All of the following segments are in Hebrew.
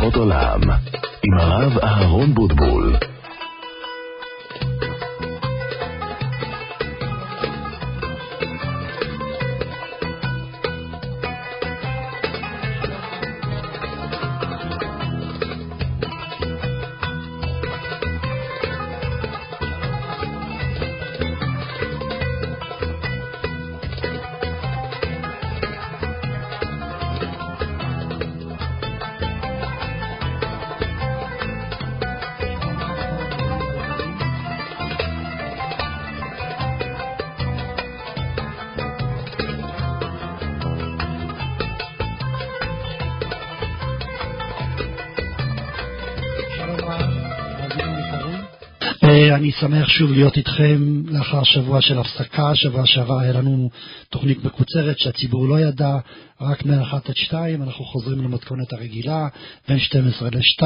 הליכות עולם, עם הרב אהרון בוטבול. שמח שוב להיות איתכם לאחר שבוע של הפסקה. שבוע שעבר היה לנו תוכנית מקוצרת שהציבור לא ידע, רק מ-1 עד 2, אנחנו חוזרים למתכונת הרגילה, בין 12 ל-2.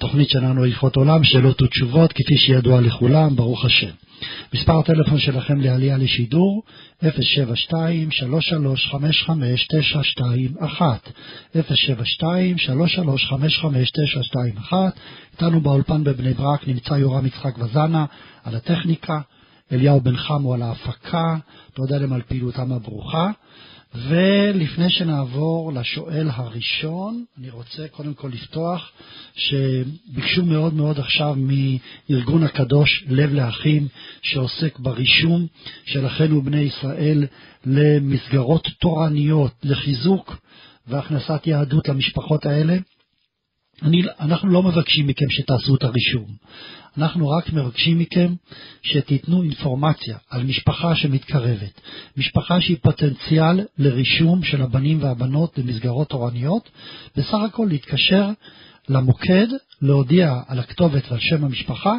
תוכנית שלנו אליפות עולם, שאלות ותשובות, כפי שידוע לכולם, ברוך השם. מספר הטלפון שלכם לעלייה לשידור 072-3355-921 072-3355-921 איתנו באולפן בבני ברק נמצא יורם יצחק וזנה על הטכניקה, אליהו בן חמו על ההפקה, תודה להם על פעילותם הברוכה. ולפני שנעבור לשואל הראשון, אני רוצה קודם כל לפתוח, שביקשו מאוד מאוד עכשיו מארגון הקדוש לב לאחים, שעוסק ברישום של אחינו בני ישראל למסגרות תורניות, לחיזוק והכנסת יהדות למשפחות האלה. אני, אנחנו לא מבקשים מכם שתעשו את הרישום. אנחנו רק מבקשים מכם שתיתנו אינפורמציה על משפחה שמתקרבת, משפחה שהיא פוטנציאל לרישום של הבנים והבנות במסגרות תורניות, בסך הכל להתקשר למוקד, להודיע על הכתובת ועל שם המשפחה,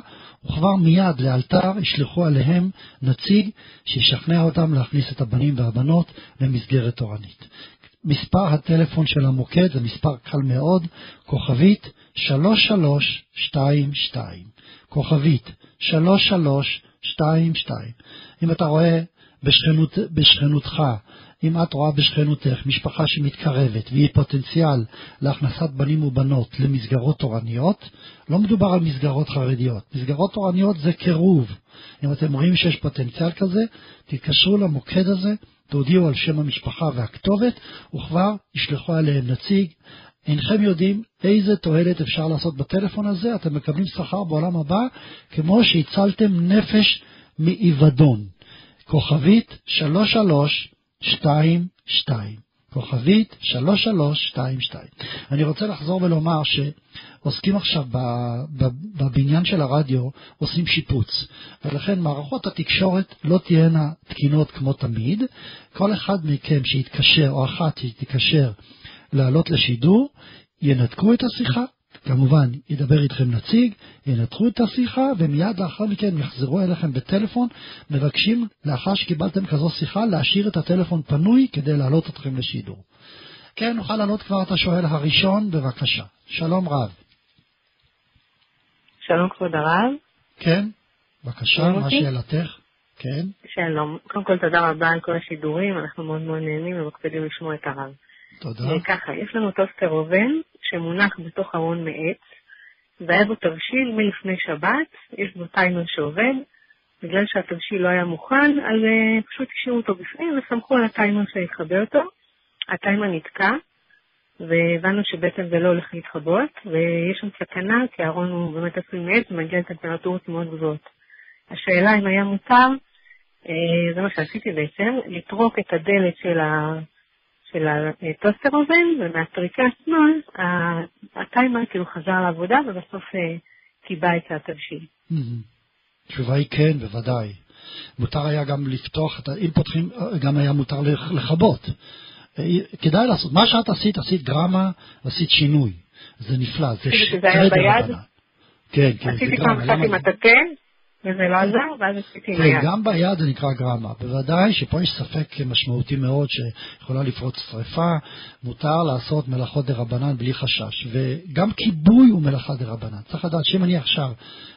וכבר מיד לאלתר ישלחו עליהם נציג שישכנע אותם להכניס את הבנים והבנות למסגרת תורנית. מספר הטלפון של המוקד זה מספר קל מאוד, כוכבית 3322, כוכבית 3322. אם אתה רואה בשכנות, בשכנותך, אם את רואה בשכנותך משפחה שמתקרבת והיא פוטנציאל להכנסת בנים ובנות למסגרות תורניות, לא מדובר על מסגרות חרדיות. מסגרות תורניות זה קירוב. אם אתם רואים שיש פוטנציאל כזה, תתקשרו למוקד הזה, תודיעו על שם המשפחה והכתובת, וכבר ישלחו עליהם נציג. אינכם יודעים איזה תועלת אפשר לעשות בטלפון הזה, אתם מקבלים שכר בעולם הבא, כמו שהצלתם נפש מאיבדון. כוכבית 3322, כוכבית 3322. אני רוצה לחזור ולומר שעוסקים עכשיו בבניין של הרדיו, עושים שיפוץ, ולכן מערכות התקשורת לא תהיינה תקינות כמו תמיד. כל אחד מכם שיתקשר, או אחת שתתקשר לעלות לשידור, ינתקו את השיחה, כמובן, ידבר איתכם נציג, ינתחו את השיחה, ומיד לאחר מכן יחזרו אליכם בטלפון, מבקשים, לאחר שקיבלתם כזו שיחה, להשאיר את הטלפון פנוי כדי להעלות אתכם לשידור. כן, נוכל לעלות כבר את השואל הראשון, בבקשה. שלום רב. שלום כבוד הרב. כן, בבקשה, מה שאלתך? כן. שלום. קודם כל תודה רבה על כל השידורים, אנחנו מאוד מאוד נהנים ומקפידים לשמוע את הרב. תודה. ככה, יש לנו טוסטר אובן שמונח בתוך ארון מעץ, והיה בו תבשיל מלפני שבת, יש בו טיימר שעובד, בגלל שהתבשיל לא היה מוכן, אז אה, פשוט השאירו אותו בפנים וסמכו על הטיימר שיכבה אותו. הטיימר נתקע, והבנו שבעצם זה לא הולך להתכבות, ויש שם סכנה, כי הארון הוא באמת עשוי מעץ ומגיע לטמפרטורות מאוד גבוהות. השאלה אם היה מותר, uh, זה מה שעשיתי בעצם, לטרוק את הדלת של ה... של הטוסטרובן, ומהטריקה שמאל, הטיימר כאילו חזר לעבודה ובסוף אה, קיבע את התבשיל. התשובה היא כן, בוודאי. מותר היה גם לפתוח, אם פותחים, גם היה מותר לכבות. אה, כדאי לעשות, מה שאת עשית, עשית גרמה, עשית שינוי. זה נפלא, זה שקרדר הבנה. כן, כן, זה גרמה. עשיתי פעם קצת עם הטאטא, וזה לא עזר, ואז עשיתי היד. גם ביד זה נקרא גרמה. בוודאי שפה יש ספק משמעותי מאוד שיכולה לפרוץ שרפה, מותר לעשות מלאכות דה רבנן בלי חשש. וגם כיבוי הוא מלאכה דה רבנן. צריך לדעת שאם אני עכשיו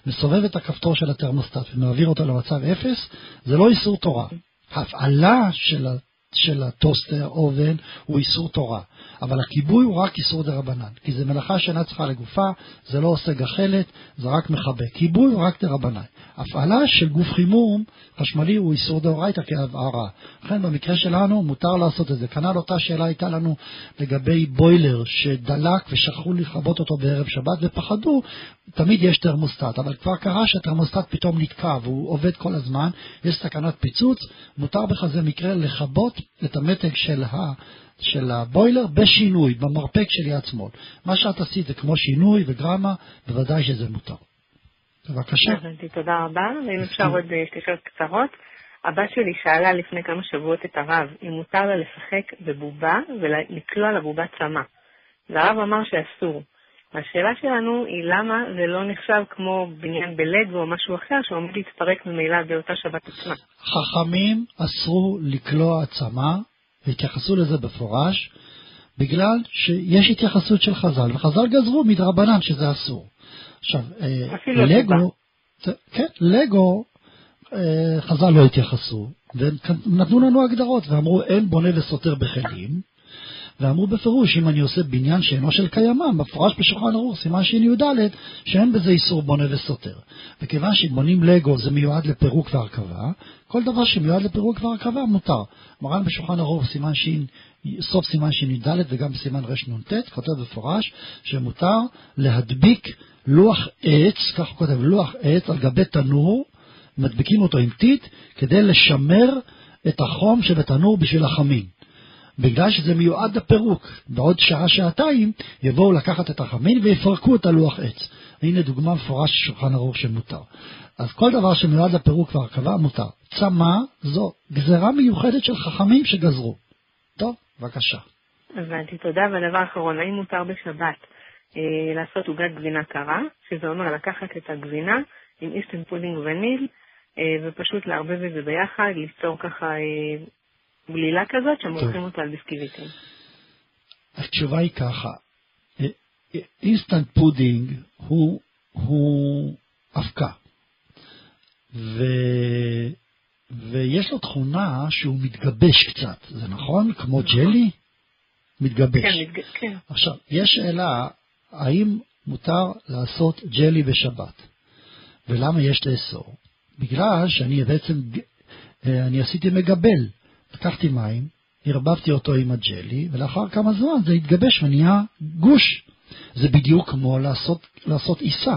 מסובב את הכפתור של התרמוסטט ומעביר אותו למצב אפס, זה לא איסור תורה. ההפעלה של של הטוסטר אובן הוא איסור תורה. אבל הכיבוי הוא רק איסור דה רבנן, כי זה מלאכה שאינה צריכה לגופה, זה לא עושה גחלת, זה רק מכבה. כיבוי הוא רק דה רבנן. הפעלה של גוף חימום חשמלי הוא איסור דאורייתא כהבהרה. לכן במקרה שלנו מותר לעשות את זה. כנ"ל אותה שאלה הייתה לנו לגבי בוילר שדלק ושכחו לכבות אותו בערב שבת ופחדו, תמיד יש תרמוסטט, אבל כבר קרה שהתרמוסטט פתאום נתקע והוא עובד כל הזמן, יש סכנת פיצוץ, מותר בכזה מקרה לכבות את המתג של ה... של הבוילר בשינוי, במרפק של יד שמאל. מה שאת עשית זה כמו שינוי וגרמה, בוודאי שזה מותר. בבקשה. הבנתי, תודה רבה. ואם אפשר עוד אה, שתי שאלות קצרות. הבת שלי שאלה לפני כמה שבועות את הרב אם מותר לה לשחק בבובה ולקלוע לבובה צמא. והרב אמר שאסור. והשאלה שלנו היא למה זה לא נחשב כמו בניין בלגו או משהו אחר שעומד להתפרק ממילא באותה שבת עצמה. חכמים אסרו לקלוע צמא, והתייחסו לזה בפורש, בגלל שיש התייחסות של חז"ל, וחז"ל גזרו מדרבנן שזה אסור. עכשיו, אפילו לגו. כן, לגו, אה, חז"ל לא התייחסו, ונתנו לנו הגדרות, ואמרו אין בונה וסותר בכלים, ואמרו בפירוש, אם אני עושה בניין שאינו של קיימם, מפורש בשולחן ערוך, סימן שי"ד, שאין בזה איסור בונה וסותר. וכיוון שבונים לגו זה מיועד לפירוק והרכבה, כל דבר שמיועד לפירוק והרכבה מותר. מרן בשולחן ערוך, סימן ש... סוף סימן שי"ד וגם סימן רנ"ט, כותב במפורש שמותר להדביק לוח עץ, כך הוא כותב, לוח עץ על גבי תנור, מדביקים אותו עם טיט, כדי לשמר את החום שבתנור בשביל החמין. בגלל שזה מיועד לפירוק. בעוד שעה-שעתיים יבואו לקחת את החמין ויפרקו את הלוח עץ. הנה דוגמה מפורש שולחן ערוך שמותר. אז כל דבר שמיועד לפירוק והרכבה מותר. צמא זו גזרה מיוחדת של חכמים שגזרו. טוב, בבקשה. הבנתי, תודה. והדבר האחרון, האם מותר בשבת אה, לעשות עוגת גבינה קרה, שזה אומר לקחת את הגבינה עם instant pudding וניל, אה, ופשוט לערבב את זה ביחד, ליצור ככה אה, גלילה כזאת שמורחים אותה על ביסקוויטים. התשובה היא ככה, instant pudding הוא, הוא אבקה, ו, ויש לו תכונה שהוא מתגבש קצת, זה נכון? כמו ג'לי? מתגבש. כן, מתג... כן. עכשיו, יש שאלה, האם מותר לעשות ג'לי בשבת? ולמה יש לאסור? בגלל שאני בעצם, אה, אני עשיתי מגבל. לקחתי מים, ערבבתי אותו עם הג'לי, ולאחר כמה זמן זה התגבש ונהיה גוש. זה בדיוק כמו לעשות, לעשות עיסה.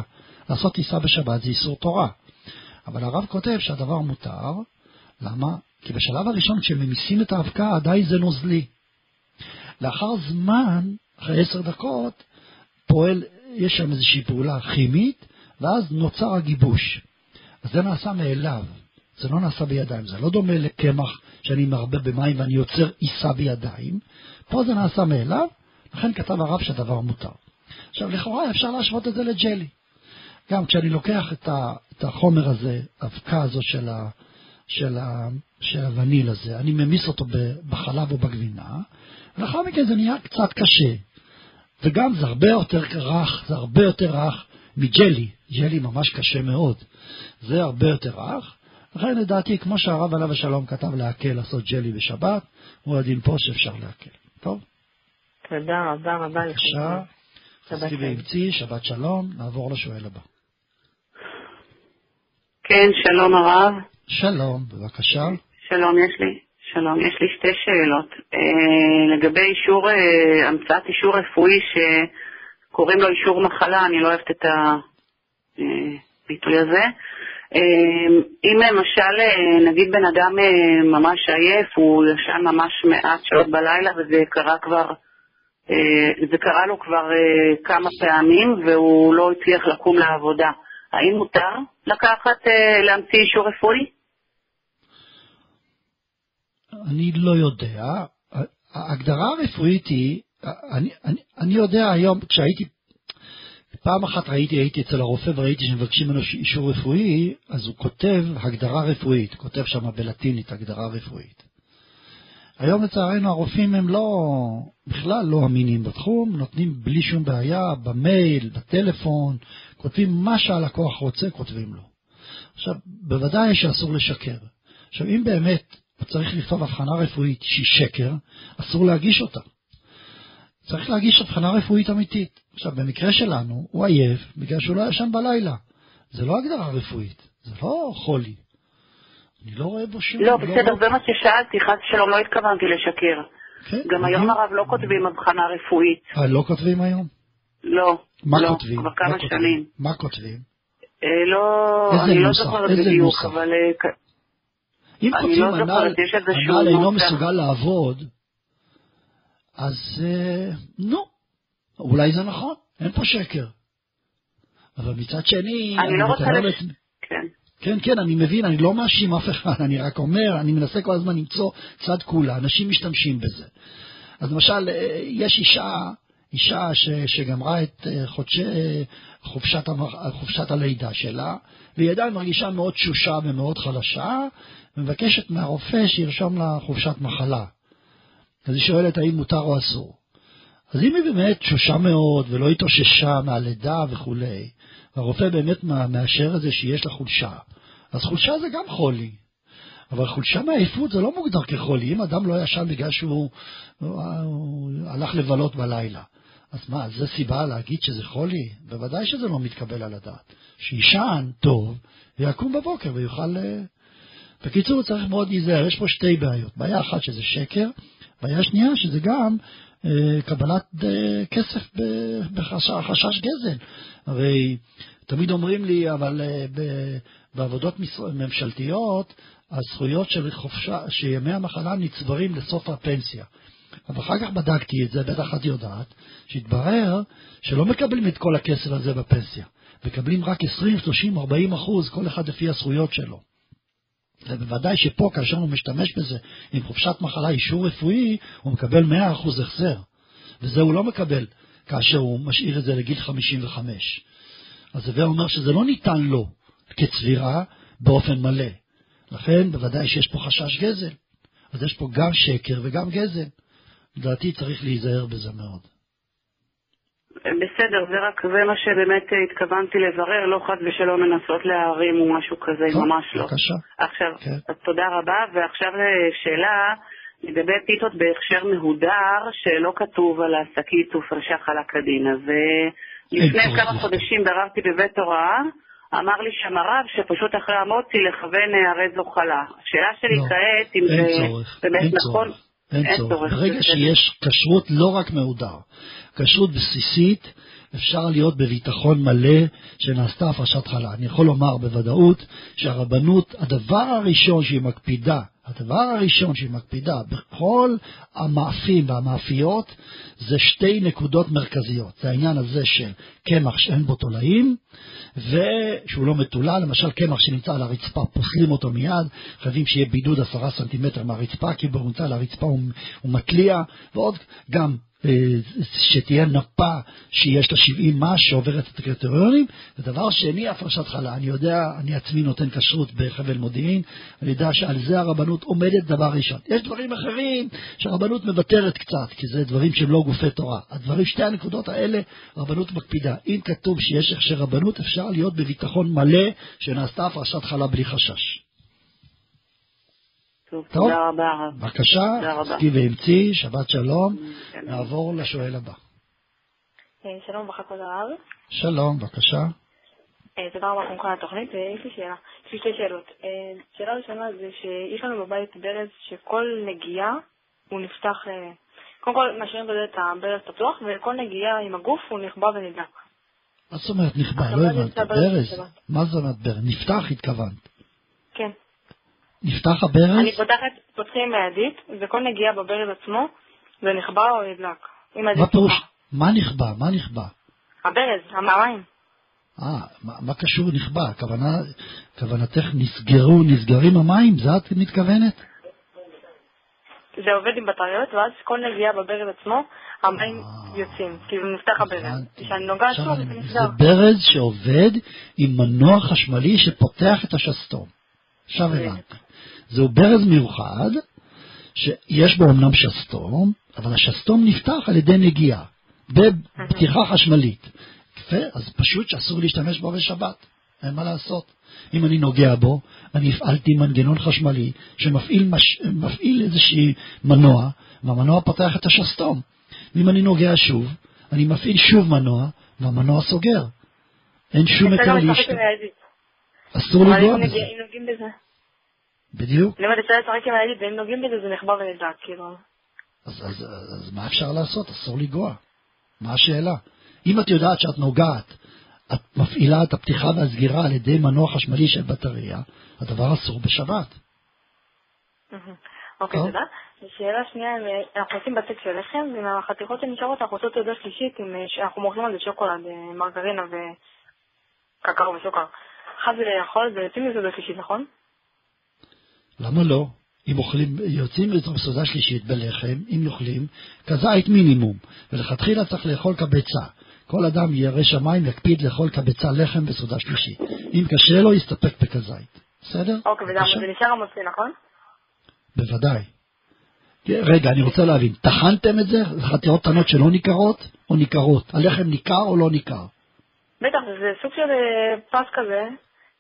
לעשות עיסה בשבת זה איסור תורה. אבל הרב כותב שהדבר מותר, למה? כי בשלב הראשון כשממיסים את האבקה עדיין זה נוזלי. לאחר זמן, אחרי עשר דקות, פועל, יש שם איזושהי פעולה כימית, ואז נוצר הגיבוש. אז זה נעשה מאליו. זה לא נעשה בידיים, זה לא דומה לקמח שאני מרבה במים ואני יוצר עיסה בידיים. פה זה נעשה מאליו, לכן כתב הרב שהדבר מותר. עכשיו, לכאורה אפשר להשוות את זה לג'לי. גם כשאני לוקח את, החומר הזה, האבקה הזו של, ה, של, ה, של הווניל הזה, אני ממיס אותו בחלב או בגבינה, ולאחר מכן זה נהיה קצת קשה. וגם זה הרבה יותר רך, זה הרבה יותר רך מג'לי. ג'לי ממש קשה מאוד. זה הרבה יותר רך, לכן לדעתי, כמו שהרב עליו השלום כתב להקל לעשות ג'לי בשבת, הוא הדין פה שאפשר להקל. טוב? תודה רבה רבה לך. בבקשה, חזקי ואמצי, שבת שלום, נעבור לשואל הבא. כן, שלום הרב. שלום, בבקשה. שלום, יש לי, שלום, יש לי שתי שאלות. אה, לגבי אישור, אה, המצאת אישור רפואי שקוראים לו אישור מחלה, אני לא אוהבת את הביטוי הזה. אמ, אם למשל, אה, נגיד בן אדם אה, ממש עייף, הוא ישן ממש מעט שעות בלילה וזה קרה כבר, אה, זה קרה לו כבר כמה פעמים והוא לא הצליח לקום לעבודה, האם מותר לקחת, להמציא אישור רפואי? אני לא יודע. ההגדרה הרפואית היא, אני, אני, אני יודע היום, כשהייתי פעם אחת ראיתי, הייתי אצל הרופא וראיתי שמבקשים ממנו אישור רפואי, אז הוא כותב הגדרה רפואית, כותב שם בלטינית הגדרה רפואית. היום לצערנו הרופאים הם לא, בכלל לא אמינים בתחום, נותנים בלי שום בעיה, במייל, בטלפון, כותבים מה שהלקוח רוצה, כותבים לו. עכשיו, בוודאי שאסור לשקר. עכשיו, אם באמת צריך לכתוב הבחנה רפואית שהיא שקר, אסור להגיש אותה. צריך להגיש הבחנה רפואית אמיתית. עכשיו, במקרה שלנו, הוא עייף בגלל שהוא לא ישן בלילה. זה לא הגדרה רפואית, זה לא חולי. אני לא רואה בו שום... לא, בסדר, זה מה ששאלתי, חס ושלום, לא התכוונתי לשקר. כן, גם היום. הרב לא כותבים הבחנה רפואית. אה, לא כותבים היום? לא, מה לא, כותבים? כבר מה כמה? שנים. מה כותבים? אה, לא, אני לא? זוכרת בדיוק? אבל אה, אם כותבים לא הנ"ל הנ"ל אינו. מסוגל לעבוד, אז אה, נו, אולי זה נכון, אין פה שקר. אבל מצד שני, אני לא רוצה... לעצמי- כן. כן, כן, אני מבין, אני לא מאשים אף אחד, אני רק אומר, אני מנסה כל הזמן למצוא צד כולה, אנשים משתמשים בזה. אז למשל, אה, יש אישה, אישה ש, שגמרה את אה, חודשי, אה, חופשת, חופשת הלידה שלה, והיא עדיין מרגישה מאוד תשושה ומאוד חלשה, ומבקשת מהרופא שירשום לה חופשת מחלה. אז היא שואלת האם מותר או אסור. אז אם היא באמת תשושה מאוד ולא התאוששה מהלידה וכולי, והרופא באמת מאשר את זה שיש לה חולשה, אז חולשה זה גם חולי. אבל חולשה מעייפות זה לא מוגדר כחולי. אם אדם לא ישן בגלל שהוא הוא, הוא הלך לבלות בלילה, אז מה, זה סיבה להגיד שזה חולי? בוודאי שזה לא מתקבל על הדעת. שישן טוב ויקום בבוקר ויוכל... אה, בקיצור, צריך מאוד להיזהר. יש פה שתי בעיות. בעיה אחת שזה שקר, בעיה שנייה שזה גם קבלת אה, כסף בחשש גזל. הרי תמיד אומרים לי, אבל אה, בעבודות ממשלתיות, הזכויות של חופשה, שימי המחלה נצברים לסוף הפנסיה. אבל אחר כך בדקתי את זה, בטח את יודעת, שהתברר שלא מקבלים את כל הכסף הזה בפנסיה. מקבלים רק 20, 30, 40 אחוז, כל אחד לפי הזכויות שלו. ובוודאי שפה, כאשר הוא משתמש בזה עם חופשת מחלה, אישור רפואי, הוא מקבל 100 אחוז החזר. וזה הוא לא מקבל כאשר הוא משאיר את זה לגיל 55. אז הווה אומר שזה לא ניתן לו כצבירה באופן מלא. לכן בוודאי שיש פה חשש גזל. אז יש פה גם שקר וגם גזל. לדעתי צריך להיזהר בזה מאוד. בסדר, זה רק, זה מה שבאמת אה, התכוונתי לברר, לא חס ושלום לנסות להערים או משהו כזה, טוב, ממש לא. בבקשה. עכשיו, כן. תודה רבה, ועכשיו אה, שאלה לגבי פיתות בהכשר מהודר, שלא כתוב על השקית הופרשה חלה כדין. אז אה, לפני כמה. חודשים ביררתי בבית הוראה, אמר לי שם הרב שפשוט אחרי המוצי לכוון הרי זו חלה. השאלה שלי לא, כעת, אם זה באמת נכון, צורך. אין צורך. ברגע. שיש כשרות לא רק מהודר, כשרות בסיסית, אפשר להיות בביטחון מלא שנעשתה הפרשת חלה. אני יכול לומר בוודאות שהרבנות, הדבר הראשון שהיא מקפידה, הדבר הראשון שהיא מקפידה בכל המאפים והמאפיות זה שתי נקודות מרכזיות. זה העניין הזה של קמח שאין בו תולעים ושהוא לא מטולל, למשל קמח שנמצא על הרצפה, פוסלים אותו מיד, חייבים שיהיה בידוד עשרה סנטימטר מהרצפה, כי הוא נמצא על הרצפה הוא, הוא מתליע, ועוד גם שתהיה נפה שיש לה 70 מש שעוברת את הקריטריונים. ודבר שני, הפרשת חלה. אני יודע, אני עצמי נותן כשרות בחבל מודיעין, אני יודע שעל זה הרבנות עומדת דבר ראשון. יש דברים אחרים שהרבנות מוותרת קצת, כי זה דברים שהם לא גופי תורה. הדברים, שתי הנקודות האלה, הרבנות מקפידה. אם כתוב שיש הכשר רבנות, אפשר להיות בביטחון מלא שנעשתה הפרשת חלה בלי חשש. טוב, טוב. תודה רבה הרב. בבקשה. חזקי ואמצי, שבת שלום. נעבור לשואל הבא. אה, שלום וברכה כבוד הרב. שלום, בבקשה. אה, תודה רבה קודם כל על התוכנית, ויש לי שאלה, יש לי שתי שאלות. אה, שאלה ראשונה זה שיש לנו בבית ברז שכל נגיעה הוא נפתח, אה, קודם כל משאירים בזה את הברז פתוח, וכל נגיעה עם הגוף הוא נכבה ונדלק. מה זאת אומרת נכבה? לא מה הבנתי. ברז? מה זאת אומרת ברז? נפתח התכוונת. כן. נפתח הברז? אני פותחת, פותחים עם הידית, וכל נגיעה בברז עצמו זה נכבה או נדלק. מה פירוש? מה נכבה? מה נכבה? הברז, המים. אה, מה, מה קשור נכבה? הכוונה, כוונתך נסגרו, נסגרים המים? זה את מתכוונת? זה עובד עם בטריות, ואז כל נגיעה בברז עצמו, המים אה, יוצאים, כאילו נפתח הברז. כשאני נוגעת שוב, אני זה. נסגר. זה ברז שעובד עם מנוע חשמלי שפותח את השסתום. עכשיו. הבנתי. זהו ברז מיוחד, שיש בו אמנם שסתום, אבל השסתום נפתח על ידי נגיעה, בפתיחה חשמלית. יפה, אז פשוט שאסור להשתמש בו בשבת, אין מה לעשות. אם אני נוגע בו, אני הפעלתי מנגנון חשמלי שמפעיל מש... איזשהי מנוע, והמנוע פותח את השסתום. ואם אני נוגע שוב, אני מפעיל שוב מנוע, והמנוע סוגר. אין שום היתר אצלנו להשתמש. אסור אם בזה. נגיע- אם נוגעים בזה. בדיוק. אם אתה צריך לשחק עם הידית ואם נוגעים בזה זה נחבא ונדלק, כאילו. אז, אז, אז מה אפשר לעשות? אסור לנגוע. מה השאלה? אם את יודעת שאת נוגעת, את מפעילה את הפתיחה והסגירה על ידי מנוע חשמלי של בטריה, הדבר אסור בשבת. אוקיי. תודה. שאלה שנייה, אם, אה, אנחנו עושים בצק של לחם, ועם החתיכות שנשארות אנחנו עושות תעודה שלישית, אה, שאנחנו מוכרים על זה שוקולד, אה, מרגרינה וקקאו וסוכר. אחד זה לאכול, זה יוצאים מזה תעודה שלישית, נכון? למה לא? אם אוכלים, יוצאים לתוך סעודה שלישית בלחם, אם יאכלים, כזית מינימום, ולכתחילה צריך לאכול כביצה. כל אדם ירא שמיים יקפיד לאכול כביצה לחם בסעודה שלישית. אם קשה לו, יסתפק בכזית. בסדר? אוקיי, וזה נשאר המוציא, נכון? בוודאי. רגע, אני רוצה להבין, טחנתם את זה? זה חתיכות קטנות שלא ניכרות או ניכרות? הלחם ניכר או לא ניכר? בטח, זה סוג של אה, פס כזה,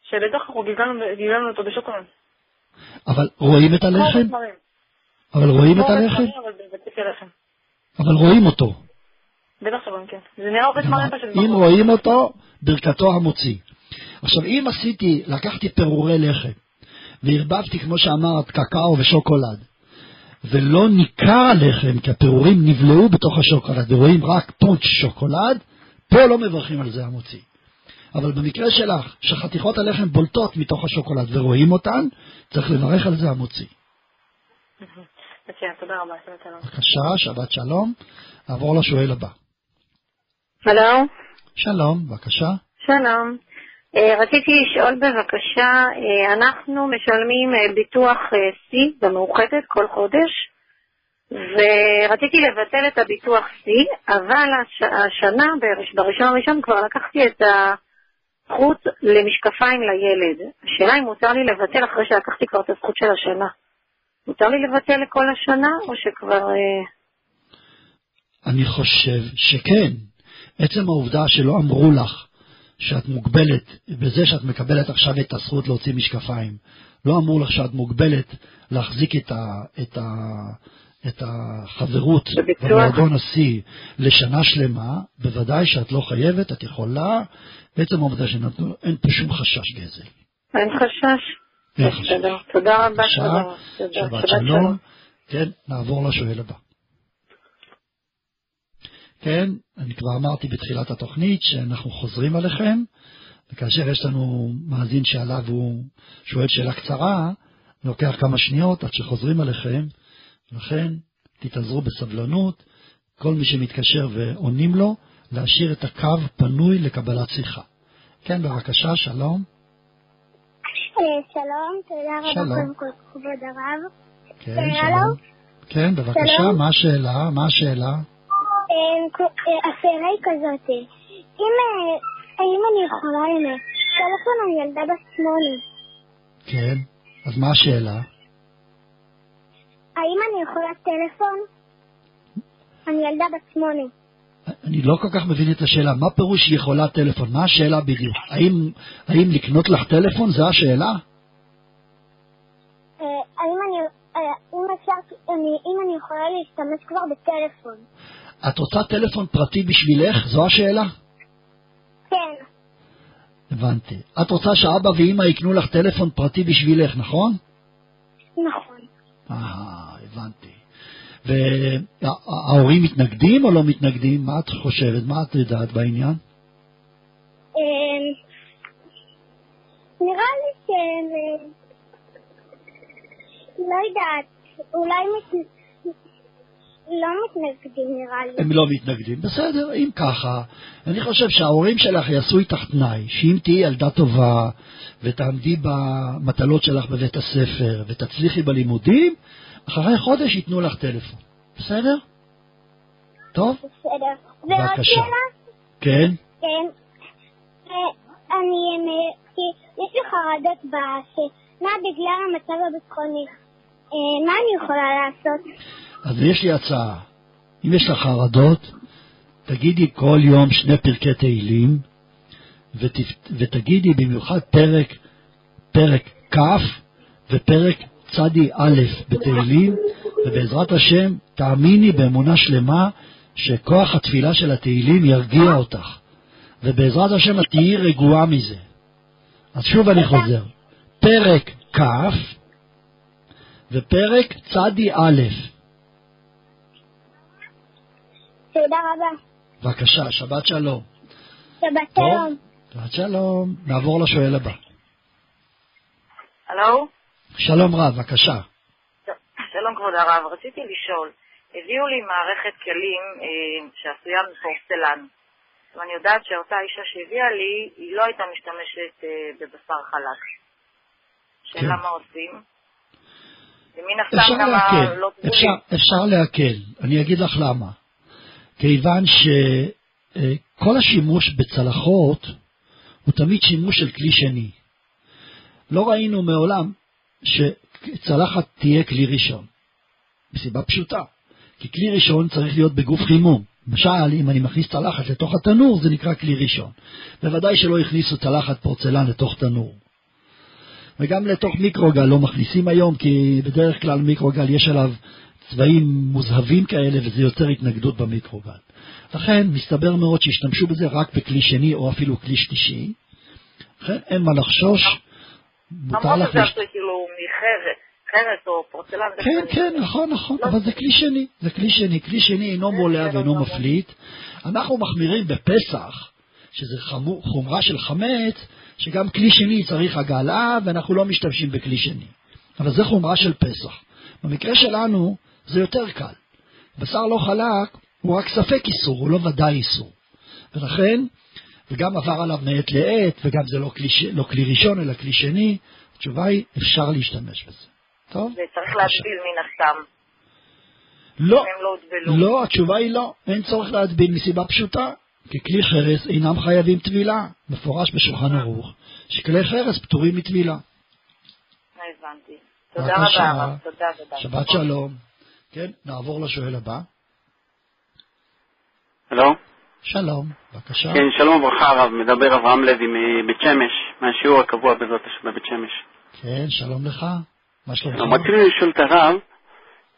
שבטח אנחנו גילגלנו אותו בשוקולד. אבל רואים את הלחם? אבל רואים את כמו הלחם? אבל רואים אותו. בטח שרואים, כן. זה נראה עובד מראה פשוט. אם רואים אותו, ברכתו המוציא. עכשיו, אם עשיתי, לקחתי פירורי לחם, וערבבתי, כמו שאמרת, קקאו ושוקולד, ולא ניכר הלחם, כי הפירורים נבלעו בתוך השוקולד, ורואים רק פונץ' שוקולד, פה לא מברכים על זה המוציא. אבל במקרה שלך, שחתיכות הלחם בולטות מתוך השוקולד ורואים אותן, צריך לברך על זה המוציא. מצוין, תודה רבה, שבת שלום. בבקשה, שבת שלום. נעבור לשואל הבא. הלו, שלום, בבקשה. שלום. אה, רציתי לשאול בבקשה, אה, אנחנו משלמים אה, ביטוח C במאוחדת כל חודש, ורציתי לבטל את הביטוח C, אבל הש, השנה, בראש- בראשון הראשון כבר לקחתי את הזכות למשקפיים לילד. השאלה אם מותר לי לבטל אחרי שלקחתי כבר את הזכות של השנה. מותר לי לבטל לכל השנה, או שכבר... אה, אני חושב שכן. עצם העובדה שלא אמרו לך שאת מוגבלת, בזה שאת מקבלת עכשיו את הזכות להוציא משקפיים, לא אמרו לך שאת מוגבלת להחזיק את, ה, את, ה, את החברות. במועדון השיא לשנה שלמה, בוודאי שאת לא חייבת, את יכולה, עצם העובדה שנתנו, אין פה שום חשש גזל. אין חשש? אין חשש. תודה רבה. שבת שלום. כן, נעבור לשואל הבא. כן, אני כבר אמרתי בתחילת התוכנית שאנחנו חוזרים עליכם, וכאשר יש לנו מאזין שעלה והוא שואל שאלה קצרה, לוקח כמה שניות עד שחוזרים עליכם, לכן תתאזרו בסבלנות, כל מי שמתקשר ועונים לו, להשאיר את הקו פנוי לקבלת שיחה. כן, בבקשה, שלום. אה, שלום, תודה רבה. קודם כל, כבוד הרב. כן, אה, שלום. כן, בבקשה. מה השאלה? מה השאלה? אה, השאלה היא כזאת, אם, האם אני יכולה עם טלפון על ילדה בת שמונה, כן, אז מה השאלה? האם אני יכולה טלפון? אני ילדה בת שמונה. אני לא כל כך מבין את השאלה. מה פירוש יכולה טלפון? מה השאלה בדיוק? האם, האם לקנות לך טלפון? זו השאלה? אה, האם אני, אה, אם אפשר, אני, אם אני יכולה להשתמש כבר בטלפון? את רוצה טלפון פרטי בשבילך? זו השאלה? כן, הבנתי. את רוצה שאבא ואימא יקנו לך טלפון פרטי בשבילך, נכון? נכון. אה, הבנתי. וההורים מתנגדים או לא מתנגדים? מה את חושבת? מה את יודעת בעניין? אה, נראה לי שהם, אה, לא יודעת, אולי. לא מתנגדים נראה לי. הם לא מתנגדים. בסדר, אם ככה, אני חושב שההורים שלך יעשו איתך תנאי, שאם תהיי ילדה טובה, ותעמדי במטלות שלך בבית הספר, ותצליחי בלימודים, אחרי חודש ייתנו לך טלפון. בסדר? טוב? בסדר. ועוד. שאלה? כן? כן. אני, כי יש לי חרדות בשינה בגלל המצב הביטחוני. אה, מה אני יכולה לעשות? אז יש לי הצעה. אם יש לך חרדות, תגידי כל יום שני פרקי תהילים, ות, ותגידי במיוחד פרק, פרק כ' ופרק צדי א' בתהילים, ובעזרת השם, תאמיני באמונה שלמה שכוח התפילה של התהילים ירגיע אותך, ובעזרת השם את תהיי רגועה מזה. אז שוב אני חוזר, פרק כ' ופרק צדי א'. תודה רבה. בבקשה, שבת שלום. שבת. שלום. שבת שלום. נעבור לשואל הבא. הלו? שלום רב, בבקשה. שלום כבוד הרב, רציתי לשאול, הביאו לי מערכת כלים אה, שעשויה מפורסלן, ואני יודעת שאותה אישה שהביאה לי, היא לא הייתה משתמשת אה, בבשר חלק. שאלה כן. מה עושים? אפשר גם להקל, לא אפשר. אפשר להקל. אני אגיד לך למה. כיוון שכל השימוש בצלחות הוא תמיד שימוש של כלי שני. לא ראינו מעולם שצלחת תהיה כלי ראשון. מסיבה פשוטה. כי כלי ראשון צריך להיות בגוף חימום. למשל, אם אני מכניס צלחת לתוך התנור, זה נקרא כלי ראשון. בוודאי שלא הכניסו צלחת פורצלן לתוך תנור. וגם לתוך מיקרוגל לא מכניסים היום, כי בדרך כלל מיקרוגל יש עליו צבעים מוזהבים כאלה, וזה יוצר התנגדות במיקרוגל. לכן, מסתבר מאוד שהשתמשו בזה רק בכלי שני או אפילו כלי שלישי. לכן, אין מה לחשוש. מותר לך שזה להשת- עשוי כאילו מחרס, חרס או פורצלן. כן, כן. נכון, נכון, לא אבל זה כלי שני, זה כלי שני. כלי שני אינו מולע ואינו גמור. מפליט. אנחנו מחמירים בפסח, שזה חומרה של חמץ, שגם כלי שני צריך הגעלה, ואנחנו לא משתמשים בכלי שני. אבל זה חומרה של פסח. במקרה שלנו זה יותר קל. בשר לא חלק הוא רק ספק איסור, הוא לא ודאי איסור. ולכן, וגם עבר עליו מעת לעת, וגם זה לא כלי, לא כלי ראשון אלא כלי שני, התשובה היא אפשר להשתמש בזה. טוב? וצריך. להטביל מן הסתם. לא, לא. לא, התשובה היא לא, אין צורך להטביל מסיבה פשוטה, כי כלי חרס אינם חייבים טבילה, מפורש בשולחן ערוך, שכלי חרס פטורים מטבילה. הבנתי. תודה. רבה, הרב. תודה, תודה. שבת שלום. כן, נעבור לשואל הבא. הלו? שלום, בבקשה. כן, שלום וברכה הרב, מדבר אברהם לוי מבית שמש, מהשיעור הקבוע השם בבית שמש. כן, שלום לך. מה שלומך? רציתי לשאול את הרב,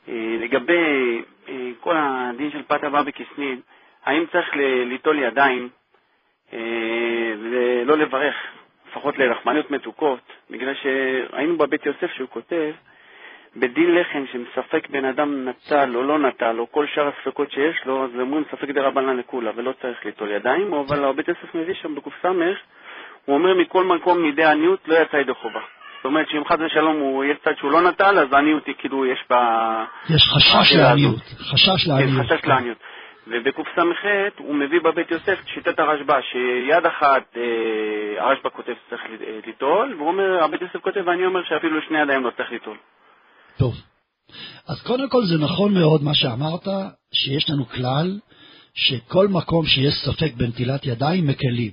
אה, לגבי אה, כל הדין של פת הבא בכסנין, האם צריך ליטול ידיים אה, ולא לברך, לפחות ללחמניות מתוקות, בגלל שהיינו בבית יוסף שהוא כותב, בדין לחם שמספק בן אדם נטל או לא נטל, או כל שאר הספקות שיש לו, אז אומרים ספק דרבנן לכולה, ולא צריך ליטול ידיים, אבל הבית יוסף מביא שם בק"ס, הוא אומר מכל מקום מידי עניות לא יצא ידי חובה. זאת אומרת שאם חס ושלום הוא יש צד שהוא לא נטל, אז העניות היא כאילו יש בה... יש חשש לעניות. חשש כן, לעניות. חשש לעניות. ובקס"ח הוא מביא בבית יוסף את שיטת הרשב"א, שיד אחת אה, הרשב"א כותב שצריך ליטול, והוא אומר, הבית יוסף כותב, ואני אומר שאפילו שני ידיים לא צריך ליטול. טוב. אז קודם כל זה נכון מאוד מה שאמרת, שיש לנו כלל שכל מקום שיש ספק בנטילת ידיים מקלים.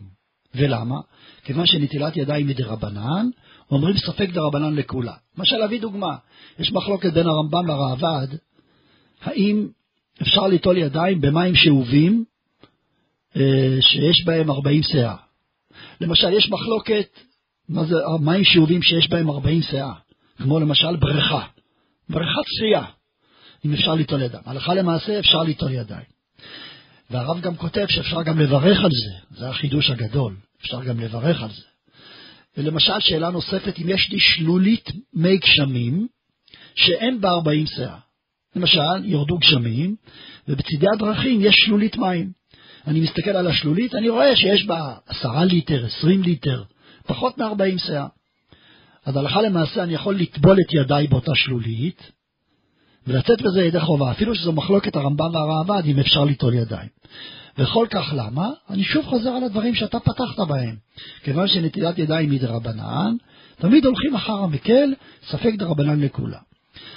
ולמה? כיוון שנטילת ידיים היא דרבנן, אומרים ספק דרבנן לכולה. למשל, להביא דוגמה, יש מחלוקת בין הרמב"ם לראב"ד, האם אפשר ליטול ידיים במים שאובים אה, שיש בהם 40 סאה. למשל, יש מחלוקת, מה זה מים שאובים שיש בהם 40 סאה, כמו למשל בריכה. בריכת שחייה, אם אפשר ליטול ידיים. הלכה למעשה אפשר ליטול ידיים. והרב גם כותב שאפשר גם לברך על זה, זה החידוש הגדול, אפשר גם לברך על זה. ולמשל, שאלה נוספת, אם יש לי שלולית מי גשמים, שאין בה 40 סאה. למשל, ירדו גשמים, ובצידי הדרכים יש שלולית מים. אני מסתכל על השלולית, אני רואה שיש בה 10 ליטר, 20 ליטר, פחות מ-40 סאה. אז הלכה למעשה אני יכול לטבול את ידיי באותה שלולית, ולצאת בזה ידי חובה, אפילו שזו מחלוקת הרמב"ם והראב"ד, אם אפשר ליטול ידיים. וכל כך למה? אני שוב חוזר על הדברים שאתה פתחת בהם. כיוון שנטילת ידיים היא דרבנן, תמיד הולכים אחר המקל, ספק דרבנן לכולה.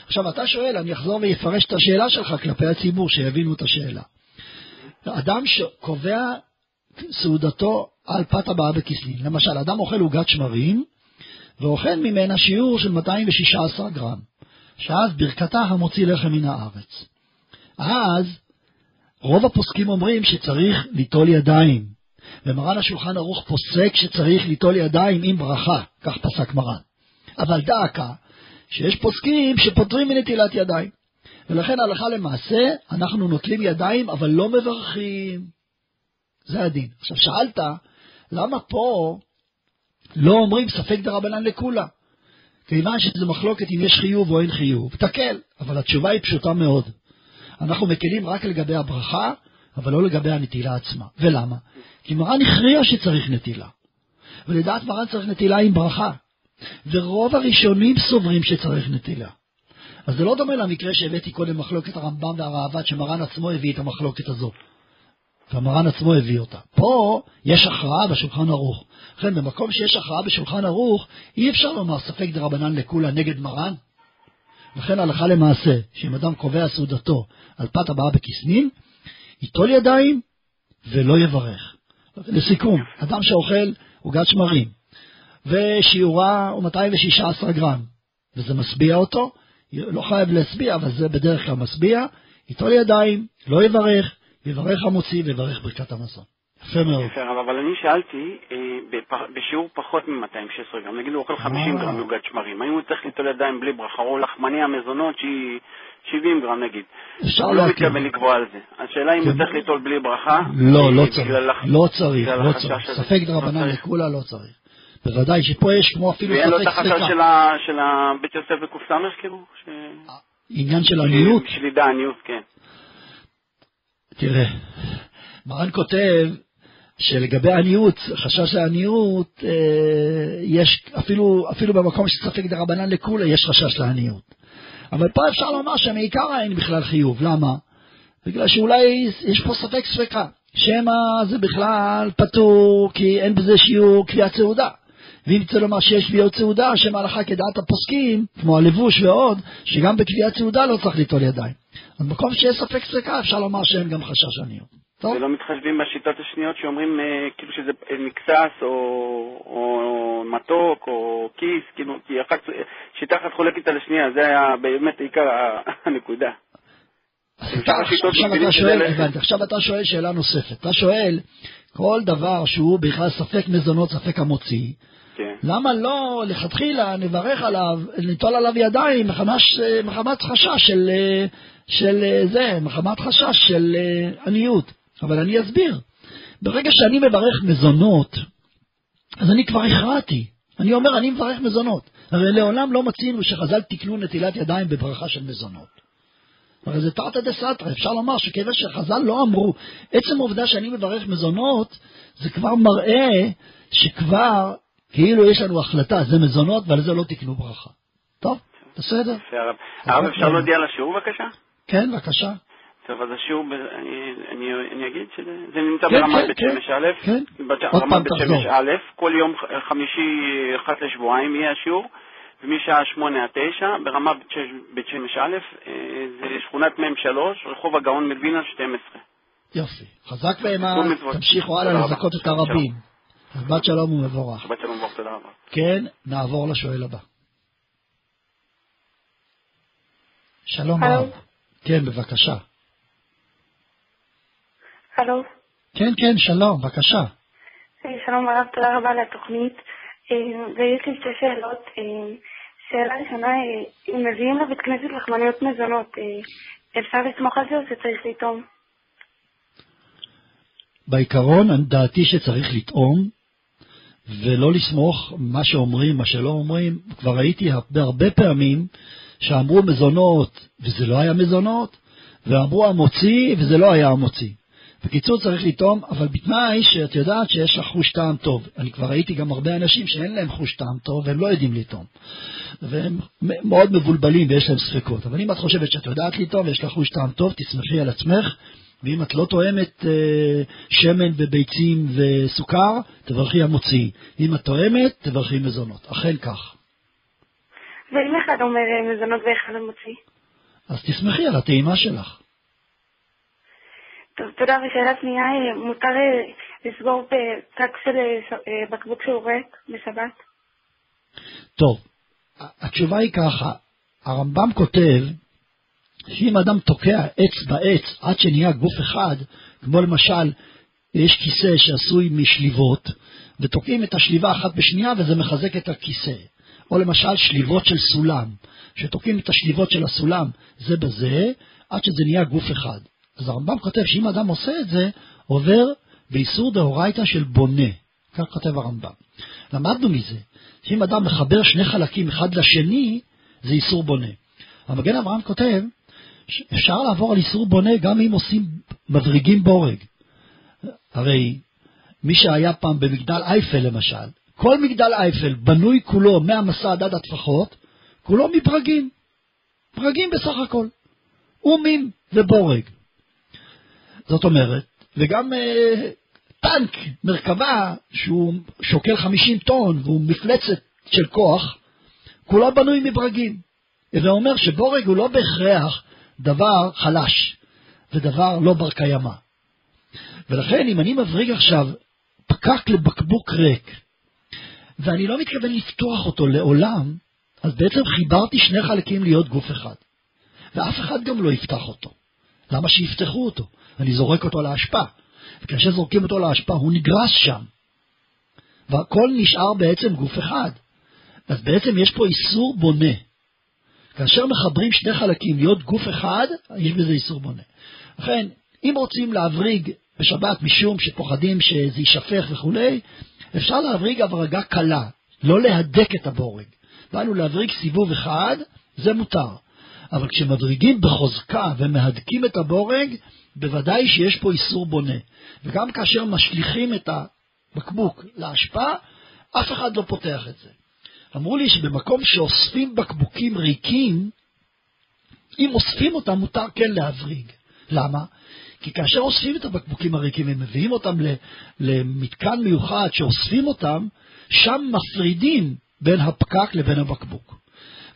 עכשיו, אתה שואל, אני אחזור ויפרש את השאלה שלך כלפי הציבור, שיבינו את השאלה. אדם שקובע סעודתו על פת הבאה בכסלין, למשל, אדם אוכל עוגת שמרים, ואוכל ממנה שיעור של 216 גרם, שאז ברכתה המוציא לחם מן הארץ. אז רוב הפוסקים אומרים שצריך ליטול ידיים, ומרן השולחן ערוך פוסק שצריך ליטול ידיים עם ברכה, כך פסק מרן. אבל דא עקא, שיש פוסקים שפוטרים מנטילת ידיים. ולכן הלכה למעשה, אנחנו נוטלים ידיים, אבל לא מברכים. זה הדין. עכשיו, שאלת, למה פה לא אומרים ספק דרבנן לכולה? כיוון שזה מחלוקת אם יש חיוב או אין חיוב. תקל, אבל התשובה היא פשוטה מאוד. אנחנו מקלים רק לגבי הברכה, אבל לא לגבי הנטילה עצמה. ולמה? כי מרן הכריע שצריך נטילה. ולדעת מרן צריך נטילה עם ברכה. ורוב הראשונים סוברים שצריך נטילה. אז זה לא דומה למקרה שהבאתי קודם מחלוקת הרמב"ם והראב"ד, שמרן עצמו הביא את המחלוקת הזו. והמרן עצמו הביא אותה. פה יש הכרעה בשולחן ערוך. לכן במקום שיש הכרעה בשולחן ערוך, אי אפשר לומר ספק דרבנן לכולה נגד מרן. לכן הלכה למעשה, שאם אדם קובע סעודתו על פת הבאה בכסנין, ייטול ידיים ולא יברך. לסיכום, אדם שאוכל עוגת שמרים, ושיעורה הוא 216 גרם, וזה משביע אותו, לא חייב להשביע, אבל זה בדרך כלל משביע, ייטול ידיים, לא יברך, יברך המוציא ויברך ברכת המזון. יפה מאוד. יפה, אבל אני שאלתי, אה, בשיעור פחות מ-216 גרם, נגיד הוא אוכל 50 גרם מעוגת שמרים, האם הוא צריך ליטול ידיים בלי ברכה, או לחמניה מזונות שהיא 70 גרם נגיד. אפשר הוא לא להקים. מתכוון לקבוע על זה. השאלה אם הוא צריך ליטול בלי ברכה. לא, אה, לא בגלל צריך, לא צריך, לא החשש צריך. ספק לא דרבנן. לכולה לא צריך. בוודאי שפה יש כמו אפילו ואין לו ספק את החשש ספקה. של הבית יוסף בק"ס כאילו? עניין של עניות, שלידה, עניות, כן. תראה, מרן כותב שלגבי עניות, חשש לעניות, אה, יש אפילו, אפילו במקום של ספק דרבנן לכולה יש חשש לעניות. אבל פה אפשר לומר שמעיקר אין בכלל חיוב, למה? בגלל שאולי יש פה ספק ספקה, שמא זה בכלל פטור כי אין בזה שיעור קביעת סעודה. ואם תרצה לומר שיש קביעות סעודה, שמא הלכה כדעת הפוסקים, כמו הלבוש ועוד, שגם בקביעת סעודה לא צריך ליטול ידיים. אז במקום שיש ספק ספקה, אפשר לומר שאין גם חשש עניות. טוב? ולא מתחשבים בשיטות השניות שאומרים אה, כאילו שזה אה, מקסס או, או מתוק או כיס, כאילו, כי אחת, שיטה אחת חולקת על השנייה, זה היה באמת עיקר הנקודה. עכשיו אתה שואל, לחם. הבנתי, עכשיו אתה שואל שאלה נוספת. אתה שואל, כל דבר שהוא בכלל ספק מזונות, ספק המוציא, כן. למה לא לכתחילה נברך עליו, ניטול עליו ידיים מחמת, מחמת חשש של, אה, של אה, זה, מחמת חשש של אה, עניות. אבל אני אסביר. ברגע שאני מברך מזונות, אז אני כבר הכרעתי. אני אומר, אני מברך מזונות. הרי לעולם לא מצינו שחז"ל תיקנו נטילת ידיים בברכה של מזונות. הרי זה תרתא דסתרא, אפשר לומר שכיוון שחז"ל לא אמרו, עצם העובדה שאני מברך מזונות, זה כבר מראה שכבר כאילו יש לנו החלטה, זה מזונות ועל זה לא תקנו ברכה. טוב, בסדר? הרב. הרב, אפשר להודיע על השיעור בבקשה? כן, בבקשה. טוב, אז השיעור, ב- אני, אני, אני אגיד שזה זה נמצא כן, ברמת כן, בית כן. שמש א', כן. בת- עוד רמת פעם בית. שמש א', כל יום חמישי אחת לשבועיים יהיה השיעור, ומשעה שמונה עד תשע, ברמה בית ש- בית שמש א', אה, זה שכונת מ' שלוש, רחוב הגאון מלווינה 12. יופי. חזק מצוות. תמשיכו הלאה. לזכות את הרבים. אז בת שלום ומבורך. שבת שלום וברוך, תודה רבה. כן, נעבור לשואל הבא. שלום. רב. כן, בבקשה. הלו, כן, כן, שלום, בבקשה. אה, שלום הרב, תודה רבה על התוכנית. אה, ויש לי שתי שאלות. אה, שאלה ראשונה, אם מביאים לבית כנסת לחמניות מזונות, אפשר לסמוך על זה או שצריך לטעום? בעיקרון, דעתי שצריך לטעום ולא לסמוך מה שאומרים, מה שלא אומרים. כבר ראיתי הרבה, הרבה פעמים שאמרו מזונות וזה לא היה מזונות, ואמרו המוציא וזה לא היה המוציא. בקיצור, צריך לטעום, אבל בתנאי שאת יודעת שיש לך חוש טעם טוב. אני כבר ראיתי גם הרבה אנשים שאין להם חוש טעם טוב והם לא יודעים לטעום. והם מאוד מבולבלים ויש להם ספקות. אבל אם את חושבת שאת יודעת לטעום ויש לך חוש טעם טוב, תסמכי על עצמך, ואם את לא תואמת אה, שמן וביצים וסוכר, תברכי המוציא. אם את תואמת, תברכי מזונות. אכן כך. ואם אחד אומר אה, מזונות ואחד מוציא? אז תסמכי על הטעימה שלך. טוב, תודה. ושאלה שנייה, אה, מותר אה, לסגור בפתק של אה, בקבוק שהוא ריק בשבת? טוב, התשובה היא ככה, הרמב"ם כותב שאם אדם תוקע עץ בעץ עד שנהיה גוף אחד, כמו למשל, יש כיסא שעשוי משליבות, ותוקעים את השליבה אחת בשנייה וזה מחזק את הכיסא. או למשל שליבות של סולם, שתוקעים את השליבות של הסולם זה בזה, עד שזה נהיה גוף אחד. אז הרמב"ם כותב שאם אדם עושה את זה, עובר באיסור דאורייתא של בונה. כך כותב הרמב"ם. למדנו מזה, שאם אדם מחבר שני חלקים אחד לשני, זה איסור בונה. המגן אברהם כותב, אפשר לעבור על איסור בונה גם אם עושים מבריגים בורג. הרי מי שהיה פעם במגדל אייפל למשל, כל מגדל אייפל בנוי כולו מהמסד עד הטפחות, כולו מברגים. ברגים בסך הכל. אומים ובורג. זאת אומרת, וגם אה, טנק, מרכבה, שהוא שוקל 50 טון והוא מפלצת של כוח, כולו בנוי מברגים. זה אומר שבורג הוא לא בהכרח דבר חלש, זה דבר לא בר קיימא. ולכן אם אני מבריג עכשיו פקק לבקבוק ריק, ואני לא מתכוון לפתוח אותו לעולם, אז בעצם חיברתי שני חלקים להיות גוף אחד. ואף אחד גם לא יפתח אותו. למה שיפתחו אותו? אני זורק אותו לאשפה. וכאשר זורקים אותו לאשפה הוא נגרס שם. והכל נשאר בעצם גוף אחד. אז בעצם יש פה איסור בונה. כאשר מחברים שני חלקים להיות גוף אחד, יש בזה איסור בונה. לכן, אם רוצים להבריג בשבת משום שפוחדים שזה יישפך וכולי, אפשר להבריג הברגה קלה, לא להדק את הבורג. באנו להבריג סיבוב אחד, זה מותר. אבל כשמבריגים בחוזקה ומהדקים את הבורג, בוודאי שיש פה איסור בונה. וגם כאשר משליכים את הבקבוק לאשפה, אף אחד לא פותח את זה. אמרו לי שבמקום שאוספים בקבוקים ריקים, אם אוספים אותם מותר כן להבריג. למה? כי כאשר אוספים את הבקבוקים הריקים ומביאים אותם למתקן מיוחד שאוספים אותם, שם מפרידים בין הפקק לבין הבקבוק.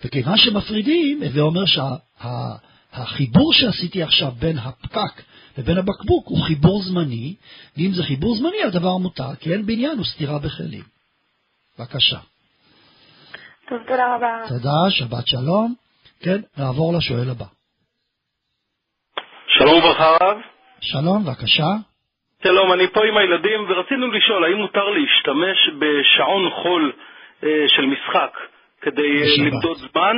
וכיוון שמפרידים, הווה אומר שהחיבור שה, שעשיתי עכשיו בין הפקק לבין הבקבוק הוא חיבור זמני, ואם זה חיבור זמני הדבר מותר, כי אין בניין, הוא סתירה בכלים. בבקשה. טוב, תודה רבה. תודה, שבת שלום. כן, נעבור לשואל הבא. שלום וברכה רב. שלום, בבקשה. שלום, אני פה עם הילדים, ורצינו לשאול, האם מותר להשתמש בשעון חול אה, של משחק כדי בשבת. למדוד זמן,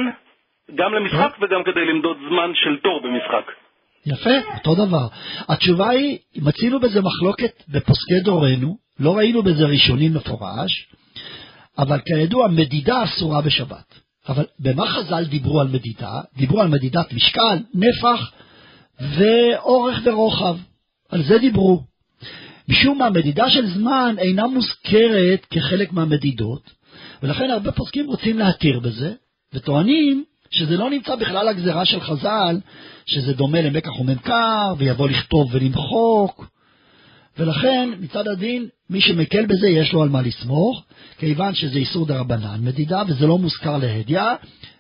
גם למשחק אה? וגם כדי למדוד זמן של תור במשחק? יפה, אותו דבר. התשובה היא, מצינו בזה מחלוקת בפוסקי דורנו, לא ראינו בזה ראשונים מפורש, אבל כידוע, מדידה אסורה בשבת. אבל במה חז"ל דיברו על מדידה? דיברו על מדידת משקל, נפח ואורך ורוחב. על זה דיברו. משום מה, מדידה של זמן אינה מוזכרת כחלק מהמדידות, ולכן הרבה פוסקים רוצים להתיר בזה, וטוענים שזה לא נמצא בכלל הגזרה של חז"ל, שזה דומה למקח וממכר, ויבוא לכתוב ולמחוק, ולכן מצד הדין, מי שמקל בזה יש לו על מה לסמוך, כיוון שזה איסור דה רבנן מדידה, וזה לא מוזכר להדיא,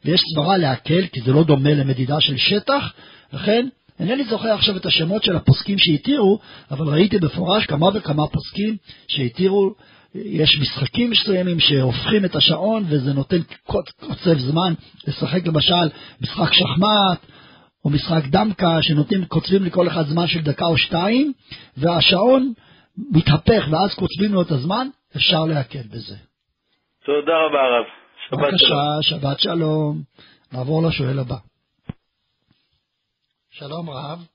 ויש סברה להקל, כי זה לא דומה למדידה של שטח, לכן אינני זוכר עכשיו את השמות של הפוסקים שהתירו, אבל ראיתי בפורש כמה וכמה פוסקים שהתירו, יש משחקים מסוימים שהופכים את השעון וזה נותן קוצב זמן לשחק למשל משחק שחמט או משחק דמקה שנותנים, קוצבים לכל אחד זמן של דקה או שתיים והשעון מתהפך ואז קוצבים לו את הזמן, אפשר להקל בזה. תודה רבה הרב. שבת בבקשה, שלום. שבת שלום. נעבור לשואל הבא. שלום רב,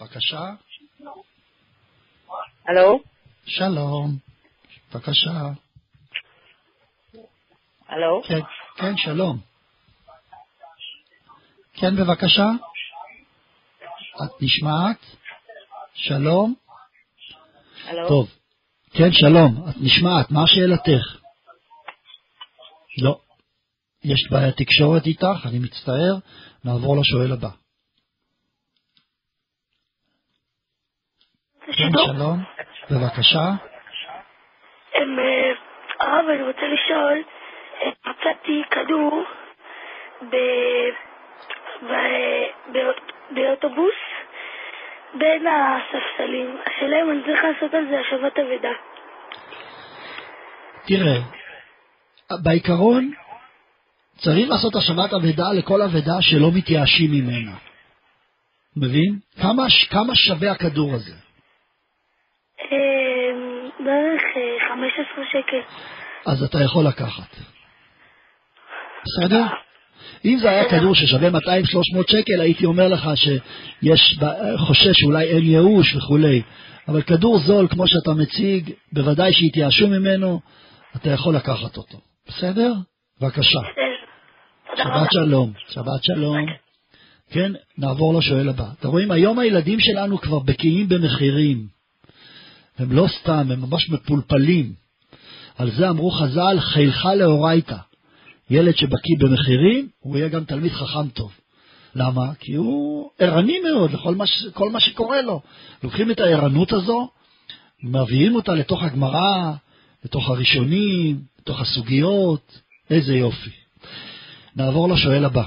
בבקשה. הלו? שלום, בבקשה. הלו? כן, כן, שלום. כן, בבקשה. את נשמעת? שלום? הלו? טוב. כן, שלום, את נשמעת, מה שאלתך? לא. יש בעיית תקשורת איתך, אני מצטער, נעבור לשואל הבא. כן, שלום, בבקשה. אה, הרב, אני רוצה לשאול, מצאתי כדור באוטובוס בין הספסלים. השאלה אם אני צריך לעשות על זה השבת אבדה. תראה, בעיקרון צריך לעשות השבת אבדה לכל אבדה שלא מתייאשים ממנה. מבין? כמה, כמה שווה הכדור הזה? 15 אה, שקל. אז אתה יכול לקחת. בסדר? אם זה היה כדור ששווה 200-300 שקל, הייתי אומר לך שיש, חושש שאולי אין ייאוש וכולי. אבל כדור זול, כמו שאתה מציג, בוודאי שהתייאשו ממנו, אתה יכול לקחת אותו. בסדר? בבקשה. שבת שלום. שבת שלום. כן, נעבור לשואל הבא. אתם רואים, היום הילדים שלנו כבר בקיאים במחירים. הם לא סתם, הם ממש מפולפלים. על זה אמרו חז"ל, חילך לאורייתא. ילד שבקיא במחירים, הוא יהיה גם תלמיד חכם טוב. למה? כי הוא ערני מאוד לכל מה, ש... מה שקורה לו. לוקחים את הערנות הזו, מביאים אותה לתוך הגמרא, לתוך הראשונים, לתוך הסוגיות, איזה יופי. נעבור לשואל הבא.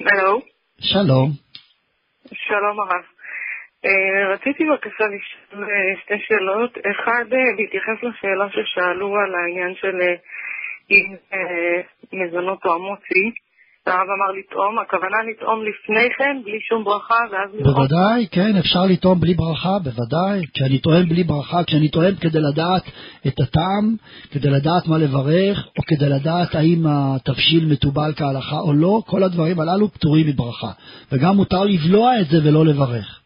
הלו. שלום. שלום הרב. Uh, רציתי בבקשה לשאול uh, שתי שאלות. אחד, uh, בהתייחס לשאלה ששאלו על העניין של אם מזונות או המוציא. הרב אמר לטעום, הכוונה לטעום לפני כן, בלי שום ברכה, ואז. בוודאי, כן, אפשר לטעום בלי ברכה, בוודאי. כשאני טועם בלי ברכה, כשאני טועם כדי לדעת את הטעם, כדי לדעת מה לברך, או כדי לדעת האם התבשיל מתובל כהלכה או לא, כל הדברים הללו פטורים מברכה. וגם מותר לבלוע את זה ולא לברך.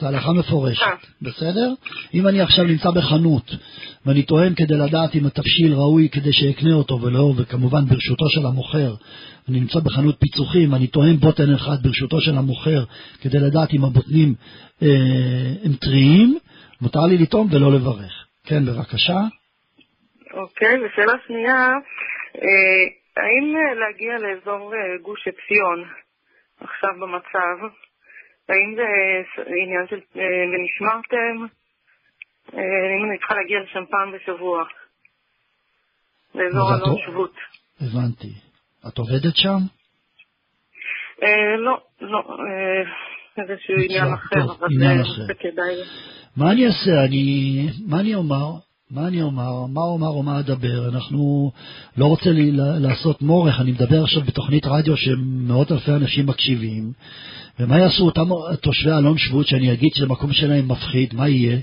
זו הלכה מפורשת, בסדר? אם אני עכשיו נמצא בחנות ואני טועם כדי לדעת אם התבשיל ראוי כדי שאקנה אותו ולא, וכמובן ברשותו של המוכר, אני נמצא בחנות פיצוחים, אני טועם בוטן אחד ברשותו של המוכר כדי לדעת אם הבוטנים אה, הם טריים, מותר לי לטעום ולא לברך. כן, בבקשה. אוקיי, ושאלה שנייה, אה, האם להגיע לאזור אה, גוש עציון עכשיו במצב, האם זה עניין של אה, ונשמרתם? אה, אם אני צריכה להגיע לשם פעם בשבוע, לאזור אלון שבות. הבנתי. את עובדת שם? אה, לא, לא. איזשהו עניין אחר, אבל זה כדאי. מה אני אעשה? אני... מה אני אומר? מה אני אומר? מה אומר או מה אדבר? אנחנו לא רוצה לי לעשות מורך, אני מדבר עכשיו בתוכנית רדיו שמאות אלפי אנשים מקשיבים, ומה יעשו אותם תושבי אלון שבות שאני אגיד שהמקום שלהם מפחיד, מה יהיה?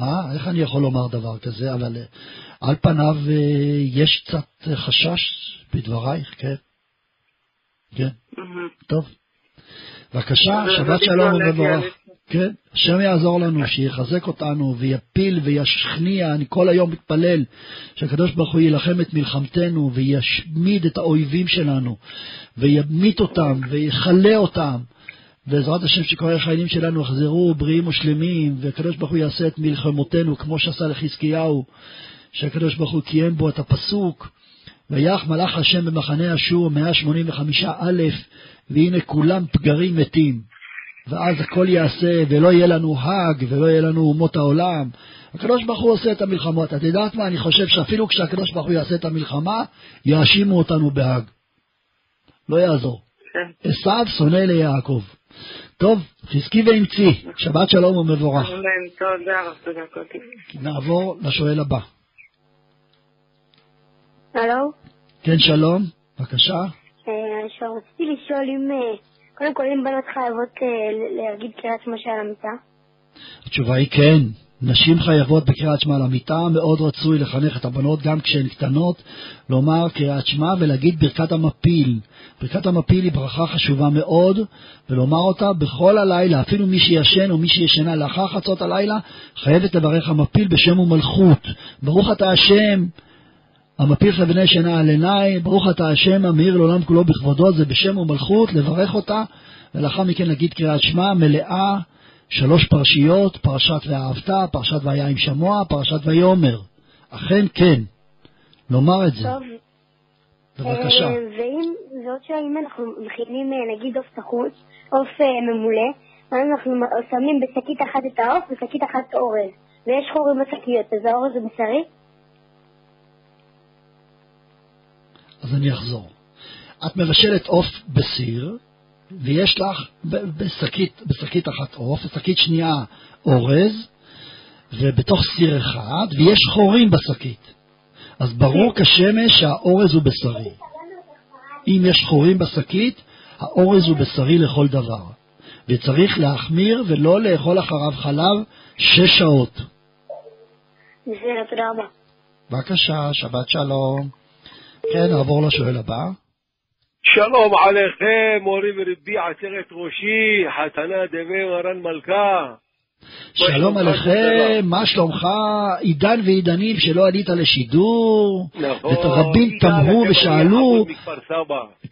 אה? איך אני יכול לומר דבר כזה? אבל על פניו אה, יש קצת חשש בדברייך, כן? כן. טוב. בבקשה, שבת שלום ומבורך. כן, השם יעזור לנו, שיחזק אותנו ויפיל וישכניע, אני כל היום מתפלל שהקדוש ברוך הוא יילחם את מלחמתנו וישמיד את האויבים שלנו וימית אותם ויכלה אותם בעזרת השם שכל החיילים שלנו יחזרו בריאים ושלמים והקדוש ברוך הוא יעשה את מלחמותינו כמו שעשה לחזקיהו שהקדוש ברוך הוא קיים בו את הפסוק ויח מלאך השם במחנה אשור 185 א' והנה כולם פגרים מתים ואז הכל יעשה, ולא יהיה לנו האג, ולא יהיה לנו אומות העולם. הקדוש ברוך הוא עושה את המלחמות. את יודעת מה? אני חושב שאפילו כשהקדוש ברוך הוא יעשה את המלחמה, יאשימו אותנו בהאג. לא יעזור. כן. עשיו שונא ליעקב. טוב, חזקי ואמצי, שבת שלום ומבורך. נעבור לשואל הבא. הלו? כן, שלום, בבקשה. אה, רציתי לשאול אם אה, קודם כל, אם בנות חייבות אה, להגיד קריאת שמע של המיטה? התשובה היא כן. נשים חייבות בקריאת שמע על המיטה, מאוד רצוי לחנך את הבנות גם כשהן קטנות, לומר קריאת שמע ולהגיד ברכת המפיל. ברכת המפיל היא ברכה חשובה מאוד, ולומר אותה בכל הלילה, אפילו מי שישן או מי שישנה לאחר חצות הלילה, חייבת לברך המפיל בשם ומלכות. ברוך אתה השם, המפיל לבני שינה על עיניי, ברוך אתה השם המאיר לעולם כולו בכבודו, זה בשם ומלכות, לברך אותה, ולאחר מכן להגיד קריאת שמע מלאה, שלוש פרשיות, פרשת ואהבת, פרשת והיה עם שמוע, פרשת ויאמר. אכן כן, לומר את זה. טוב. בבקשה. אה, ואם זאת שאם אנחנו מכינים אה, נגיד עוף תחוץ, עוף אה, ממולא, אנחנו שמים בשקית אחת את העוף ובשקית אחת את האורז, ויש חורים בשקיות, אז האורז הוא בשרי? אז אני אחזור. את מבשלת עוף בסיר, ויש לך בשקית, בשקית אחת עוף, בשקית שנייה אורז, ובתוך סיר אחד, ויש חורים בשקית. אז ברור כשמש שהאורז הוא בשרי. אם יש חורים בשקית, האורז הוא בשרי לכל דבר. וצריך להחמיר ולא לאכול אחריו חלב שש שעות. בסדר, תודה רבה. בבקשה, שבת שלום. כן, נעבור לשואל הבא. שלום עליכם, מורי ורבי עצרת ראשי, חתנה דבי מרן מלכה. שלום עליכם, מה שלומך? עידן ועידנים שלא עלית לשידור, נכון, ורבים תמהו ושאלו.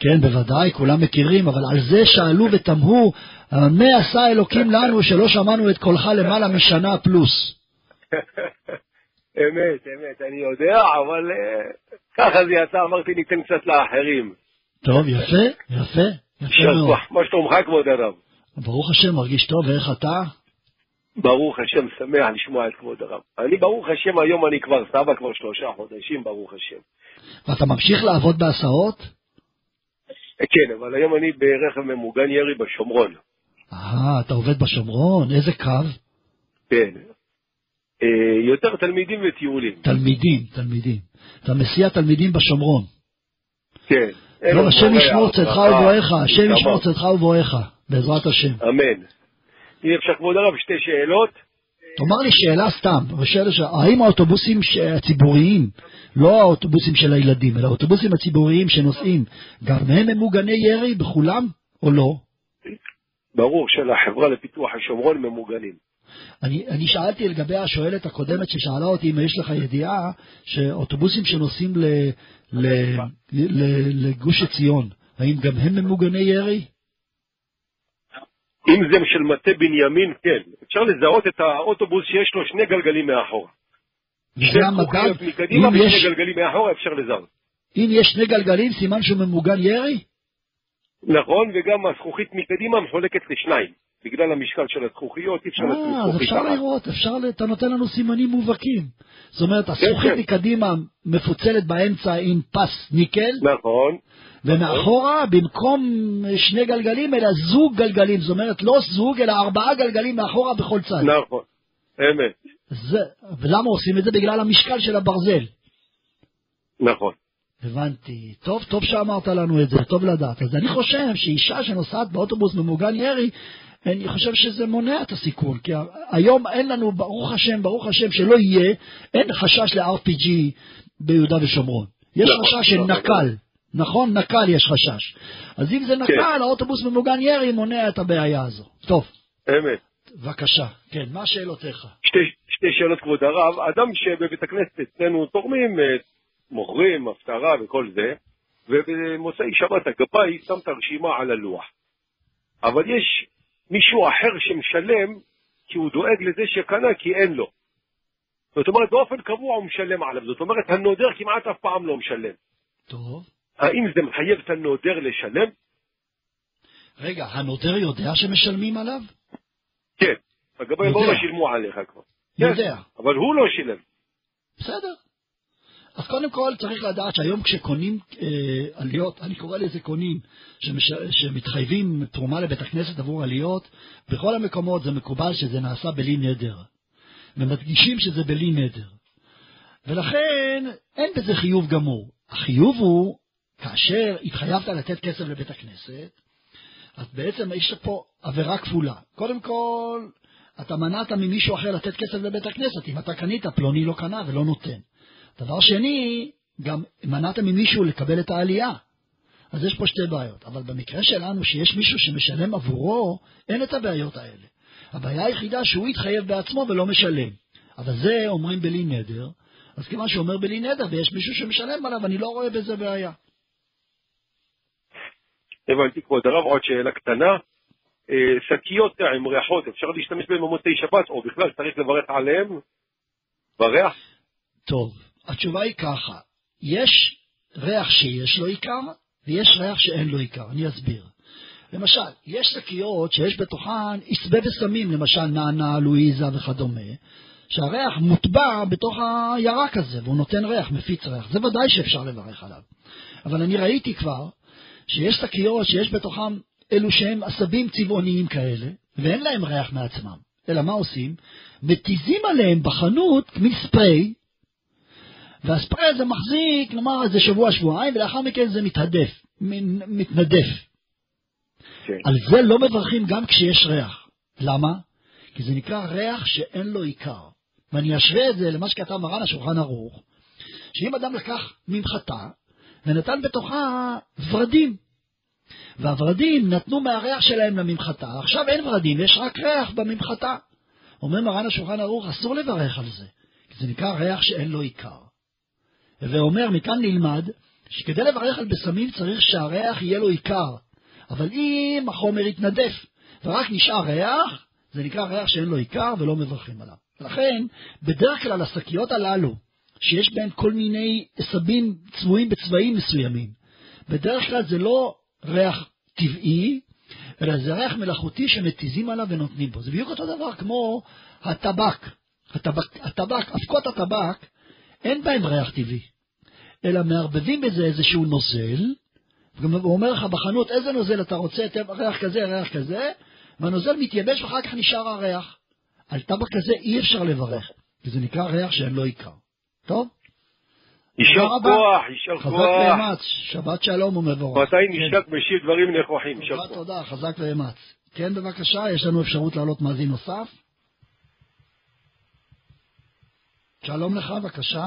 כן, בוודאי, כולם מכירים, אבל על זה שאלו ותמהו, מה עשה אלוקים לנו שלא שמענו את קולך למעלה משנה פלוס? אמת, אמת, אני יודע, אבל אה, ככה זה יצא, אמרתי ניתן קצת לאחרים. טוב, יפה, יפה, יפה מאוד. מה שלומך כבוד הרב? ברוך השם, מרגיש טוב, ואיך אתה? ברוך השם, שמח לשמוע את כבוד הרב. אני ברוך השם, היום אני כבר סבא כבר שלושה חודשים, ברוך השם. ואתה ממשיך לעבוד בהסעות? כן, אבל היום אני ברכב ממוגן ירי בשומרון. אה, אתה עובד בשומרון? איזה קו? כן. אה, יותר תלמידים וטיולים. תלמידים, תלמידים. אתה מסיע תלמידים בשומרון. כן. טוב, השם ישמור צאתך ובואך, השם נשמה. ישמור צאתך ובואך, בעזרת השם. אמן. אם אפשר כבוד הרב, שתי שאלות. תאמר לי שאלה סתם, ש... האם האוטובוסים הציבוריים, לא האוטובוסים של הילדים, אלא האוטובוסים הציבוריים שנוסעים, גם הם ממוגני ירי בכולם, או לא? ברור שלחברה לפיתוח השומרון ממוגנים. אני, אני שאלתי לגבי השואלת הקודמת ששאלה אותי אם יש לך ידיעה שאוטובוסים שנוסעים ל, ל, ל, לגוש עציון, האם גם הם ממוגני ירי? אם זה של מטה בנימין, כן. אפשר לזהות את האוטובוס שיש לו שני גלגלים מאחורה. וזה המדד? מקדימה ושני יש, גלגלים מאחורה אפשר לזהות. אם יש שני גלגלים, סימן שהוא ממוגן ירי? נכון, וגם הזכוכית מקדימה מחולקת לשניים. בגלל המשקל של הזכוכיות, אי אפשר אה, אז זכוכית אפשר אחת. לראות, אפשר, ל- אתה נותן לנו סימנים מובהקים. זאת אומרת, כן, הזכוכית כן. מקדימה מפוצלת באמצע עם פס ניקל, נכון. ומאחורה, במקום שני גלגלים, אלא זוג גלגלים. זאת אומרת, לא זוג, אלא ארבעה גלגלים מאחורה בכל צד. נכון. אמת. זה, ולמה עושים את זה? בגלל המשקל של הברזל. נכון. הבנתי. טוב, טוב שאמרת לנו את זה, טוב לדעת. אז אני חושב שאישה שנוסעת באוטובוס ממוגן ירי, אני חושב שזה מונע את הסיכון, כי היום אין לנו, ברוך השם, ברוך השם, שלא יהיה, אין חשש ל-RPG ביהודה ושומרון. יש נכון, חשש של נכון. נקל, נכון? נקל יש חשש. אז אם זה נקל, האוטובוס ממוגן ירי מונע את הבעיה הזו. טוב, אמת. בבקשה. כן, מה שאלותיך? שתי, שתי שאלות כבוד הרב. אדם שבבית הכנסת אצלנו תורמים, אה, מוכרים, הפטרה וכל זה, ובמוצאי שבת הגבאי שם את הרשימה על הלוח. אבל יש מישהו אחר שמשלם כי הוא דואג לזה שקנה כי אין לו. זאת אומרת, באופן קבוע הוא משלם עליו. זאת אומרת, הנודר כמעט אף פעם לא משלם. טוב. האם זה מחייב את הנודר לשלם? רגע, הנוטר יודע שמשלמים עליו? כן. יודע. לא שילמו עליך כבר. יודע. כן, אבל הוא לא שילם. בסדר. אז קודם כל צריך לדעת שהיום כשקונים אה, עליות, אני קורא לזה קונים, שמש, שמתחייבים תרומה לבית הכנסת עבור עליות, בכל המקומות זה מקובל שזה נעשה בלי נדר. ומדגישים שזה בלי נדר. ולכן אין בזה חיוב גמור. החיוב הוא, כאשר התחייבת לתת כסף לבית הכנסת, אז בעצם יש פה עבירה כפולה. קודם כל, אתה מנעת ממישהו אחר לתת כסף לבית הכנסת. אם אתה קנית, פלוני לא קנה ולא נותן. דבר שני, גם מנעת ממישהו לקבל את העלייה. אז יש פה שתי בעיות. אבל במקרה שלנו, שיש מישהו שמשלם עבורו, אין את הבעיות האלה. הבעיה היחידה שהוא יתחייב בעצמו ולא משלם. אבל זה אומרים בלי נדר, אז כיוון שהוא אומר בלי נדר ויש מישהו שמשלם עליו, אני לא רואה בזה בעיה. הבנתי, כבוד הרב, עוד שאלה קטנה. אה, שקיות עם ריחות, אפשר להשתמש בהן במוצאי שבת, או בכלל צריך לברך עליהן? בריח? טוב, התשובה היא ככה, יש ריח שיש לו עיקר, ויש ריח שאין לו עיקר, אני אסביר. למשל, יש שקיות שיש בתוכן עשבי וסמים, למשל נענה, לואיזה וכדומה, שהריח מוטבע בתוך הירק הזה, והוא נותן ריח, מפיץ ריח. זה ודאי שאפשר לברך עליו. אבל אני ראיתי כבר שיש שקיות שיש בתוכם אלו שהם עשבים צבעוניים כאלה, ואין להם ריח מעצמם. אלא מה עושים? מתיזים עליהם בחנות מספרי, והספרי הזה מחזיק, נאמר, איזה שבוע-שבועיים, ולאחר מכן זה מתהדף, מתנדף. כן. על זה לא מברכים גם כשיש ריח. למה? כי זה נקרא ריח שאין לו עיקר. ואני אשווה את זה למה שכתב מרן השולחן ערוך, שאם אדם לקח ממחטה ונתן בתוכה ורדים. והוורדים נתנו מהריח שלהם לממחטה. עכשיו אין ורדים, יש רק ריח בממחטה. אומר מרן השולחן ערוך, אסור לברך על זה, כי זה נקרא ריח שאין לו עיקר. ואומר, מכאן נלמד, שכדי לברך על בשמים צריך שהריח יהיה לו עיקר. אבל אם החומר יתנדף ורק נשאר ריח, זה נקרא ריח שאין לו עיקר ולא מברכים עליו. לכן, בדרך כלל השקיות הללו, שיש בהן כל מיני עשבים צבועים בצבעים מסוימים, בדרך כלל זה לא ריח טבעי, אלא זה ריח מלאכותי שמתיזים עליו ונותנים בו. זה בדיוק אותו דבר כמו הטבק. הטבק, הטבק, אבקות הטבק, אין בהם ריח טבעי, אלא מערבבים בזה איזשהו נוזל, הוא אומר לך בחנות איזה נוזל אתה רוצה, ריח כזה, ריח כזה, והנוזל מתייבש ואחר כך נשאר הריח. על טבק כזה אי אפשר לברך, כי זה נקרא ריח שאין לו עיקר. טוב? יישר כוח, יישר חזק כוח. ואמץ, שבת שלום ומבורך. מתי נשק משיב דברים נכוחים, יישר תודה, כוח. תודה, חזק ואמץ. כן, בבקשה, יש לנו אפשרות להעלות מאזין נוסף. שלום לך, בבקשה.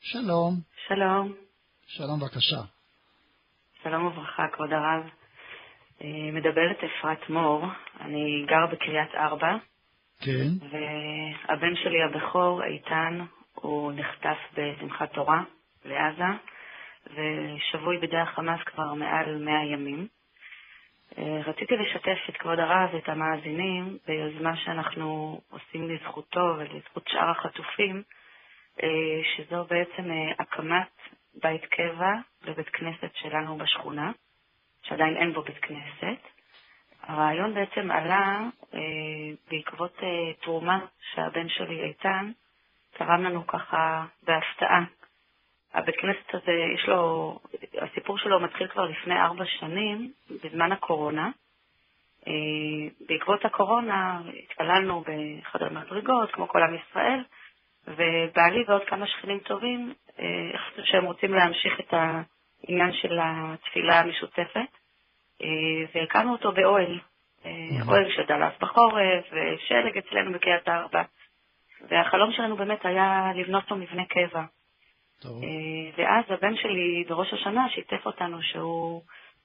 שלום. שלום, שלום, בבקשה. שלום וברכה, כבוד הרב. אה, מדברת אפרת מור, אני גר בקריית ארבע, כן. והבן שלי הבכור, איתן, הוא נחטף בשמחת תורה לעזה, ושבוי בידי החמאס כבר מעל 100 ימים. אה, רציתי לשתף את כבוד הרב ואת המאזינים ביוזמה שאנחנו עושים לזכותו ולזכות שאר החטופים, אה, שזו בעצם אה, הקמת בית קבע לבית כנסת שלנו בשכונה, שעדיין אין בו בית כנסת. הרעיון בעצם עלה בעקבות תרומה שהבן שלי איתן תרם לנו ככה בהפתעה. הבית כנסת הזה, יש לו, הסיפור שלו מתחיל כבר לפני ארבע שנים, בזמן הקורונה. אה, בעקבות הקורונה התפללנו באחד המדרגות, כמו כל עם ישראל, ובעלי ועוד כמה שכנים טובים אה, החליטו שהם רוצים להמשיך את העניין של התפילה המשותפת, אה, והקמנו אותו באוהל. אה, אוהל שדלף בחורף, ושלג אצלנו בקריית ארבע. והחלום שלנו באמת היה לבנות לו מבנה קבע. טוב. אה, ואז הבן שלי בראש השנה שיתף אותנו שהוא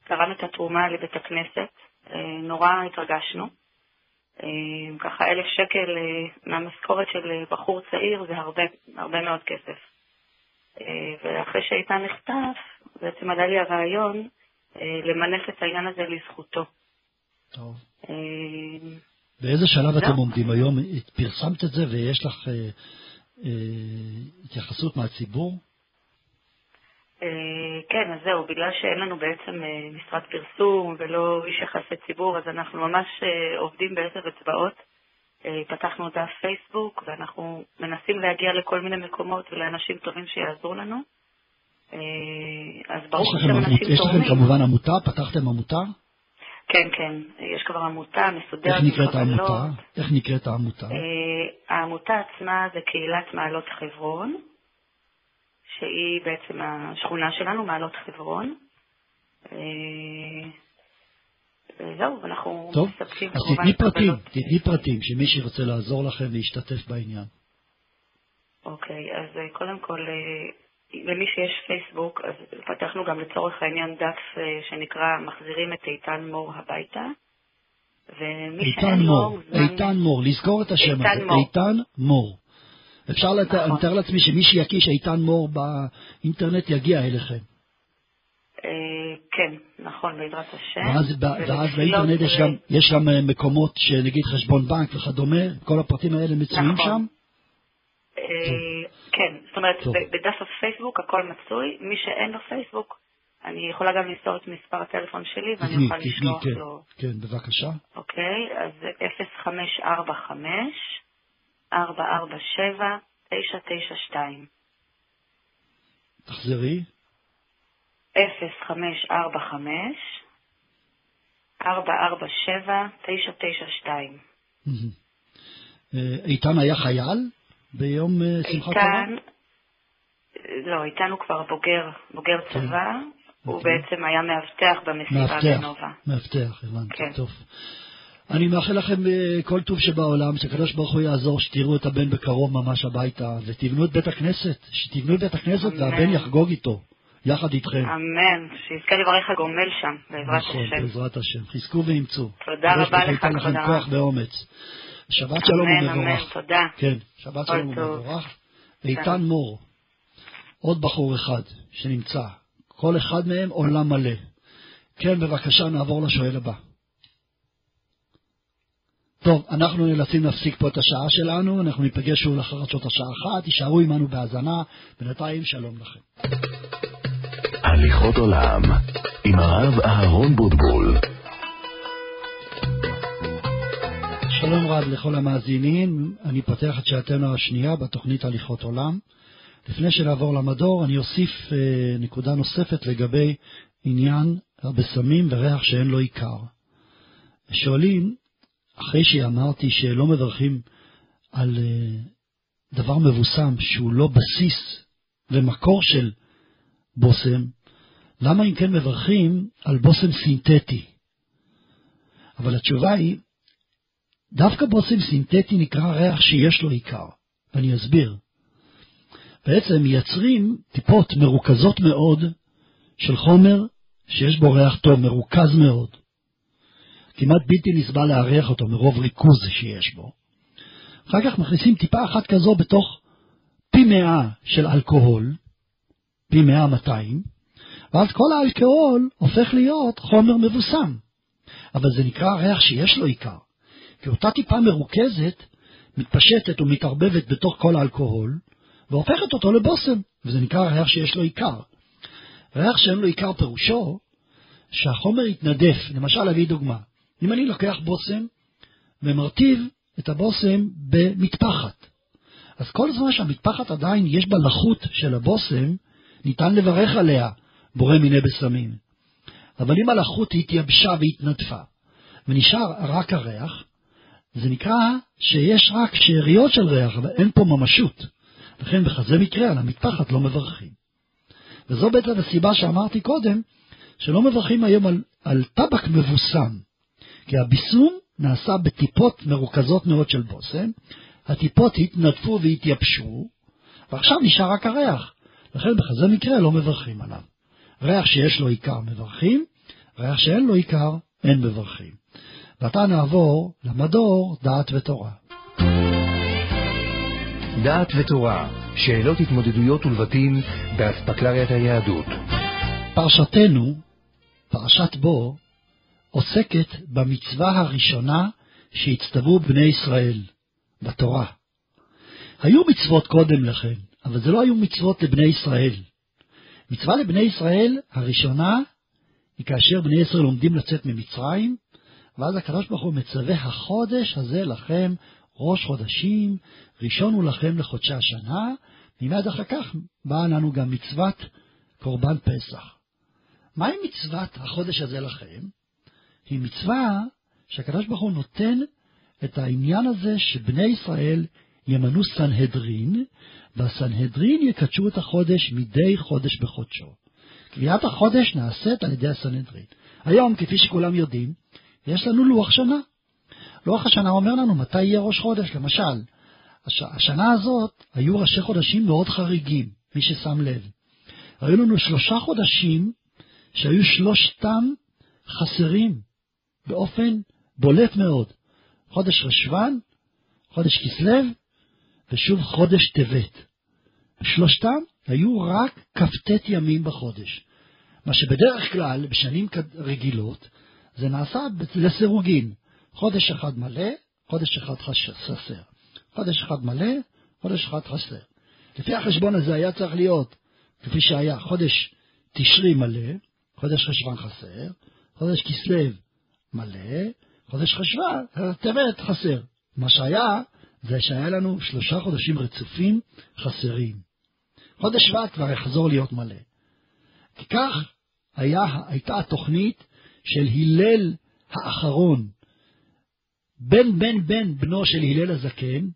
תרם את התרומה לבית הכנסת. אה, נורא התרגשנו. אה, ככה אלף שקל מהמשכורת של בחור צעיר זה הרבה, הרבה מאוד כסף. ואחרי שאיתן נחטף, בעצם עלה לי הרעיון למנף את העניין הזה לזכותו. טוב. באיזה שלב. אתם עומדים היום? פרסמת את זה ויש לך התייחסות מהציבור? אה, כן, אז זהו, בגלל שאין לנו בעצם אה, משרד פרסום ולא איש יחסי ציבור, אז אנחנו ממש אה, עובדים בעשר אצבעות. אה, פתחנו דף פייסבוק, ואנחנו מנסים להגיע לכל מיני מקומות ולאנשים טובים שיעזרו לנו. אה, אז השם עמות- אנשים יש לכם תורמים. כמובן עמותה? פתחתם עמותה? כן, כן, יש כבר עמותה מסודרת. איך נקראת חבלות. העמותה? איך נקראת העמותה? אה, העמותה עצמה זה קהילת מעלות חברון, שהיא בעצם השכונה שלנו, מעלות חברון. אה, וזהו, ואנחנו טוב, מספקים אז כמובן תתני פרטים. תתני פרטים, שמי שירצה לעזור לכם להשתתף בעניין. אוקיי, אז אה, קודם כל, אה, למי שיש פייסבוק, אז פתחנו גם לצורך העניין דף אה, שנקרא מחזירים את איתן מור הביתה. ומי איתן מור, מוזמן- איתן מור, לזכור את השם איתן הזה, מור. איתן מור. אפשר, לת... נכון. אני מתאר לעצמי שמי שיקיש איתן מור באינטרנט יגיע אליכם. אה, כן, נכון, בעזרת השם. ואז, ואז באינטרנט יש גם, יש גם אה, מקומות שנגיד חשבון בנק וכדומה, כל הפרטים האלה מצויים נכון. שם? אה, כן, זאת אומרת, בדף הפייסבוק הכל מצוי. מי שאין לו פייסבוק, אני יכולה גם למסור את מספר הטלפון שלי ואני תתני, לשלוח כן, לו. כן, בבקשה. אוקיי, אז זה 0545 447 992. תחזרי. 0545 447 992. מהמם. אה, איתן היה חייל ביום אה, שמחת תורה? איתן, לא, איתן הוא כבר בוגר, בוגר צבא, הוא אוקיי. בעצם היה מאבטח במסיבה בנובה. מאבטח, הבנתי, כן. טוב. אני מאחל לכם אה, כל טוב שבעולם, שהקדוש ברוך הוא יעזור, שתראו את הבן בקרוב ממש הביתה, ותבנו את בית הכנסת, שתבנו את בית הכנסת. והבן יחגוג איתו, יחד איתכם. אמן, שיזכה לברך הגומל שם, בעזרת נכון, השם. בעזרת השם. חזקו ואימצו. תודה רבה הוא לך, לכם כבוד כוח. ואומץ. שבת שלום אמן, אמן, ומבורך. תודה. כן, שבת שלום. ומבורך. איתן מור, עוד בחור אחד שנמצא, כל אחד מהם עולם מלא. כן, בבקשה, נעבור לשואל הבא. טוב, אנחנו נאלצים להפסיק פה את השעה שלנו, אנחנו ניפגש שוב לאחר שעות השעה אחת, תישארו עמנו בהאזנה, בינתיים שלום לכם. הליכות עולם, עם הרב אהרון בוטבול. שלום רב לכל המאזינים, אני פותח את שעתנו השנייה בתוכנית הליכות עולם. לפני שנעבור למדור, אני אוסיף אה, נקודה נוספת לגבי עניין הבשמים וריח שאין לו עיקר. שואלים, אחרי שאמרתי שלא מברכים על אה, דבר מבוסם שהוא לא בסיס ומקור של בושם, למה אם כן מברכים על בושם סינתטי? אבל התשובה היא, דווקא בושם סינתטי נקרא ריח שיש לו עיקר, ואני אסביר. בעצם מייצרים טיפות מרוכזות מאוד של חומר שיש בו ריח טוב, מרוכז מאוד. כמעט בלתי נסבל להריח אותו מרוב ריכוז שיש בו. אחר כך מכניסים טיפה אחת כזו בתוך פי מאה של אלכוהול, פי מאה מאתיים, ואז כל האלכוהול הופך להיות חומר מבוסם. אבל זה נקרא ריח שיש לו עיקר. כי אותה טיפה מרוכזת מתפשטת ומתערבבת בתוך כל האלכוהול, והופכת אותו לבושם, וזה נקרא ריח שיש לו עיקר. ריח שאין לו עיקר פירושו שהחומר יתנדף. למשל, אביא דוגמה. אם אני לוקח בושם ומרטיב את הבושם במטפחת, אז כל זמן שהמטפחת עדיין יש בה לחות של הבושם, ניתן לברך עליה, בורא מיני בשמים. אבל אם הלחות התייבשה והתנדפה, ונשאר רק הריח, זה נקרא שיש רק שאריות של ריח, אבל אין פה ממשות. לכן בכזה מקרה על המטפחת לא מברכים. וזו בעצם הסיבה שאמרתי קודם, שלא מברכים היום על, על טבק מבוסם, כי הביסום נעשה בטיפות מרוכזות מאוד של בושם, הטיפות התנדפו והתייבשו, ועכשיו נשאר רק הריח. לכן בכזה מקרה לא מברכים עליו. ריח שיש לו עיקר מברכים, ריח שאין לו עיקר אין מברכים. ועתה נעבור למדור דעת ותורה. דעת ותורה, שאלות התמודדויות ולבטים באספקלריית היהדות. פרשתנו, פרשת בו, עוסקת במצווה הראשונה שהצטוו בני ישראל, בתורה. היו מצוות קודם לכן, אבל זה לא היו מצוות לבני ישראל. מצווה לבני ישראל הראשונה היא כאשר בני ישראל עומדים לצאת ממצרים, ואז הקדוש ברוך הוא מצווה החודש הזה לכם ראש חודשים, ראשון הוא לכם לחודשי השנה, ומיד אחר כך באה לנו גם מצוות קורבן פסח. מהי מצוות החודש הזה לכם? היא מצווה שהקדוש ברוך הוא נותן את העניין הזה שבני ישראל ימנו סנהדרין, והסנהדרין יקדשו את החודש מדי חודש בחודשו. קביעת החודש נעשית על ידי הסנהדרין. היום, כפי שכולם יודעים, יש לנו לוח שנה. לוח השנה אומר לנו מתי יהיה ראש חודש. למשל, הש... השנה הזאת היו ראשי חודשים מאוד חריגים, מי ששם לב. היו לנו שלושה חודשים שהיו שלושתם חסרים באופן בולט מאוד. חודש רשבן, חודש כסלו, ושוב חודש טבת. שלושתם היו רק כ"ט ימים בחודש. מה שבדרך כלל, בשנים רגילות, זה נעשה לסירוגין. חודש אחד מלא, חודש אחד חסר. חודש אחד מלא, חודש אחד חסר. לפי החשבון הזה היה צריך להיות, כפי שהיה, חודש תשרי מלא, חודש חשבן חסר, חודש כסלו מלא, חודש חשבן, טבת חסר. מה שהיה, זה שהיה לנו שלושה חודשים רצופים חסרים. חודש שבט כבר יחזור להיות מלא. כי כך היה, הייתה התוכנית של הלל האחרון, בן בן בן בנו של הלל הזקן,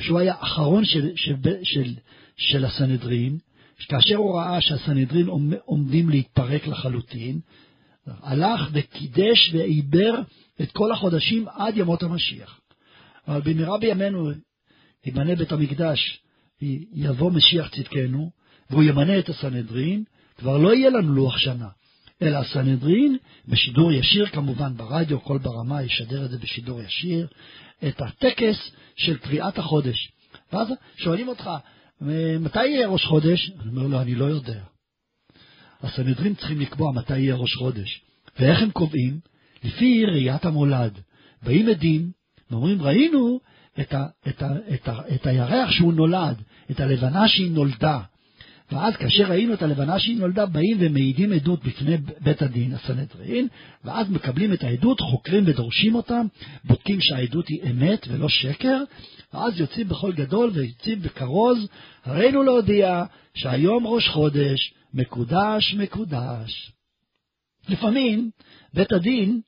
שהוא היה אחרון של, של, של, של הסנהדרין, כאשר הוא ראה שהסנהדרין עומדים להתפרק לחלוטין, הלך וקידש ועיבר את כל החודשים עד ימות המשיח. אבל במהרה בימינו יבנה בית המקדש, יבוא משיח צדקנו, והוא ימנה את הסנהדרין, כבר לא יהיה לנו לוח שנה, אלא הסנהדרין, בשידור ישיר כמובן ברדיו, כל ברמה ישדר את זה בשידור ישיר, את הטקס של קביעת החודש. ואז שואלים אותך, מתי יהיה ראש חודש? אני אומר לו, אני לא יודע. הסנהדרין צריכים לקבוע מתי יהיה ראש חודש. ואיך הם קובעים? לפי ראיית המולד. באים עדים ואומרים, ראינו את, ה, את, ה, את, ה, את הירח שהוא נולד, את הלבנה שהיא נולדה. ואז כאשר ראינו את הלבנה שהיא נולדה, באים ומעידים עדות בפני בית הדין, הסנהדרין, ואז מקבלים את העדות, חוקרים ודורשים אותם, בודקים שהעדות היא אמת ולא שקר, ואז יוצאים בכל גדול ויוצאים בכרוז, הרינו להודיע שהיום ראש חודש, מקודש מקודש. לפעמים בית הדין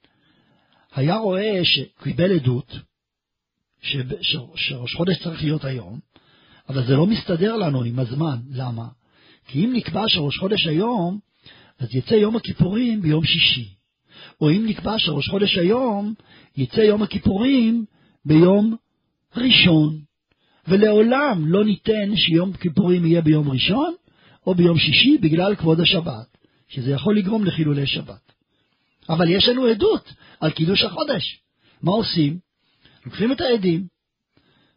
היה רואה שקיבל עדות. שראש חודש צריך להיות היום, אבל זה לא מסתדר לנו עם הזמן. למה? כי אם נקבע שראש חודש היום, אז יצא יום הכיפורים ביום שישי. או אם נקבע שראש חודש היום, יצא יום הכיפורים ביום ראשון. ולעולם לא ניתן שיום כיפורים יהיה ביום ראשון או ביום שישי בגלל כבוד השבת, שזה יכול לגרום לחילולי שבת. אבל יש לנו עדות על קידוש החודש. מה עושים? לוקחים את העדים,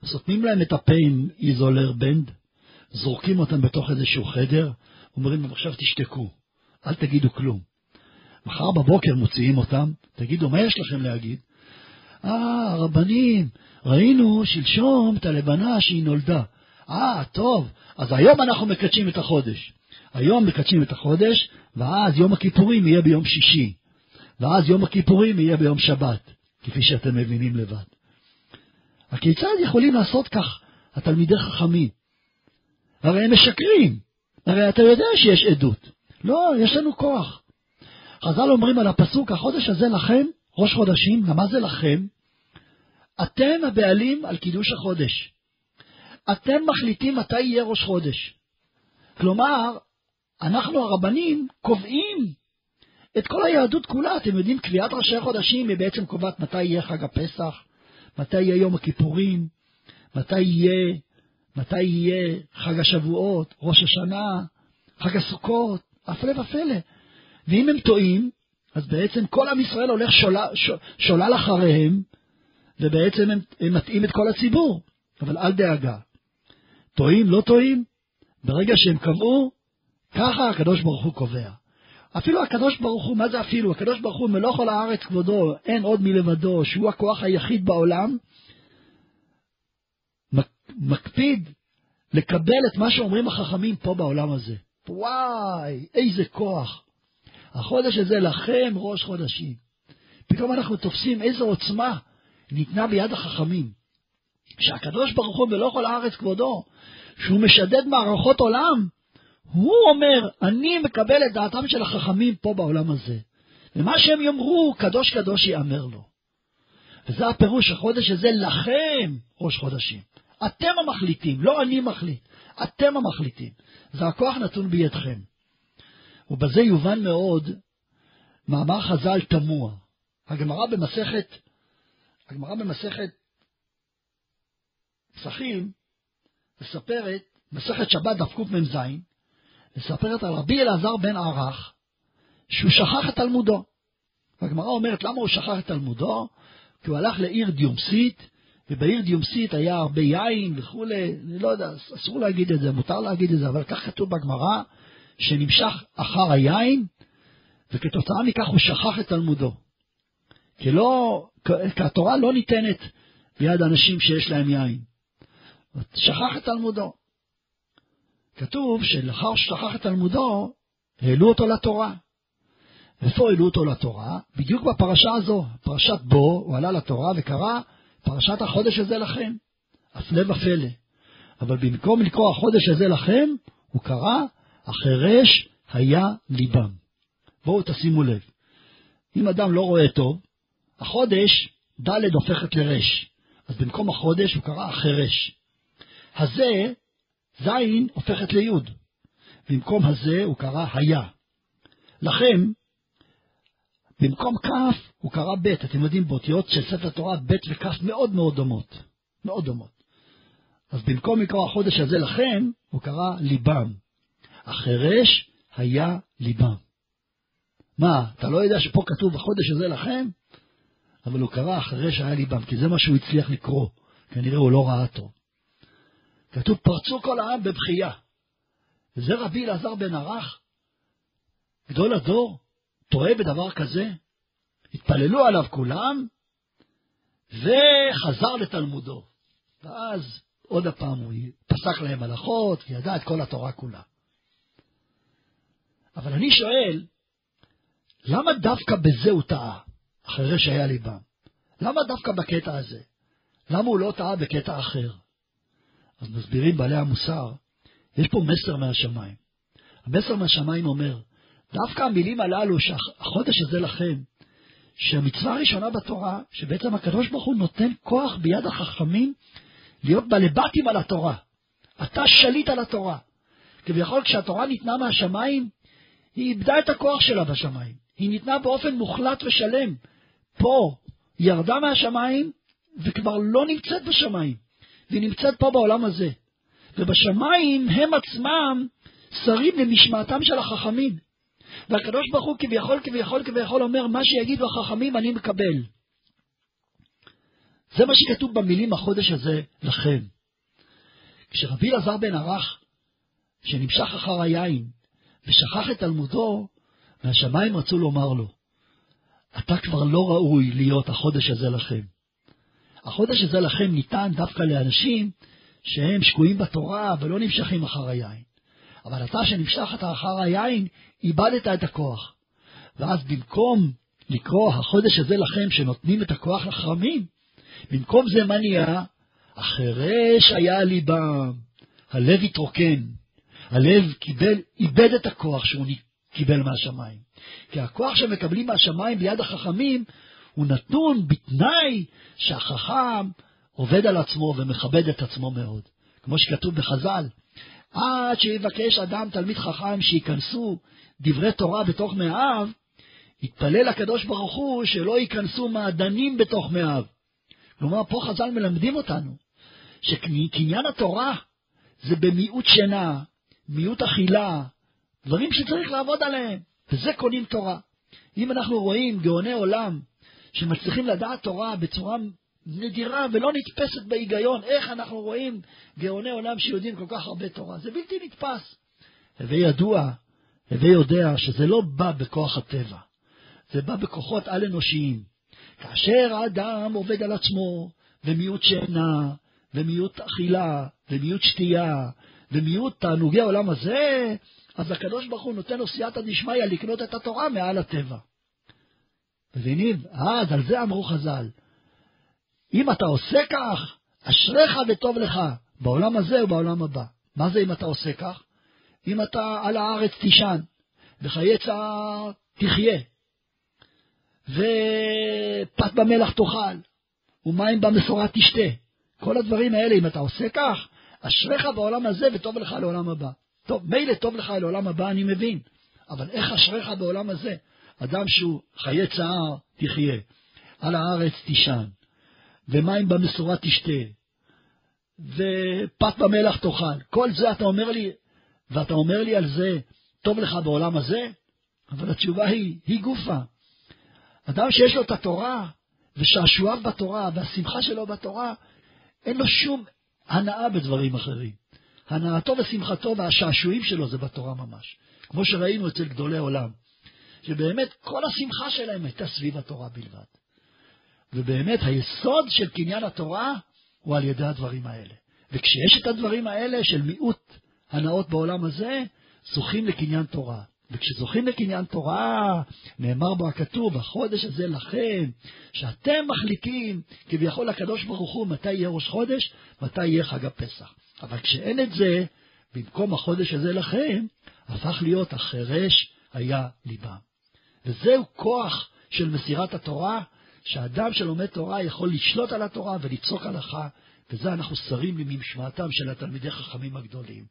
סותמים להם את הפה עם איזולר בנד, זורקים אותם בתוך איזשהו חדר, אומרים להם עכשיו תשתקו, אל תגידו כלום. מחר בבוקר מוציאים אותם, תגידו, מה יש לכם להגיד? אה, הרבנים, ראינו שלשום את הלבנה שהיא נולדה. אה, טוב, אז היום אנחנו מקדשים את החודש. היום מקדשים את החודש, ואז יום הכיפורים יהיה ביום שישי. ואז יום הכיפורים יהיה ביום שבת, כפי שאתם מבינים לבד. הכיצד יכולים לעשות כך התלמידי חכמים? הרי הם משקרים, הרי אתה יודע שיש עדות. לא, יש לנו כוח. חז"ל אומרים על הפסוק, החודש הזה לכם, ראש חודשים, גם מה זה לכם? אתם הבעלים על קידוש החודש. אתם מחליטים מתי יהיה ראש חודש. כלומר, אנחנו הרבנים קובעים את כל היהדות כולה. אתם יודעים, קביעת ראשי החודשים היא בעצם קובעת מתי יהיה חג הפסח, מתי יהיה יום הכיפורים, מתי יהיה, מתי יהיה חג השבועות, ראש השנה, חג הסוכות, הפלא ופלא. ואם הם טועים, אז בעצם כל עם ישראל הולך שולל, שולל אחריהם, ובעצם הם, הם מטעים את כל הציבור. אבל אל דאגה. טועים, לא טועים, ברגע שהם קבעו, ככה הקדוש ברוך הוא קובע. אפילו הקדוש ברוך הוא, מה זה אפילו? הקדוש ברוך הוא מלוא כל הארץ כבודו, אין עוד מלבדו, שהוא הכוח היחיד בעולם, מקפיד לקבל את מה שאומרים החכמים פה בעולם הזה. וואי, איזה כוח. החודש הזה לכם ראש חודשים. פתאום אנחנו תופסים איזו עוצמה ניתנה ביד החכמים. שהקדוש ברוך הוא מלוא כל הארץ כבודו, שהוא משדד מערכות עולם, הוא אומר, אני מקבל את דעתם של החכמים פה בעולם הזה. ומה שהם יאמרו, קדוש קדוש ייאמר לו. וזה הפירוש, החודש הזה לכם ראש חודשים. אתם המחליטים, לא אני מחליט, אתם המחליטים. זה הכוח נתון בידכם. ובזה יובן מאוד מאמר חז"ל תמוה. הגמרא במסכת, הגמרא במסכת פסחים מספרת, מסכת שבת דף קמ"ז, מספרת על רבי אלעזר בן ערך, שהוא שכח את תלמודו. והגמרא אומרת, למה הוא שכח את תלמודו? כי הוא הלך לעיר דיומסית, ובעיר דיומסית היה הרבה יין וכולי, אני לא יודע, אסור להגיד את זה, מותר להגיד את זה, אבל כך כתוב בגמרא, שנמשך אחר היין, וכתוצאה מכך הוא שכח את תלמודו. כי, לא, כי התורה לא ניתנת ביד אנשים שיש להם יין. שכח את תלמודו. כתוב שלאחר ששכח את תלמודו, העלו אותו לתורה. איפה העלו אותו לתורה? בדיוק בפרשה הזו, פרשת בו, הוא עלה לתורה וקרא פרשת החודש הזה לכם. הפלא ופלא. אבל במקום לקרוא החודש הזה לכם, הוא קרא, החירש היה ליבם. בואו תשימו לב. אם אדם לא רואה טוב, החודש, ד' הופכת לרש. אז במקום החודש הוא קרא החירש. הזה, ז' הופכת לי'. במקום הזה הוא קרא היה. לכם, במקום כ' הוא קרא ב', אתם יודעים, באותיות של ספר תורה ב' וכ' מאוד מאוד דומות. מאוד דומות. אז במקום לקרוא החודש הזה לכם, הוא קרא ליבם. החירש היה ליבם. מה, אתה לא יודע שפה כתוב החודש הזה לכם? אבל הוא קרא החירש היה ליבם, כי זה מה שהוא הצליח לקרוא. כנראה הוא לא ראה טוב. כתוב, פרצו כל העם בבכייה. וזה רבי אלעזר בן ערך, גדול הדור, טועה בדבר כזה? התפללו עליו כולם, וחזר לתלמודו. ואז עוד הפעם הוא פסק להם הלכות, כי ידע את כל התורה כולה. אבל אני שואל, למה דווקא בזה הוא טעה, אחרי שהיה ליבם? למה דווקא בקטע הזה? למה הוא לא טעה בקטע אחר? אז מסבירים בעלי המוסר, יש פה מסר מהשמיים. המסר מהשמיים אומר, דווקא המילים הללו, שהחודש הזה לכם, שהמצווה הראשונה בתורה, שבעצם הקדוש ברוך הוא נותן כוח ביד החכמים להיות בלבטים על התורה. אתה שליט על התורה. כביכול כשהתורה ניתנה מהשמיים, היא איבדה את הכוח שלה בשמיים. היא ניתנה באופן מוחלט ושלם. פה היא ירדה מהשמיים וכבר לא נמצאת בשמיים, והיא נמצאת פה בעולם הזה. ובשמיים הם עצמם שרים למשמעתם של החכמים. והקדוש ברוך הוא כביכול, כביכול, כביכול אומר, מה שיגידו החכמים אני מקבל. זה מה שכתוב במילים החודש הזה לכם. כשרבי אלעזר בן ערך, שנמשך אחר היין, ושכח את תלמודו, מהשמיים רצו לומר לו, אתה כבר לא ראוי להיות החודש הזה לכם. החודש הזה לכם ניתן דווקא לאנשים שהם שקועים בתורה ולא נמשכים אחר היין. אבל אתה שנמשכת אחר היין, איבדת את הכוח. ואז במקום לקרוא החודש הזה לכם שנותנים את הכוח לחרמים, במקום זה מה נהיה? החירש היה ליבם, הלב התרוקן, הלב קיבל, איבד את הכוח שהוא קיבל מהשמיים. כי הכוח שמקבלים מהשמיים ביד החכמים הוא נתון בתנאי שהחכם עובד על עצמו ומכבד את עצמו מאוד. כמו שכתוב בחז"ל, עד שיבקש אדם תלמיד חכם שייכנסו דברי תורה בתוך מאיו, יתפלל הקדוש ברוך הוא שלא ייכנסו מעדנים בתוך מאיו. כלומר, פה חז"ל מלמדים אותנו שקניין התורה זה במיעוט שינה, מיעוט אכילה, דברים שצריך לעבוד עליהם, וזה קונים תורה. אם אנחנו רואים גאוני עולם שמצליחים לדעת תורה בצורה נדירה ולא נתפסת בהיגיון, איך אנחנו רואים גאוני עולם שיודעים כל כך הרבה תורה, זה בלתי נתפס. הווי ידוע, הווי יודע שזה לא בא בכוח הטבע, זה בא בכוחות על-אנושיים. כאשר האדם עובד על עצמו, ומיעוט שינה, ומיעוט אכילה, ומיעוט שתייה, ומיעוט תענוגי העולם הזה, אז הקדוש ברוך הוא נותן לו סייעתא דשמיא לקנות את התורה מעל הטבע. מבינים? אז על זה אמרו חז"ל. אם אתה עושה כך, אשריך וטוב לך, בעולם הזה ובעולם הבא. מה זה אם אתה עושה כך? אם אתה על הארץ תישן, וחיי צער תחיה, ופת במלח תאכל, ומים במשורה תשתה. כל הדברים האלה, אם אתה עושה כך, אשריך בעולם הזה וטוב לך לעולם הבא. טוב, מילא טוב לך לעולם הבא, אני מבין, אבל איך אשריך בעולם הזה? אדם שהוא חיי צער תחיה, על הארץ תישן, ומים במשורה תשתה, ופת במלח תאכל. כל זה אתה אומר לי, ואתה אומר לי על זה, טוב לך בעולם הזה? אבל התשובה היא, היא גופה. אדם שיש לו את התורה, ושעשועיו בתורה, והשמחה שלו בתורה, אין לו שום הנאה בדברים אחרים. הנאתו ושמחתו והשעשועים שלו זה בתורה ממש. כמו שראינו אצל גדולי עולם, שבאמת כל השמחה שלהם הייתה סביב התורה בלבד. ובאמת היסוד של קניין התורה הוא על ידי הדברים האלה. וכשיש את הדברים האלה של מיעוט הנאות בעולם הזה, זוכים לקניין תורה. וכשזוכים לקניין תורה, נאמר בו הכתוב, החודש הזה לכם, שאתם מחליטים כביכול לקדוש ברוך הוא מתי יהיה ראש חודש, מתי יהיה חג הפסח. אבל כשאין את זה, במקום החודש הזה לכם, הפך להיות החירש היה ליבם. וזהו כוח של מסירת התורה, שאדם שלומד תורה יכול לשלוט על התורה ולפסוק הלכה, וזה אנחנו שרים ממשמעתם של התלמידי חכמים הגדולים.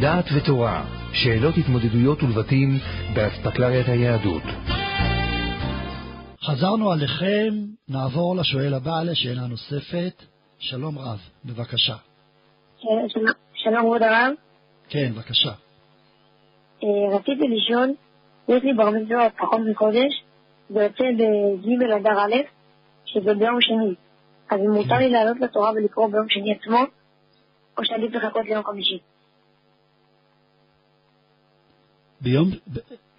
דעת ותורה, שאלות התמודדויות ולבטים באספקלריית היהדות. חזרנו עליכם, נעבור לשואל הבא לשאלה נוספת. שלום רב, בבקשה. שלום- שלום כבוד הרב. כן, בבקשה. אה, רציתי לשאול, יש לי בר מצווה פחות מחודש, זה יוצא בג' אדר א', שזה ביום שני. אז אם מותר לי לעלות לתורה ולקרוא ביום שני עצמו, או שעדיף לחכות ליום חמישי. ביום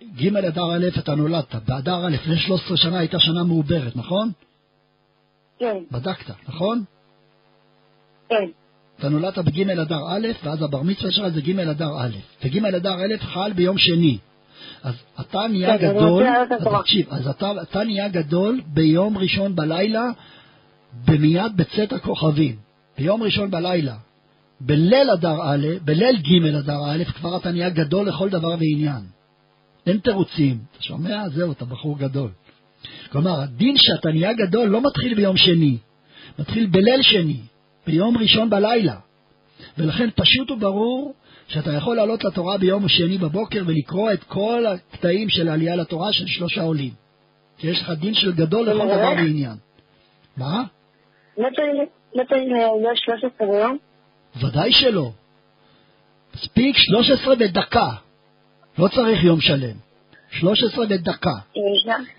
ג' אדר א' אתה נולדת, באדר א', לפני 13 שנה הייתה שנה מעוברת, נכון? כן, בדקת, נכון? כן. אתה נולדת בג' אדר א', ואז הבר מצווה שלך זה ג' אדר א', וג' אדר א' חל ביום שני. אז אתה נהיה כן, גדול, אז. תקשיב, אז אתה, אתה נהיה גדול ביום ראשון בלילה, במיד בצאת הכוכבים. ביום ראשון בלילה, בליל אדר א', בליל ג' אדר א', כבר אתה נהיה גדול לכל דבר ועניין. אין תירוצים. אתה שומע? זהו, אתה בחור גדול. כלומר, הדין שאתה נהיה גדול לא מתחיל ביום שני, מתחיל בליל שני, ביום ראשון בלילה. ולכן פשוט וברור שאתה יכול לעלות לתורה ביום שני בבוקר ולקרוא את כל הקטעים של העלייה לתורה של שלושה עולים. כי יש לך דין של גדול לכל דבר ועניין. מה? לא צריך להיות 13 ביום? ודאי שלא. מספיק 13 בדקה. לא צריך יום שלם. 13 בדקה.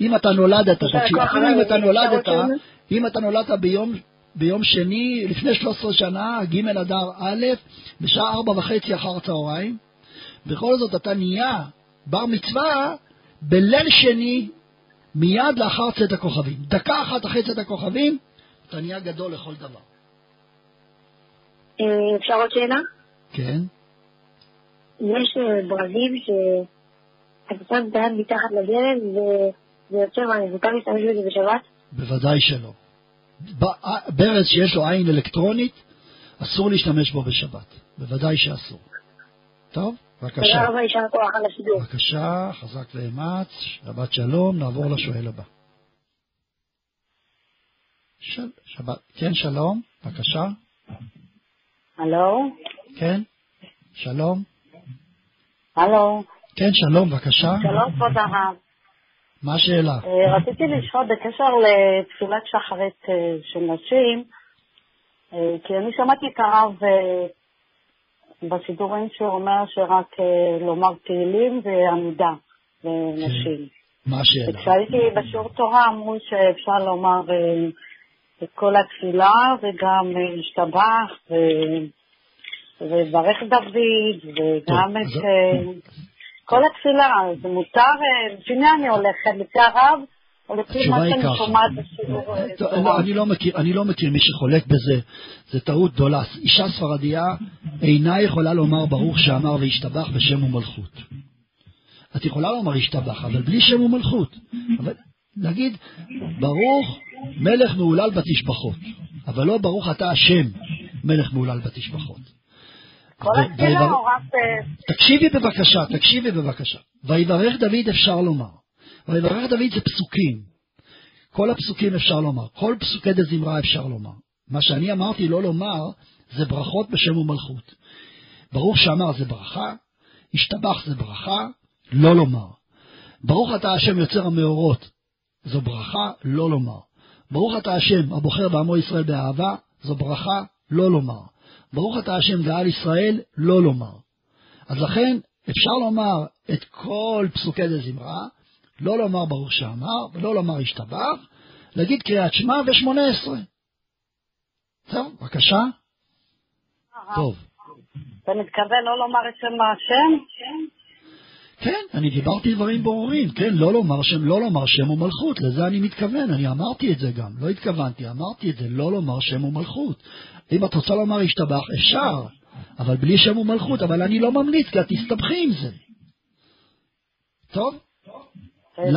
אם אתה נולדת, תקשיב, אפילו אם אתה נולדת, אם אתה נולדת ביום, ביום שני, לפני 13 שנה, ג' אדר א', בשעה ארבע וחצי אחר צהריים, בכל זאת אתה נהיה בר מצווה בליל שני, מיד לאחר צאת הכוכבים. דקה אחת אחרי צאת הכוכבים, אתה נהיה גדול לכל דבר. אה, אפשר עוד שאלה? כן? יש אה, ברזים שאתה שם את היד מתחת לדלת וזה יוצא מים, מותר להשתמש בזה בשבת? בוודאי שלא. ברז שיש לו עין אלקטרונית, אסור להשתמש בו בשבת. בוודאי שאסור. טוב, בבקשה. תודה רבה, יישר כוח על השידור. בבקשה, חזק ואמץ, שבת שלום, נעבור לשואל הבא. של, שבת, כן, שלום, בבקשה. הלו? כן, שלום. הלו? כן, שלום, בבקשה. שלום, כבוד הרב. מה השאלה? אה, רציתי לשאול בקשר לתפילת שחרית אה, של נשים, אה, כי אני שמעתי את הרב בשידורים שהוא אומר שרק לומר תהילים ועמידה לנשים. מה השאלה? וכשהייתי בשיעור תורה אמרו שאפשר לומר את כל התפילה וגם להשתבח ו- וברך דוד וגם את כל התפילה. זה מותר, אה, לפי מי אני הולכת? לפי הרב התשובה היא ככה. אני לא מכיר, לא מי שחולק בזה, זה טעות גדולה. אישה ספרדיה אינה יכולה לומר ברוך שאמר וישתבח בשם ומלכות. את יכולה לומר ישתבח, אבל בלי שם ומלכות. אבל נגיד, ברוך מלך מהולל בתשבחות, אבל לא ברוך אתה השם מלך מהולל בתשבחות. כל ויבר- או רק... אה, תקשיבי בבקשה, תקשיבי בבקשה. ויברך דוד אפשר לומר. ויברך דוד זה פסוקים. כל הפסוקים אפשר לומר. כל פסוקי דזמרה אפשר לומר. מה שאני אמרתי לא לומר, זה ברכות בשם ומלכות. ברוך שאמר זה ברכה, השתבח זה ברכה, לא לומר. ברוך אתה השם יוצר המאורות, זו ברכה, לא לומר. ברוך אתה השם הבוחר בעמו ישראל באהבה, זו ברכה, לא לומר. ברוך אתה השם גאל ישראל, לא לומר. אז לכן אפשר לומר את כל פסוקי דזמרה, לא לומר ברוך שאמר, ולא לומר השתבח, להגיד קריאת שמע ושמונה עשרה. זהו, בבקשה. טוב. אתה מתכוון לא לומר את שם השם? כן, אני דיברתי דברים ברורים, כן, לא לומר שם, לא לומר שם ומלכות, לזה אני מתכוון, אני אמרתי את זה גם, לא התכוונתי, אמרתי את זה, לא לומר שם ומלכות. אם את רוצה לומר השתבח, אפשר, אבל בלי שם ומלכות, אבל אני לא ממליץ, כי את תסתבכי עם זה. טוב? דוד.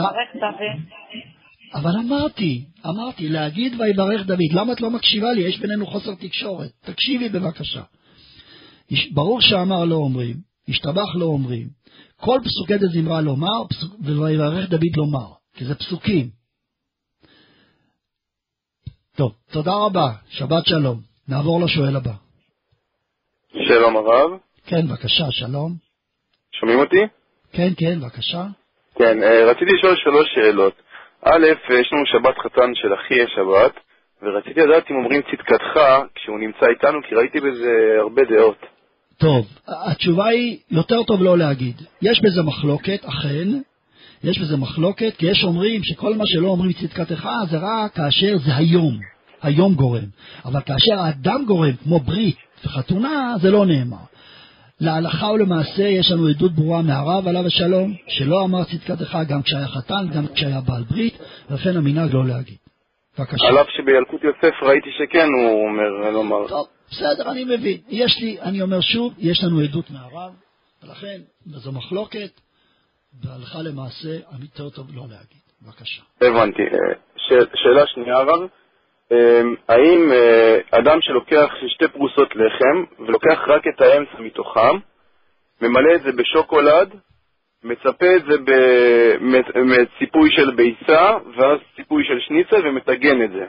אבל אמרתי, אמרתי, להגיד ויברך דוד, למה את לא מקשיבה לי? יש בינינו חוסר תקשורת. תקשיבי בבקשה. ברור שאמר לא אומרים, השתבח לא אומרים, כל פסוקי דזמרה לומר, פסוק- ויברך דוד לומר, כי זה פסוקים. טוב, תודה רבה, שבת שלום. נעבור לשואל הבא. שלום הרב. כן, בבקשה, שלום. שומעים אותי? כן, כן, בבקשה. כן, אה, רציתי לשאול שלוש שאלות. א', יש לנו שבת חתן של אחי השבת, ורציתי לדעת אם אומרים צדקתך כשהוא נמצא איתנו, כי ראיתי בזה הרבה דעות. טוב, התשובה היא, יותר טוב לא להגיד. יש בזה מחלוקת, אכן, יש בזה מחלוקת, כי יש אומרים שכל מה שלא אומרים צדקתך זה רק כאשר זה היום, היום גורם. אבל כאשר האדם גורם, כמו ברית וחתונה, זה לא נאמר. להלכה ולמעשה יש לנו עדות ברורה מהרב עליו השלום, שלא אמר צדקתך גם כשהיה חתן, גם כשהיה בעל ברית, ולכן המנהג לא להגיד. בבקשה. על אף שבילקוט יוסף ראיתי שכן הוא אומר לומר. טוב, בסדר, אני מבין. יש לי, אני אומר שוב, יש לנו עדות מהרב, ולכן זו מחלוקת, בהלכה למעשה, יותר טוב לא להגיד. בבקשה. הבנתי. אה, ש- שאלה שנייה הרב, האם אה, אדם שלוקח שתי פרוסות לחם ולוקח רק את האמצע מתוכם, ממלא את זה בשוקולד, מצפה את זה בציפוי של ביצה, ואז ציפוי של שניצל ומטגן את זה.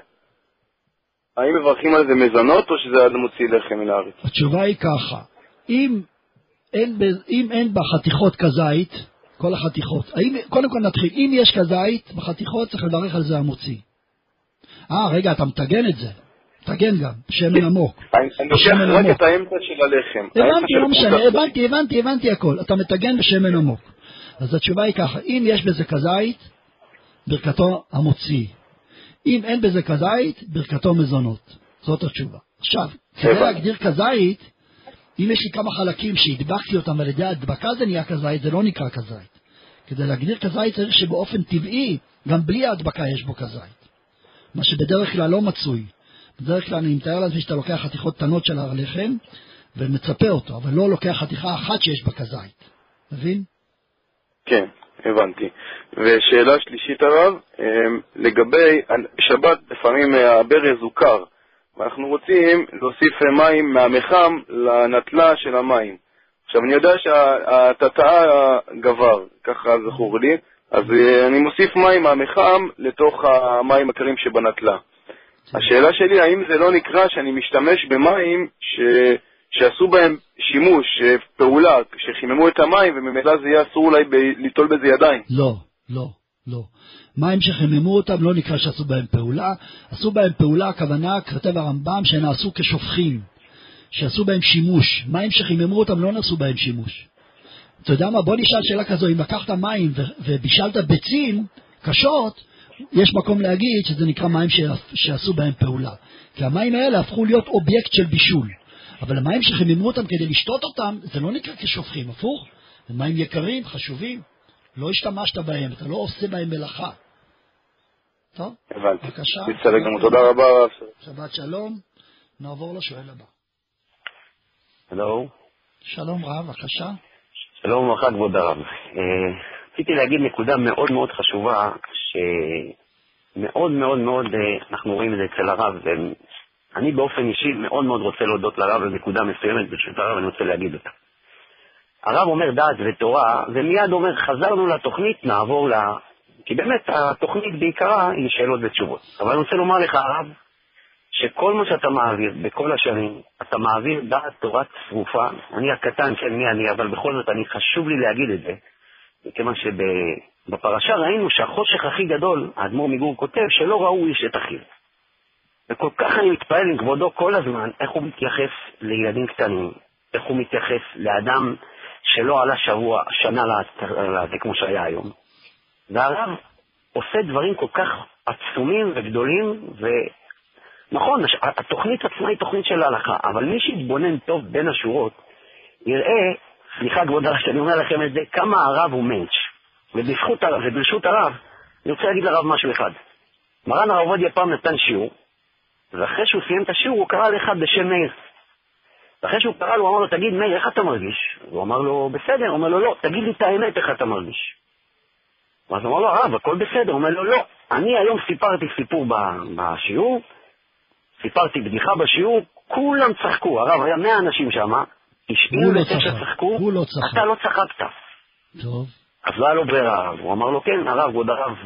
האם מברכים על זה מזונות, או שזה עד מוציא לחם מן הארץ? התשובה היא ככה, אם אין, אם אין בחתיכות כזית, כל החתיכות, האם, קודם כל נתחיל, אם יש כזית בחתיכות צריך לברך על זה המוציא. אה, רגע, אתה מטגן את זה, מטגן גם, שמן עמוק. לוקח בשמן רק עמוק. את האמצע של הלחם. הבנתי, לא משנה. הבנתי, הבנתי, הבנתי הכל. אתה מטגן בשמן עמוק. אז התשובה היא ככה, אם יש בזה כזית, ברכתו המוציא. אם אין בזה כזית, ברכתו מזונות. זאת התשובה. עכשיו, כדי. להגדיר כזית, אם יש לי כמה חלקים שהדבקתי אותם על ידי ההדבקה זה נהיה כזית, זה לא נקרא כזית. כדי להגדיר כזית צריך שבאופן טבעי, גם בלי ההדבקה יש בו כזית. מה שבדרך כלל לא מצוי. בדרך כלל אני מתאר לעצמי שאתה לוקח חתיכות קטנות של הלחם ומצפה אותו, אבל לא לוקח חתיכה אחת שיש בה כזית. מבין? כן, הבנתי. ושאלה שלישית הרב, אמ, לגבי שבת לפעמים אה, הברז הוא קר, ואנחנו רוצים להוסיף אה, מים מהמחם לנטלה של המים. עכשיו אני יודע שהטאטאה גבר, ככה זכור לי, אז אה, אני מוסיף מים מהמחם לתוך המים הקרים שבנטלה. השאלה שלי, האם זה לא נקרא שאני משתמש במים ש... שעשו בהם שימוש, פעולה, שחיממו את המים, וממילא זה יהיה אסור אולי ב... ליטול בזה ידיים. לא, לא, לא. מים שחיממו אותם לא נקרא שעשו בהם פעולה, עשו בהם פעולה, הכוונה, כותב הרמב"ם, שנעשו כשופכים, שעשו בהם שימוש. מים שחיממו אותם לא נעשו בהם שימוש. אתה יודע מה, בוא נשאל שאלה כזו, אם לקחת מים ובישלת ביצים קשות, יש מקום להגיד שזה נקרא מים שעשו בהם פעולה. כי המים האלה הפכו להיות אובייקט של בישול. אבל המים שחיממו אותם כדי לשתות אותם, זה לא נקרא כשופכים, הפוך. זה מים יקרים, חשובים. לא השתמשת בהם, אתה לא עושה בהם מלאכה. טוב, הבנתי. בבקשה. בסדר גמור, תודה רבה. שבת שלום. נעבור לשואל הבא. הלו, שלום רב, בבקשה. שלום וברכה כבוד הרב. אה, רציתי להגיד נקודה מאוד מאוד חשובה, שמאוד מאוד מאוד אה, אנחנו רואים את זה אצל הרב, ואני באופן אישי מאוד מאוד רוצה להודות לרב על נקודה מסוימת, ברשות הרב אני רוצה להגיד אותה. הרב אומר דעת ותורה, ומיד אומר חזרנו לתוכנית, נעבור ל... כי באמת התוכנית בעיקרה היא שאלות ותשובות. אבל אני רוצה לומר לך הרב, שכל מה שאתה מעביר בכל השנים, אתה מעביר דעת תורה צרופה. אני הקטן, כן, מי אני, אבל בכל זאת, אני חשוב לי להגיד את זה, מכיוון שבפרשה ראינו שהחושך הכי גדול, האדמו"ר מגור כותב, שלא ראו איש את אחיו. וכל כך אני מתפעל עם כבודו כל הזמן, איך הוא מתייחס לילדים קטנים, איך הוא מתייחס לאדם שלא עלה שבוע, שנה לזה כמו שהיה היום. והרב עושה דברים כל כך עצומים וגדולים, ו... נכון, התוכנית עצמה היא תוכנית של ההלכה, אבל מי שיתבונן טוב בין השורות, יראה, סליחה כבוד הרב שאני אומר לכם את זה, כמה הרב הוא מענץ'. ובזכות הרב, וברשות הרב, אני רוצה להגיד לרב משהו אחד. מרן הרב עובדיה פעם נתן שיעור, ואחרי שהוא סיים את השיעור הוא קרא לאחד בשם מאיר. ואחרי שהוא קרא לו, הוא אמר לו, תגיד מאיר, איך אתה מרגיש? הוא אמר לו, בסדר. הוא אומר לו, לא, תגיד לי את האמת, איך אתה מרגיש? ואז הוא אמר לו, הרב, הכל בסדר. הוא אומר לו, לא, אני היום סיפרתי סיפור בשיעור, סיפרתי בדיחה בשיעור, כולם צחקו, הרב, היה 100 אנשים שם, הוא 99 לא צחק. צחקו, לא. אתה לא צחקת. טוב. אז לא היה לו ברירה. הוא אמר לו, כן, הרב, כבוד הרב,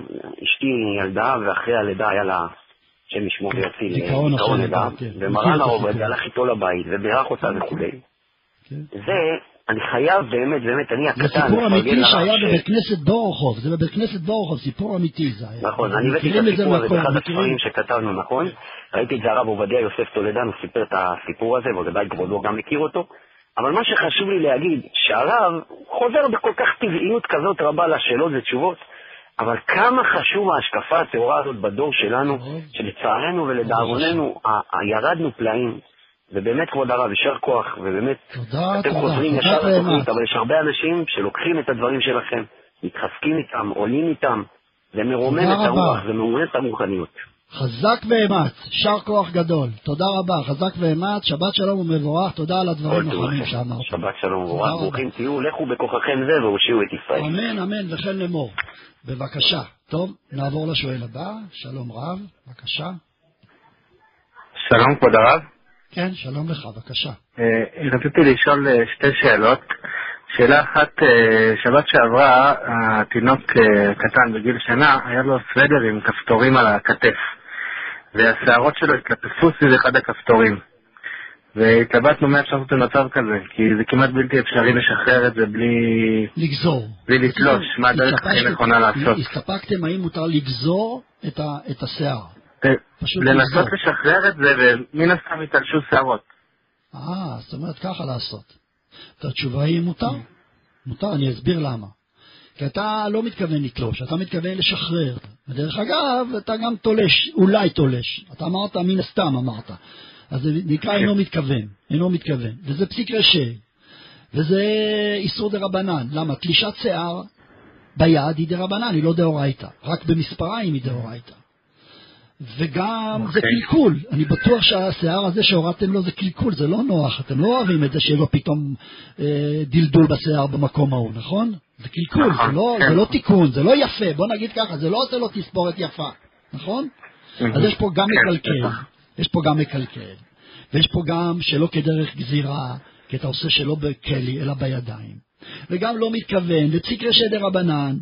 אשתי ילדה, ואחרי הלידה היה לה, השם ישמור ויציל, דיכאון אחרי לידה, כן. ומרן את הרובד הסיפור. הלך איתו לבית, ובירך אותה וכולי. זה, אני חייב באמת, באמת, אני זה הקטן, סיפור אמיתי שהיה בבית כנסת בורוכוב, זה בבית כנסת בורוכוב, סיפור אמיתי זה היה. נכון, אני הבאתי את זה הסיפור הזה באחד. הספרים שכתבנו, נכון? ראיתי את זה הרב עובדיה יוסף טולדן, הוא סיפר את הסיפור הזה, וודאי כבודו גם מכיר אותו. אבל מה שחשוב לי להגיד, שהרב חוזר בכל כך טבעיות כזאת רבה לשאלות ותשובות, אבל כמה חשוב ההשקפה הטהורה הזאת בדור שלנו, שלצערנו ולדאבוננו ה- ה- ירדנו פלאים. ובאמת, כבוד הרב, יישר כוח, ובאמת, תודה, אתם תודה, חוזרים תודה ישר לתוכנית. אבל יש הרבה אנשים שלוקחים את הדברים שלכם, מתחזקים איתם, עולים איתם, זה מרומם את. הרוח, זה מרומם את הרוחניות. חזק ואמץ, יישר כוח גדול. תודה רבה, חזק ואמץ, שבת שלום ומבורך, תודה על הדברים החמים. שאמרת. שבת שלום רבה. ברוכים תהיו, לכו בכוחכם זה והושיעו את ישראל. אמן, אמן, וכן לאמור. בבקשה. טוב, נעבור לשואל הבא. שלום רב, בבקשה. שלום כבוד הרב, כן, שלום לך, בבקשה. אה, רציתי לשאול אה, שתי שאלות. שאלה אחת, אה, שבת שעברה, התינוק קטן בגיל שנה, היה לו סוודר עם כפתורים על הכתף, והשערות שלו התלטפו סביב אחד הכפתורים. והתלבטנו מה אפשר לעשות במצב כזה, כי זה כמעט בלתי אפשרי לשחרר את זה בלי, לגזור. בלי לתלוש, מה הדרך הכי נכונה לעשות. הסתפקתם האם מותר לגזור את ה- את השיער. לנסות. לשחרר את זה, ומן הסתם יתלשו שערות. אה, זאת אומרת ככה לעשות. אז התשובה היא מותר. מותר, אני אסביר למה. כי אתה לא מתכוון לתלוש, אתה מתכוון לשחרר. ודרך אגב, אתה גם תולש, אולי תולש. אתה אמרת, מן הסתם אמרת. אז זה נקרא אינו מתכוון, אינו מתכוון. וזה פסיק רשע, וזה איסור דה רבנן. למה? תלישת שיער ביד היא דה רבנן, היא לא דאורייתא. רק במספריים היא דאורייתא. וגם זה קלקול, אני בטוח שהשיער הזה שהורדתם לו זה קלקול, זה לא נוח, אתם לא אוהבים את זה שיהיה לו פתאום אה, דלדול בשיער במקום ההוא, נכון? זה קלקול, זה לא, זה לא תיקון, זה לא יפה, בוא נגיד ככה, זה לא עושה לו תספורת יפה, נכון? אז יש פה גם מקלקל, יש פה גם מקלקל, ויש פה גם שלא כדרך גזירה, כי אתה עושה שלא בכלי, אלא בידיים, וגם לא מתכוון, ופסיק רשע דרבנן,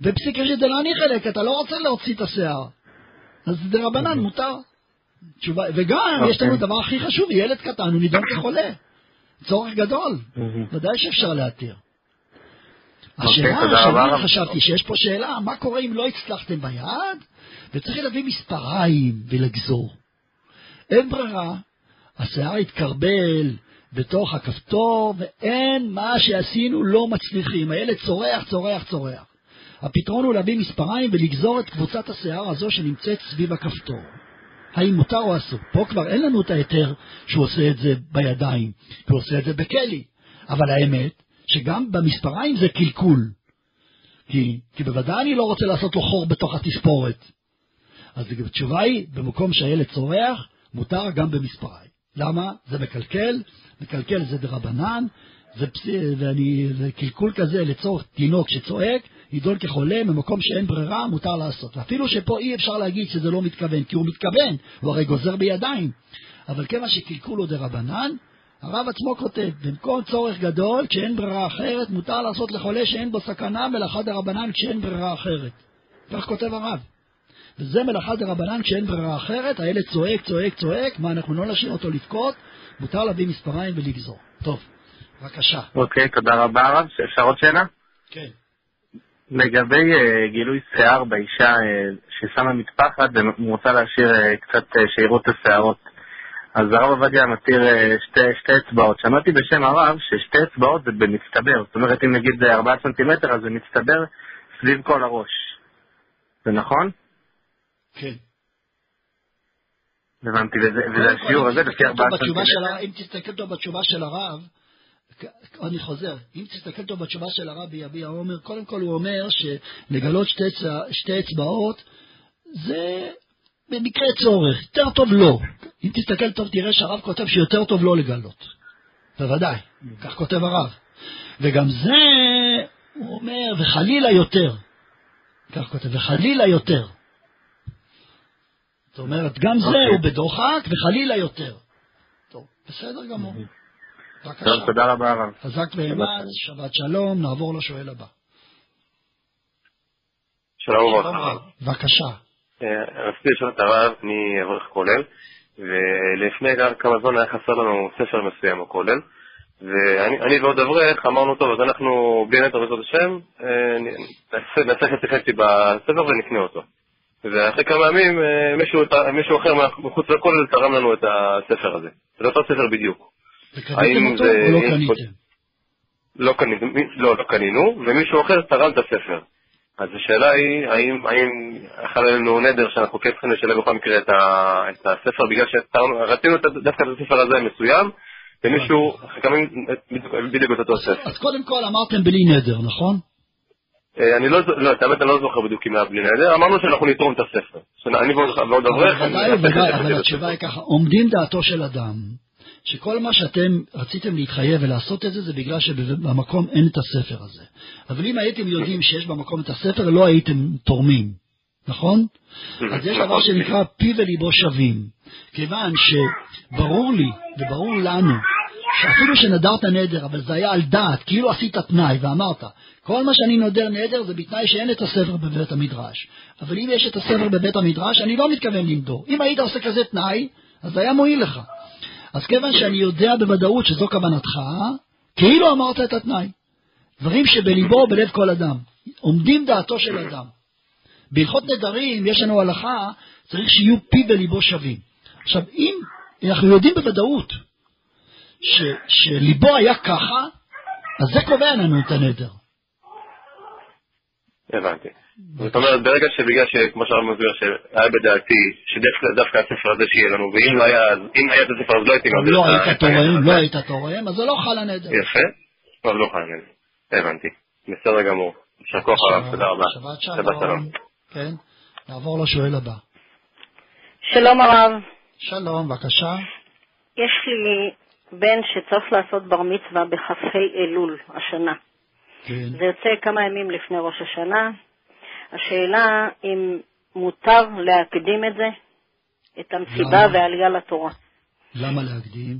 ופסיק רשע דלני חלק, אתה לא רוצה להוציא את השיער. אז דרבנן מותר. תשובה, וגם יש לנו דבר הכי חשוב, ילד קטן, הוא נידון כחולה. צורך גדול, ודאי שאפשר להתיר. השאלה תודה רבה, שאני. חשבתי שיש פה שאלה, מה קורה אם לא הצלחתם ביד, וצריך להביא מספריים ולגזור. אין ברירה, השיער התקרבל בתוך הכפתור, ואין מה שעשינו לא מצליחים. הילד צורח, צורח, צורח. הפתרון הוא להביא מספריים ולגזור את קבוצת השיער הזו שנמצאת סביב הכפתור. האם מותר או אסור? פה כבר אין לנו את ההיתר שהוא עושה את זה בידיים, הוא עושה את זה בכלי. אבל האמת, שגם במספריים זה קלקול. כי, כי בוודאי אני לא רוצה לעשות לו חור בתוך התספורת. אז התשובה היא, במקום שהילד צורח, מותר גם במספריים. למה? זה מקלקל, מקלקל זה דרבנן, זה, פס... ואני, זה קלקול כזה לצורך תינוק שצועק, יידון כחולה, במקום שאין ברירה, מותר לעשות. ואפילו שפה אי אפשר להגיד שזה לא מתכוון, כי הוא מתכוון, הוא הרי גוזר בידיים. אבל כיוון שקלקול הוא דרבנן, הרב עצמו כותב, במקום צורך גדול, כשאין ברירה אחרת, מותר לעשות לחולה שאין בו סכנה מלאכה דרבנן כשאין ברירה אחרת. כך כותב הרב. וזה מלאכה דרבנן כשאין ברירה אחרת, הילד צועק, צועק, צועק, מה, אנחנו לא נשאיר אותו לבכות, מותר להביא מספריים ולגזור. טוב, בבקשה. אוקיי, תודה רבה הרב. אפשר עוד שאלה? כן. לגבי אה, גילוי שיער באישה אה, ששמה מטפחת ורוצה להשאיר אה, קצת שיראו את השערות. אז הרב עובדיה מתיר אה, שתי, שתי אצבעות. שמעתי בשם הרב ששתי אצבעות זה במצטבר. זאת אומרת, אם נגיד זה 4 סנטימטר, אז זה מצטבר סביב כל הראש. זה נכון? כן. הבנתי, וזה, וזה השיעור הזה לפי 4 בתשובה של סנטימטר. אם תסתכל טוב בתשובה של הרב, אני חוזר, אם תסתכל טוב בתשובה של הרב ביביע עומר, קודם כל הוא אומר שלגלות שתי, שתי אצבעות זה במקרה צורך, יותר טוב לא. אם תסתכל טוב תראה שהרב כותב שיותר טוב לא לגלות. בוודאי, כך כותב הרב. וגם זה, הוא אומר, וחלילה יותר. כך כותב, וחלילה יותר. זאת אומרת, גם זה אוקיי. הוא בדוחק, וחלילה יותר. טוב, בסדר גמור. בבקשה. טוב, תודה רבה הרב. חזק ואמץ, שבת שלום, נעבור לשואל הבא. שלום וברכה. בבקשה. רציתי לשאול את הרב מאברך כולל, ולפני כמה זמן היה חסר לנו ספר מסוים בכולל, ואני אני ועוד אברך אמרנו, טוב, אז אנחנו בלי נטר בעזרת השם, אה, נעשה- נעשה חצי חצי בספר ונקנה אותו. ואחרי כמה ימים אה, מישהו, מישהו אחר מחוץ לכולל תרם לנו את הספר הזה. זה אותו ספר בדיוק. וקניתם אותו זה- או לא קניתם? לא קנינו, לא, לא קנינו, ומישהו אחר תרם את הספר. אז השאלה היא, האם, האם חל עלינו נדר שאנחנו כן צריכים לשלם בכל מקרה את, ה, את הספר, בגלל שרצינו דווקא את הספר הזה מסוים, ומישהו, ימים, בדיוק, את אותו ספר. אז קודם כל אמרתם בלי נדר, נכון? אה, אני לא, לא, את האמת אני לא זוכר בדיוק אם היה בלי נדר, אמרנו שאנחנו נתרום את הספר. שאני ועוד אברך, אבל התשובה היא ככה, עומדים דעתו של אדם, שכל מה שאתם רציתם להתחייב ולעשות את זה, זה בגלל שבמקום אין את הספר הזה. אבל אם הייתם יודעים שיש במקום את הספר, לא הייתם תורמים, נכון? אז יש דבר שנקרא פי וליבו שווים. כיוון שברור לי וברור לנו שאפילו שנדרת נדר, אבל זה היה על דעת, כאילו עשית תנאי ואמרת, כל מה שאני נודר נדר זה בתנאי שאין את הספר בבית המדרש. אבל אם יש את הספר בבית המדרש, אני לא מתכוון לנדור. אם היית עושה כזה תנאי, אז זה היה מועיל לך. אז כיוון שאני יודע בוודאות שזו כוונתך, כאילו אמרת את התנאי. דברים שבליבו ובלב כל אדם. עומדים דעתו של אדם. בהלכות נדרים יש לנו הלכה, צריך שיהיו פי וליבו שווים. עכשיו, אם אנחנו יודעים בוודאות ש, שליבו היה ככה, אז זה קובע לנו את הנדר. הבנתי. זאת אומרת, ברגע שבגלל שכמו שהרב מסביר, שהיה בדעתי שדווקא הספר הזה שיהיה לנו, ואם לא היה, אם היה את הספר אז לא הייתי מעביר לא היית תורם, לא היית תורם, אז זה לא חל הנדר. יפה, אז לא חייב. הבנתי. בסדר גמור. יישר כוח הרב, תודה רבה. שבת שלום. כן, נעבור לשואל הבא. שלום הרב, שלום, בבקשה. יש לי בן שצריך לעשות בר מצווה בכ"ה אלול השנה. כן. זה יוצא כמה ימים לפני ראש השנה. השאלה אם מותר להקדים את זה, את המסיבה למה? והעלייה לתורה. למה להקדים?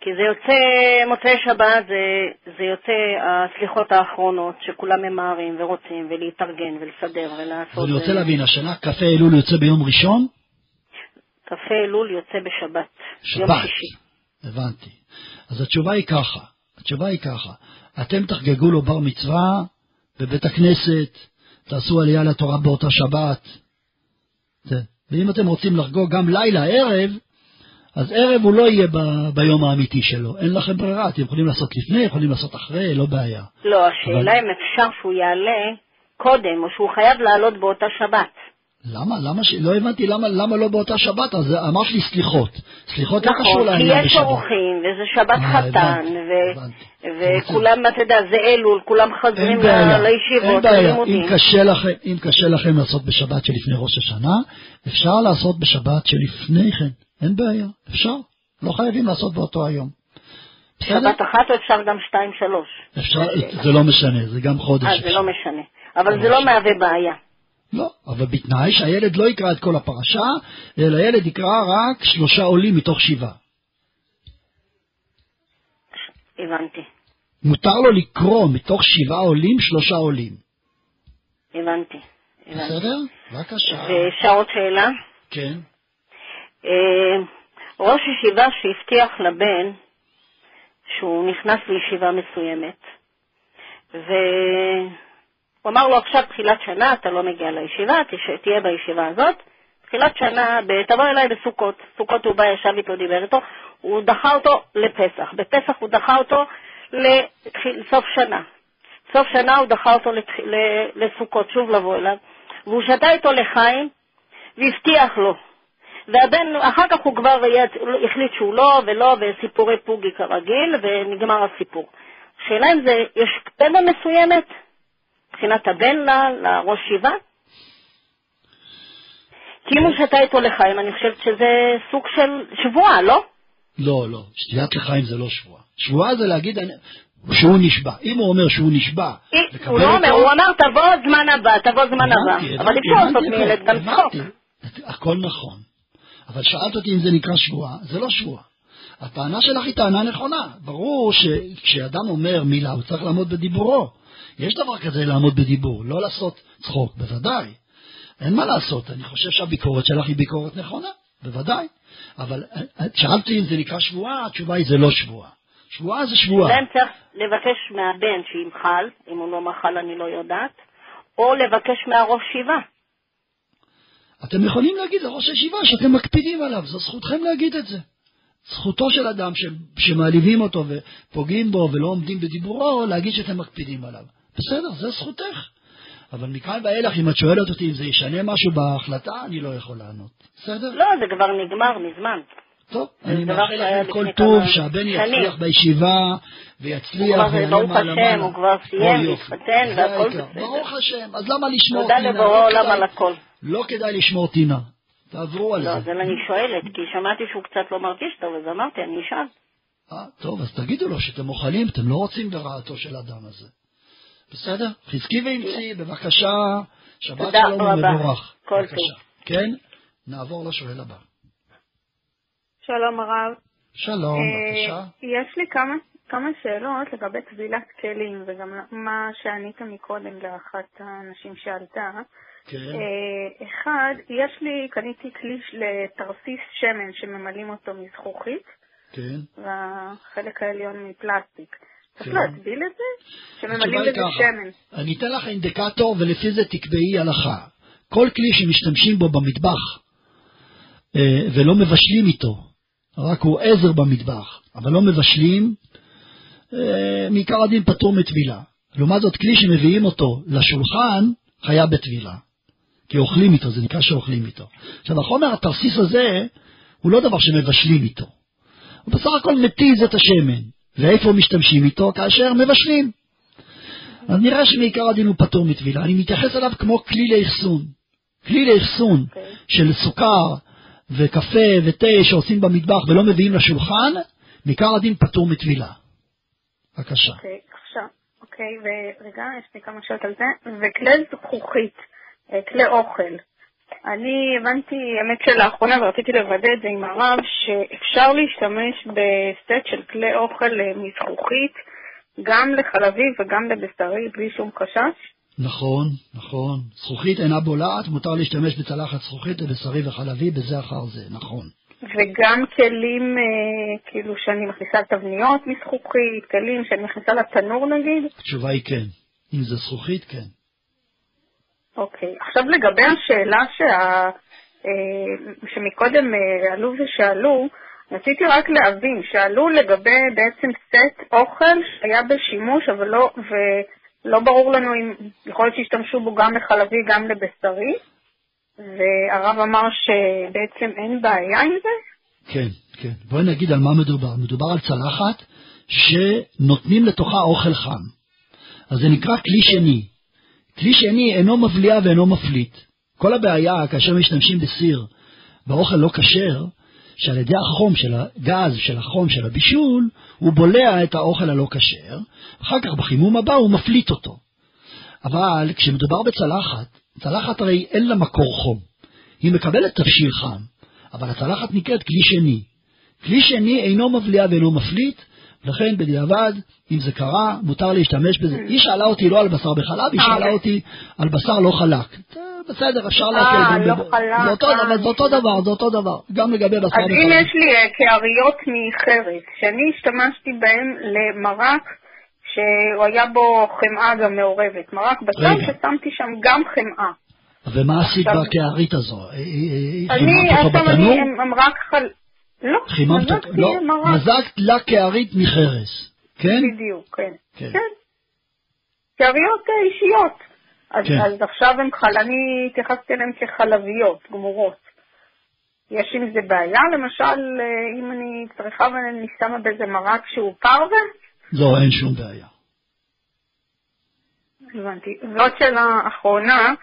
כי זה יוצא, מוצאי שבת זה, זה יוצא הסליחות האחרונות שכולם ממהרים ורוצים ולהתארגן ולסדר ולעשות. אני רוצה להבין, השנה כ"ה אלול יוצא ביום ראשון? כ"ה אלול יוצא בשבת. יום שבת. שישי. הבנתי. אז התשובה היא ככה, התשובה היא ככה, אתם תחגגו לו בר מצווה בבית הכנסת, תעשו עלייה לתורה באותה שבת. זה. ואם אתם רוצים לחגוג גם לילה, ערב, אז ערב הוא לא יהיה ב, ביום האמיתי שלו. אין לכם ברירה, אתם יכולים לעשות לפני, יכולים לעשות אחרי, לא בעיה. לא, השאלה אבל- אם אפשר שהוא יעלה קודם, או שהוא חייב לעלות באותה שבת. למה? למה ש... לא הבנתי למה, למה לא באותה שבת, אז אמרת לי סליחות. סליחות לא קשור נכון, כי לעניין יש בשבת. אורחים, וזה שבת אה, חתן, הבנתי, ו- וכולם, אתה יודע, זה אלול, כולם ל- לישיבות, אין בעיה. ללימודים. אם קשה, לכם, לעשות בשבת שלפני ראש השנה, אפשר לעשות בשבת שלפני כן. אין בעיה, אפשר. לא חייבים לעשות באותו היום. שבת אחת או אפשר גם שתיים, שלוש. אפשר, זה לא משנה, זה גם חודש. אה, זה לא משנה. אבל זה לא מהווה בעיה. לא, אבל בתנאי שהילד לא יקרא את כל הפרשה, אלא הילד יקרא רק שלושה עולים מתוך שבעה. הבנתי, מותר לו לקרוא מתוך שבעה עולים שלושה עולים. הבנתי. הבנתי. בסדר? בבקשה. ואפשר עוד שאלה? כן. אה, ראש ישיבה שהבטיח לבן שהוא נכנס לישיבה מסוימת, והוא אמר לו עכשיו תחילת שנה, אתה לא מגיע לישיבה, תהיה בישיבה הזאת. תחילת שנה, תבוא אליי בסוכות. סוכות הוא בא, ישב איתו, דיבר איתו, הוא דחה אותו לפסח. בפסח הוא דחה אותו לסוף שנה. סוף שנה הוא דחה אותו לתח... לסוכות, שוב לבוא אליו, והוא שתה איתו לחיים והבטיח לו. והבן, אחר כך הוא כבר יצ- החליט שהוא לא ולא, וסיפורי פוגי כרגיל, ונגמר הסיפור. השאלה אם זה, יש תמה מסוימת מבחינת הבן ל- לראש שיבה? הוא שתה איתו לחיים, אני חושבת שזה סוג של שבועה, לא? לא, לא, שתיית לחיים זה לא שבועה. שבועה זה להגיד אני- שהוא נשבע. אם הוא אומר שהוא נשבע, לקבל הוא לא אומר, הוא אמר תבוא זמן הבא, תבוא זמן הבא. אבל אפשר לעשות מילד גם צחוק. הכל נכון. אבל שאלת אותי אם זה נקרא שבועה, זה לא שבועה. הטענה שלך היא טענה נכונה. ברור שכשאדם אומר מילה, הוא צריך לעמוד בדיבורו. יש דבר כזה לעמוד בדיבור, לא לעשות צחוק, בוודאי. אין מה לעשות, אני חושב שהביקורת שלך היא ביקורת נכונה, בוודאי. אבל אה, שאלתי אם זה נקרא שבועה, התשובה היא זה לא שבועה. שבועה זה שבועה. להם צריך לבקש מהבן שימחל, אם הוא לא מחל אני לא יודעת, או לבקש מהראש שיבה. אתם יכולים להגיד לראש הישיבה שאתם מקפידים עליו, זו זכותכם להגיד את זה. זכותו של אדם ש... שמעליבים אותו ופוגעים בו ולא עומדים בדיבורו, להגיד שאתם מקפידים עליו. בסדר, זו זכותך. אבל מכאן ואילך, אם את שואלת אותי אם זה ישנה משהו בהחלטה, אני לא יכול לענות. בסדר? לא, זה כבר נגמר מזמן. טוב, זה אני מאחל לכם כל טוב, שהבן. יצליח בישיבה ויצליח ויעלה ברוך מעלה השם, מעלה. הוא כבר סיים, זה והכל. בסדר. ברוך השם, אז למה לשמור תודה טינה? לבורא לא עולם על הכל. לא כדאי לשמור טינה. תעברו על לא, זה. זה אני שואלת, כי שמעתי שהוא קצת לא מרגיש טוב, אז אמרתי, אני אשאל. אה, טוב, אז תגידו לו שאתם מוכנים, אתם לא רוצים ברעתו של האדם הזה. בסדר? חזקי ואמצי, בבקשה, שבת שלום. ומבורך. כל בבקשה. כן? נעבור לשואל הבא. שלום הרב. שלום, אה, בבקשה. יש לי כמה, כמה שאלות לגבי טבילת כלים, וגם מה שענית מקודם לאחת הנשים שעלתה. כן. אה, אחד, יש לי, קניתי כלי לתרסיס שמן שממלאים אותו מזכוכית, כן. והחלק העליון מפלסטיק. צריך. להטביל את זה? שממלאים בזה. שמן. אני אתן לך אינדיקטור ולפי זה תקבעי הלכה. כל כלי שמשתמשים בו במטבח אה, ולא מבשלים איתו, רק הוא עזר במטבח, אבל לא מבשלים, אה, מעיקר הדין פטור מטבילה. לעומת זאת, כלי שמביאים אותו לשולחן, חייב בטבילה. כי אוכלים איתו, זה נקרא שאוכלים איתו. עכשיו, החומר התרסיס הזה, הוא לא דבר שמבשלים איתו. הוא בסך הכל מתיז את השמן. ואיפה משתמשים איתו? כאשר מבשלים. אז נראה שמעיקר הדין הוא פטור מטבילה. אני מתייחס אליו כמו כלי לאחסון. כלי לאחסון של סוכר וקפה ותה שעושים במטבח ולא מביאים לשולחן, מעיקר הדין פטור מטבילה. בבקשה. אוקיי, עכשיו, אוקיי, ורגע, יש לי כמה שאלות על זה. וכלי זכוכית, אה, כלי אוכל. אני הבנתי, האמת שלאחרונה, ורציתי לוודא את זה עם הרב, שאפשר להשתמש בסט של כלי אוכל אה, מזכוכית, גם לחלבי וגם לבשרי, בלי שום חשש. נכון, נכון. זכוכית אינה בולעת, מותר להשתמש בצלחת זכוכית לבשרי וחלבי בזה אחר זה, נכון. וגם כלים, אה, כאילו, שאני מכניסה לתבניות מזכוכית, כלים שאני מכניסה לתנור נגיד. התשובה היא כן. אם זה זכוכית, כן. אוקיי. עכשיו לגבי השאלה שה... אה, שמקודם אה, עלו ושאלו, רציתי רק להבין, שאלו לגבי בעצם סט אוכל שהיה בשימוש, אבל לא, ולא ברור לנו אם יכול להיות שהשתמשו בו גם לחלבי, גם לבשרי, והרב אמר שבעצם אין בעיה עם זה? כן, כן. בואי נגיד על מה מדובר. מדובר על צלחת שנותנים לתוכה אוכל חם. אז זה נקרא כלי שני. כלי שני אינו מבליע ואינו מפליט. כל הבעיה כאשר משתמשים בסיר באוכל לא כשר, שעל ידי החום של הגז, של החום של הבישול, הוא בולע את האוכל הלא כשר, אחר כך בחימום הבא הוא מפליט אותו. אבל כשמדובר בצלחת, צלחת הרי אין לה מקור חום. היא מקבלת תבשיל חם, אבל הצלחת נקראת כלי שני. כלי שני אינו מבליע ואינו מפליט, לכן בדיעבד, אם זה קרה, מותר להשתמש בזה. היא שאלה אותי לא על בשר בחלב, היא שאלה אותי על בשר לא חלק. בסדר, אפשר להקל אה, גם לא בב- חלק, זה אותו אה, דבר, זה אותו דבר. גם לגבי בשר אז אם בחלב. יש לי אה, קעריות מחרס, שאני השתמשתי בהן למרק שהוא היה בו חמאה גם מעורבת, מרק בשר. ששמתי שם גם חמאה. ומה עשית בקערית הזו? אה, אה, אה, אני, עכשיו אני הם רק חל... לא, חיממת? מזגתי לא, מרק. מזגת לה קערית מחרס, כן? בדיוק, כן. כן. כן. קעריות אישיות. אז, כן. אז עכשיו הם חל... אני התייחסתי אליהם כחלביות, גמורות. יש עם זה בעיה? למשל, אה, אם אני צריכה ואני שמה באיזה מרק שהוא פרווה? לא, אין שום בעיה. הבנתי. ועוד שאלה אחרונה,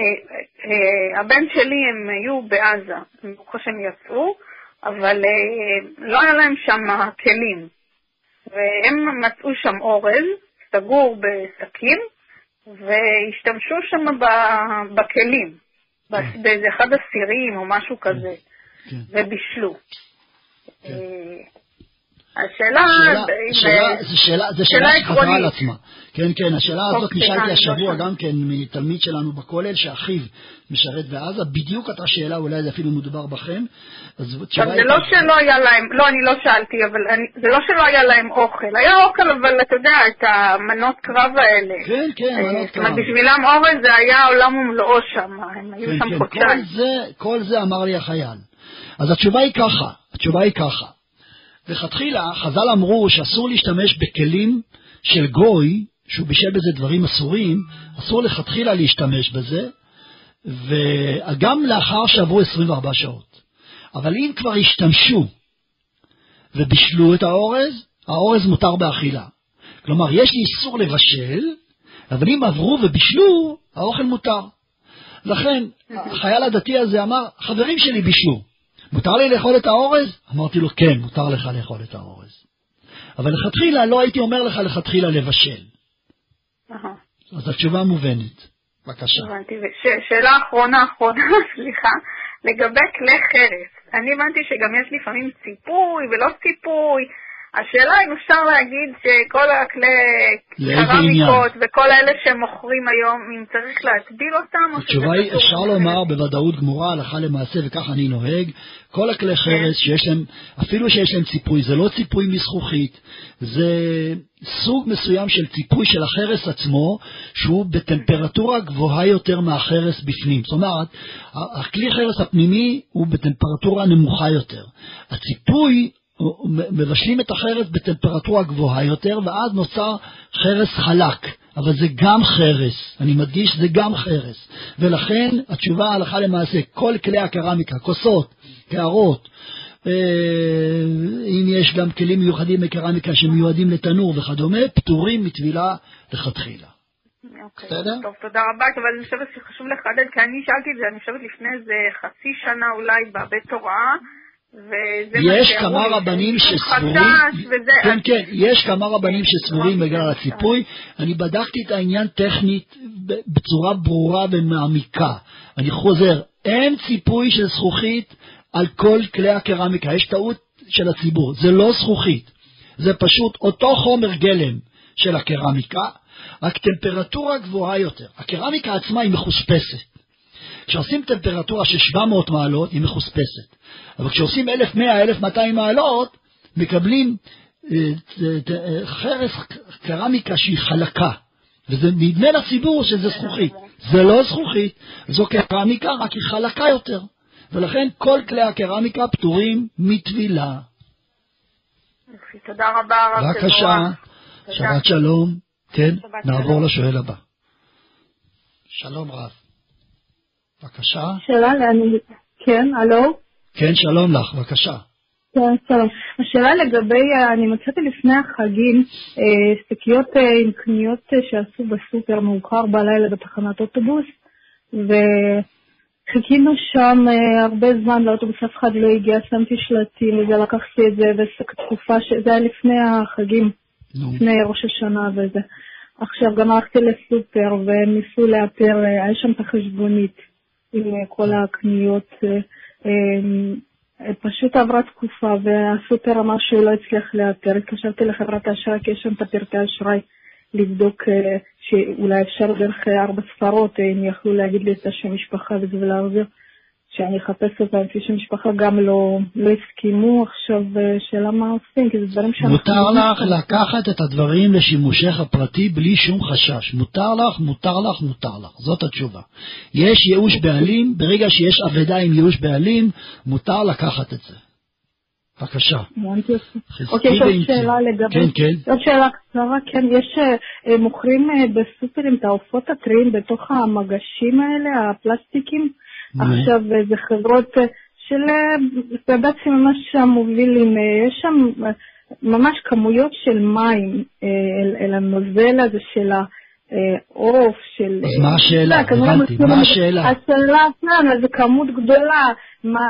אה, אה, הבן שלי הם היו בעזה, ברוך השם יצאו, אבל אה, לא היה להם שם כלים. והם מצאו שם אורז, סגור בסכין, והשתמשו שם ב- בכלים, ב- באיזה אחד הסירים או משהו כזה, ובישלו. השאלה... שאלה- שאלה- אה, זה שאלה, שאלה שאלה שחזרה. על עצמה. כן, כן, השאלה הזאת אוקיי, נשאלתי אני לא השבוע. גם כן מתלמיד שלנו בכולל, שאחיו משרת בעזה, בדיוק אותה שאלה, אולי זה אפילו מדובר בכם. אז עכשיו, התשובה זה לא שלא היה להם, לא, אני לא שאלתי, אבל זה לא שלא היה להם אוכל. היה אוכל, אבל אתה יודע, את המנות קרב האלה. כן, כן, אה, מנות זאת קרב. בשבילם אורז זה היה עולם ומלואו שם, הם היו כן, שם כן, חודשיים. כל זה אמר לי החייל. אז התשובה היא ככה, התשובה היא ככה. לכתחילה חז"ל אמרו שאסור להשתמש בכלים של גוי, שהוא בישל בזה דברים אסורים, אסור לכתחילה להשתמש בזה, וגם לאחר שעברו 24 שעות. אבל אם כבר השתמשו ובישלו את האורז, האורז מותר באכילה. כלומר, יש לי איסור לבשל, אבל אם עברו ובישלו, האוכל מותר. לכן, החייל הדתי הזה אמר, חברים שלי בישלו, מותר לי לאכול את האורז? אמרתי לו, כן, מותר לך לאכול את האורז. אבל לכתחילה, לא הייתי אומר לך לכתחילה לבשל. אהה, אז התשובה מובנת. בבקשה. הבנתי. ושאלה אחרונה, אחרונה, סליחה, לגבי כלי חרס. אני הבנתי שגם יש לפעמים ציפוי ולא ציפוי. השאלה אם אפשר להגיד שכל הכלי קרמיקות וכל אלה שמוכרים היום, אם צריך להטביל אותם, או שזה התשובה היא, אפשר? לומר בוודאות גמורה, הלכה למעשה, וכך אני נוהג, כל הכלי חרס שיש להם, אפילו שיש להם ציפוי, זה לא ציפוי מזכוכית, זה סוג מסוים של ציפוי של החרס עצמו, שהוא בטמפרטורה גבוהה יותר מהחרס בפנים. זאת אומרת, הכלי חרס הפנימי הוא בטמפרטורה נמוכה יותר. הציפוי, מבשלים את החרס בטמפרטורה גבוהה יותר, ואז נוצר חרס חלק. אבל זה גם חרס, אני מדגיש, זה גם חרס. ולכן התשובה הלכה למעשה, כל כלי הקרמיקה, כוסות, קערות, אה, אם יש גם כלים מיוחדים מקרמיקה שמיועדים לתנור וכדומה, פטורים מטבילה לכתחילה. אוקיי, בסדר? טוב, תודה רבה, אבל אני חושבת שחשוב לחדד, כי אני שאלתי את זה, אני חושבת לפני איזה חצי שנה אולי בבית הוראה, מה יש כמה רבנים שסבורים, כן, כן, יש כמה רבנים שסבורים בגלל הציפוי. אני בדקתי את העניין טכנית בצורה ברורה ומעמיקה. אני חוזר, אין ציפוי של זכוכית על כל כלי הקרמיקה, יש טעות של הציבור, זה לא זכוכית, זה פשוט אותו חומר גלם של הקרמיקה, רק טמפרטורה גבוהה יותר. הקרמיקה עצמה היא מחוספסת. כשעושים טמפרטורה של 700 מעלות היא מחוספסת, אבל כשעושים 1100, 1200 מעלות, מקבלים אה, אה, חרס קרמיקה שהיא חלקה, וזה נדמה לציבור שזה זכוכית. זה לא זכוכית, זו קרמיקה, רק היא חלקה יותר, ולכן כל כלי הקרמיקה פטורים מטבילה. תודה רבה, הרב בבקשה. שבת שלום. כן, נעבור. לשואל הבא. שלום רב. בבקשה. שאלה, אני... כן, הלו? כן, שלום לך, בבקשה. כן, שלום. השאלה לגבי, אני מצאתי לפני החגים אה, שקיות אה, עם קניות אה, שעשו בסופר מאוחר בלילה בתחנת אוטובוס, וחיכינו שם הרבה זמן לאוטובוס, אף אחד לא הגיע, שמתי שלטים, וזה לקחתי את זה, ותקופה, ש... זה היה לפני החגים, לפני ראש השנה וזה. עכשיו גם הלכתי לסופר והם ניסו לאתר, היה שם את החשבונית עם כל הקניות. אה, אה, פשוט עברה תקופה והסופר אמר שהוא לא הצליח לאתר. התקשרתי לחברת האשראי כי יש שם את הפרטי האשראי לבדוק אה, שאולי אפשר דרך ארבע ספרות, הם יכלו להגיד לי את השם משפחה וזה ולהחזיר. שאני אחפש אותם לפי שם משפחה גם לא, לא הסכימו עכשיו, אה, שאלה מה עושים, כי זה דברים שאנחנו... מותר לך לקחת את הדברים לשימושך הפרטי בלי שום חשש. מותר לך, מותר לך, מותר לך. זאת התשובה. יש ייאוש בעלים, ברגע שיש אבדה עם ייאוש בעלים, מותר לקחת את זה. בבקשה. אוקיי, יש עוד. שאלה לגבי... כן, כן. עוד שאלה קצרה, כן, יש, אה, אה, מוכרים בסופרים את העופות הטריים בתוך המגשים האלה, הפלסטיקים. עכשיו אה, זה חברות אה, של אה, בעצם ממש המובילים, יש שם ממש כמויות של מים אל, אל הנוזל הזה של העוף, של... אז מה השאלה? הבנתי. מה. השאלה? השאלה כן, זו כמות גדולה,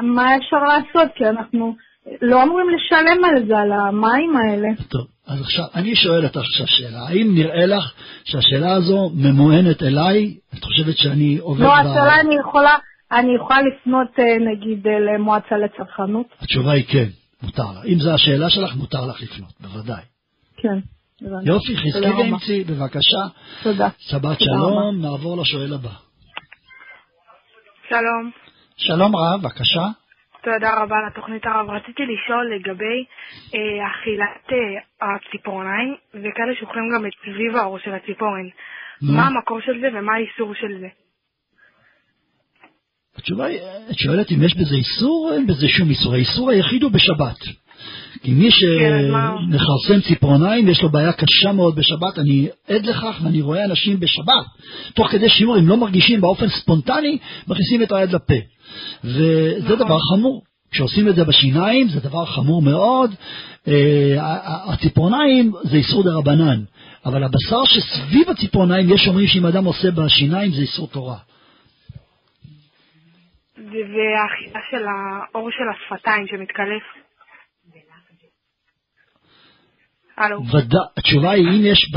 מה, אפשר לעשות? כי אנחנו לא אמורים לשלם על זה, על המים האלה. טוב, אז עכשיו, אני שואל אותך עכשיו שאלה. האם נראה לך שהשאלה הזו ממוענת אליי? את חושבת שאני עובד לא, ב... השאלה אני יכולה, אני יכולה לפנות אה, נגיד אה, למועצה לצרכנות. התשובה היא כן. מותר לך. אם זו השאלה שלך, מותר לך לפנות, בוודאי. כן. הבנתי. יופי, חזקי. ואמצי, בבקשה. תודה. שבת שלום, נעבור לשואל הבא. שלום, שלום רב, בבקשה. תודה רבה על התוכנית הרב. רציתי לשאול לגבי אה, אכילת אה, הציפורניים, וכאלה שאוכלים גם את סביב האור של הציפורן. מה המקור של זה ומה האיסור של זה? התשובה היא, את שואלת אם יש בזה איסור, אין בזה שום איסור. האיסור היחיד הוא בשבת. כי מי כן, שמכרסם ציפורניים, יש לו בעיה קשה מאוד בשבת. אני עד לכך ואני רואה אנשים בשבת, תוך כדי שיעור, הם לא מרגישים באופן ספונטני, מכניסים את היד לפה. וזה דבר חמור. כשעושים את זה בשיניים, זה דבר חמור מאוד. אה, הציפורניים זה איסור דה רבנן, אבל הבשר שסביב הציפורניים, יש אומרים שאם אדם עושה בשיניים, זה איסור תורה. זה- והאכילה של האור של השפתיים שמתקלף. הלו. התשובה היא, אם יש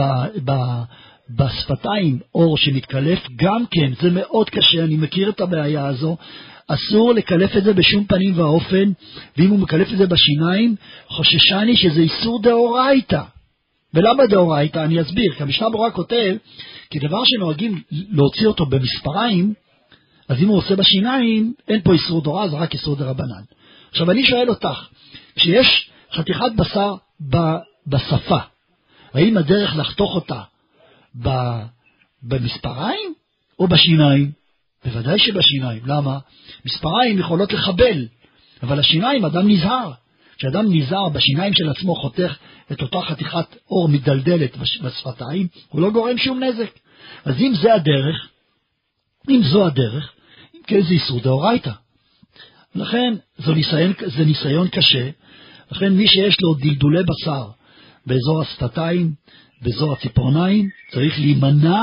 בשפתיים אור שמתקלף, גם כן, זה מאוד קשה, אני מכיר את הבעיה הזו. אסור לקלף את זה בשום פנים ואופן, ואם הוא מקלף את זה בשיניים, חוששני שזה איסור דאורייתא. ולמה דאורייתא? אני אסביר, כי המשנה ברורה כותב, כי דבר שנוהגים להוציא אותו במספריים, אז אם הוא עושה בשיניים, אין פה איסור תורה, זה רק איסור דרבנן. עכשיו, אני שואל אותך, כשיש חתיכת בשר ב, בשפה, האם הדרך לחתוך אותה ב, במספריים או בשיניים? בוודאי שבשיניים. למה? מספריים יכולות לחבל, אבל השיניים, אדם נזהר. כשאדם נזהר בשיניים של עצמו חותך את אותה חתיכת אור מדלדלת בש- בשפתיים, הוא לא גורם שום נזק. אז אם זה הדרך, אם זו הדרך, כן זה איסור דאורייתא. לכן זו ניסיון, זה ניסיון קשה, לכן מי שיש לו דלדולי בשר באזור השפתיים, באזור הציפורניים, צריך להימנע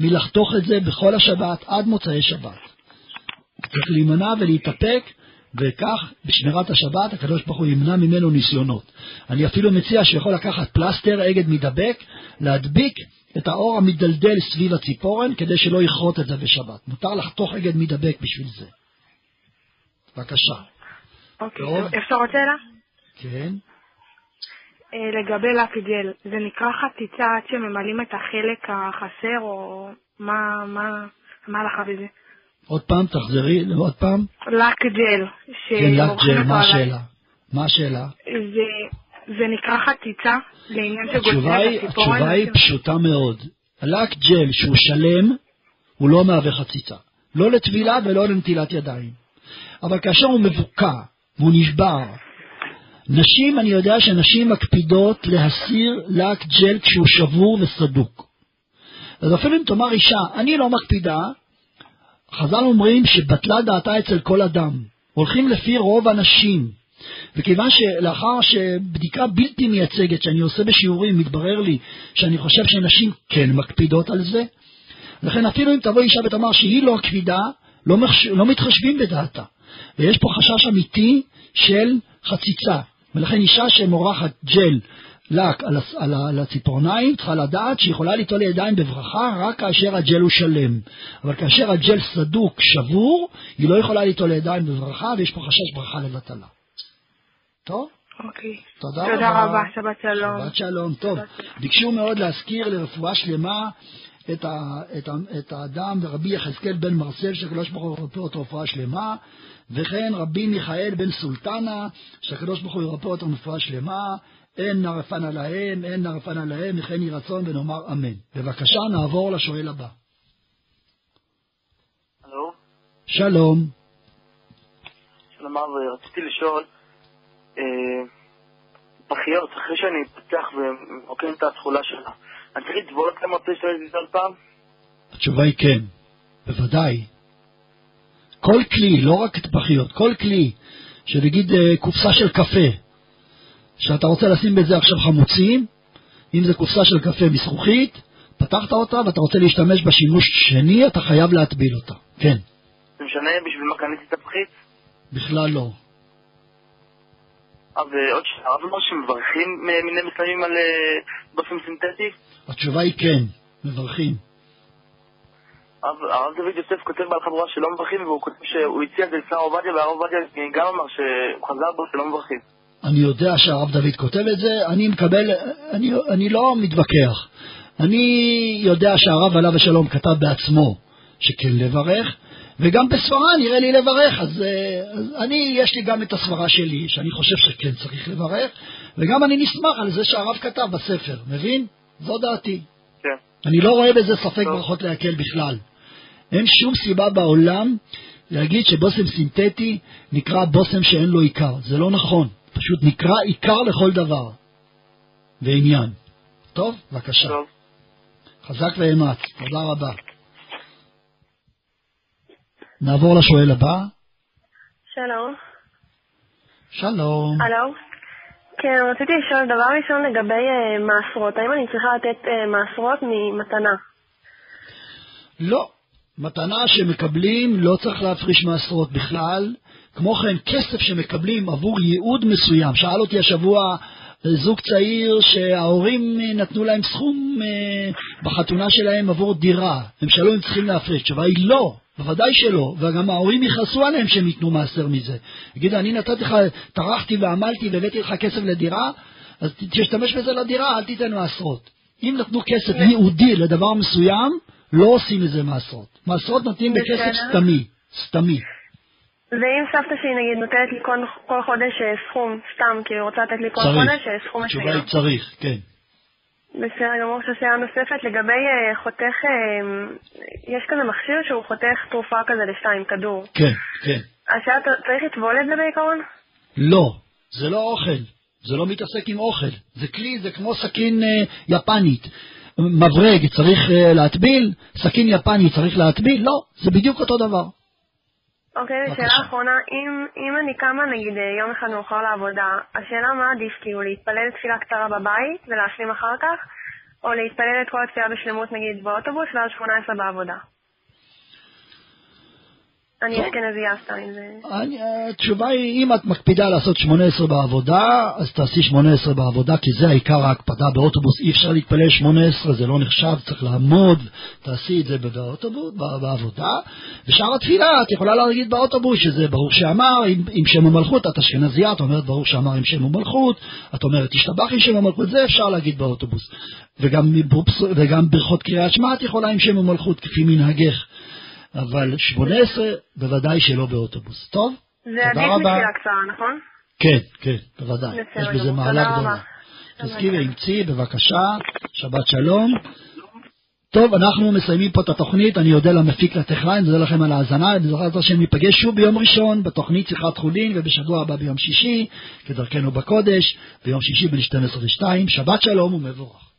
מלחתוך את זה בכל השבת עד מוצאי שבת. צריך להימנע ולהתאפק, וכך בשמירת השבת הקדוש ברוך הוא ימנע ממנו ניסיונות. אני אפילו מציע שיכול לקחת פלסטר, אגד מידבק, להדביק את האור המדלדל סביב הציפורן כדי שלא יכרות את זה בשבת. מותר לחתוך אגד מידבק בשביל זה. בבקשה. אוקיי, טוב. אפשר עוד שאלה? כן. אה, לגבי לק ג'ל, זה נקרא חציצה עד שממלאים את החלק החסר, או מה, מה, מה הלכה בזה? עוד פעם, תחזרי, עוד פעם. לק ג'ל, כן, לק שעורכים ג'ל, אותו מה השאלה? מה השאלה? זה, זה נקרא חציצה לעניין שגוזרים את הציפורן? התשובה היא פשוטה מאוד. הלק ג'ל שהוא שלם, הוא לא מהווה חציצה. לא לטבילה ולא לנטילת ידיים. אבל כאשר הוא מבוקע והוא נשבר, נשים, אני יודע שנשים מקפידות להסיר לק ג'ל כשהוא שבור וסדוק. אז אפילו אם תאמר אישה, אני לא מקפידה, חז"ל אומרים שבטלה דעתה אצל כל אדם. הולכים לפי רוב הנשים. וכיוון שלאחר שבדיקה בלתי מייצגת שאני עושה בשיעורים, מתברר לי שאני חושב שנשים כן מקפידות על זה, לכן אפילו אם תבוא אישה ותאמר שהיא לא מקפידה, לא, מחש... לא מתחשבים בדעתה. ויש פה חשש אמיתי של חציצה. ולכן אישה שמורחת ג'ל לק על, הס- על, ה- על הציפורניים צריכה לדעת שהיא יכולה ליטול ידיים בברכה רק כאשר הג'ל הוא שלם. אבל כאשר הג'ל סדוק, שבור, היא לא יכולה ליטול ידיים בברכה ויש פה חשש ברכה לבטלה. טוב? אוקיי. תודה תודה רבה. רבה, שבת שלום. שבת שלום. טוב, ביקשו מאוד להזכיר לרפואה שלמה את, ה, את, ה, את האדם ורבי יחזקאל בן מרסל, שהקדוש ברוך הוא ירפא אותו רפואה שלמה, וכן רבי מיכאל בן סולטנה, שהקדוש ברוך הוא ירפא אותו רפואה שלמה, אין נרפנה להם, אין נרפנה להם, וכן יהי רצון ונאמר אמן. בבקשה, נעבור לשואל הבא. הלו, שלום. שלום רציתי לשאול, פחיות, אחרי שאני פותח ומרוקן את התכולה שלה, אני צריך לטבול אותה מרפא של עוד פעם? התשובה היא כן, בוודאי. כל כלי, לא רק טבחיות, כל כלי, שנגיד אה, קופסה של קפה, שאתה רוצה לשים בזה עכשיו חמוצים, אם זה קופסה של קפה מזכוכית, פתחת אותה ואתה רוצה להשתמש בשימוש שני, אתה חייב להטביל אותה. כן, זה משנה בשביל מה קניתי את הפחית? בכלל לא. ועוד שאלה, הרב אמר שמברכים אה, מיני מסוימים על אה, באופן סינתטי? התשובה היא כן, מברכים. הרב דוד יוסף כותב בהלכה ברורה שלא מברכים, והוא כותב שהוא הציע את זה לשר עובדיה, והרב עובדיה גם אמר שהוא חזר בו שלא מברכים. אני יודע שהרב דוד כותב את זה, אני מקבל, אני, אני לא מתווכח. אני יודע שהרב עליו השלום כתב בעצמו שכן לברך, וגם בסברה נראה לי לברך, אז, אה, אז אני, יש לי גם את הסברה שלי, שאני חושב שכן צריך לברך, וגם אני נסמך על זה שהרב כתב בספר, מבין? זו דעתי. כן. אני לא רואה בזה ספק ברכות להקל בכלל. אין שום סיבה בעולם להגיד שבושם סינתטי נקרא בושם שאין לו עיקר. זה לא נכון. פשוט נקרא עיקר לכל דבר ועניין. טוב? בבקשה. טוב. חזק ואמץ. תודה רבה. נעבור לשואל הבא. שלום. שלום. הלו. כן, רציתי לשאול דבר ראשון לגבי uh, מעשרות. האם אני צריכה לתת uh, מעשרות ממתנה? לא. מתנה שמקבלים לא צריך להפריש מעשרות בכלל. כמו כן, כסף שמקבלים עבור ייעוד מסוים. שאל אותי השבוע זוג צעיר שההורים נתנו להם סכום אה, בחתונה שלהם עבור דירה. הם שאלו אם צריכים להפריש. התשובה היא לא. בוודאי שלא, וגם ההורים יכעסו עליהם שהם ייתנו מעשר מזה. יגידו, אני נתתי לך, טרחתי ועמלתי והבאתי לך כסף לדירה, אז תשתמש בזה לדירה, אל תיתן מעשרות. אם נתנו כסף ייעודי לדבר מסוים, לא עושים מזה מעשרות. מעשרות נותנים בכסף סתמי, סתמי. ואם סבתא שלי נגיד נותנת לי כל, כל חודש אה, סכום, סתם, כי היא רוצה לתת לי כל צריך. חודש אה, סכום מסוים. התשובה היא צריך, כן. בסדר גמור, עכשיו שאלה נוספת לגבי uh, חותך, uh, יש כזה מכשיר שהוא חותך תרופה כזה לשתיים, כדור. כן, כן. השאלה, צריך לטבול את זה בעיקרון? לא, זה לא אוכל, זה לא מתעסק עם אוכל, זה כלי, זה כמו סכין uh, יפנית. מברג צריך uh, להטביל, סכין יפני צריך להטביל, לא, זה בדיוק אותו דבר. אוקיי, okay, שאלה אחרונה, אם, אם אני קמה נגיד יום אחד מאוחר לעבודה, השאלה מה עדיף, כאילו להתפלל תפילה קצרה בבית ולהשלים אחר כך, או להתפלל את כל התפילה בשלמות נגיד באוטובוס ואז 18 בעבודה? אני אשכנזייה זה... התשובה היא, אם את מקפידה לעשות 18 בעבודה, אז תעשי 18 בעבודה, כי זה העיקר ההקפדה באוטובוס. אי אפשר להתפלל 18, זה לא נחשב, צריך לעמוד, תעשי את זה באוטובוס, בעבודה. ושאר התפילה, את יכולה להגיד באוטובוס שזה ברור שאמר עם, שם המלכות, את אשכנזייה, את אומרת ברור שאמר עם שם המלכות, את אומרת תשתבח עם שם המלכות, זה אפשר להגיד באוטובוס. וגם, וגם ברכות קריאת שמע את יכולה עם שם המלכות, כפי מנהגך. אבל 18 בוודאי שלא באוטובוס. טוב? זה עדיף מתפילה קצרה, נכון? כן, כן, בוודאי. יש בזה מעלה גדולה. תזכירי אמצי, בבקשה, שבת שלום. טוב, אנחנו מסיימים פה את התוכנית, אני אודה למפיק לטכנאי, אני מודה לכם על ההאזנה, בעזרת השם ניפגש שוב ביום ראשון בתוכנית שיחת חולין, ובשבוע הבא ביום שישי, כדרכנו בקודש, ביום שישי בין 12 ל-2, שבת שלום ומבורך.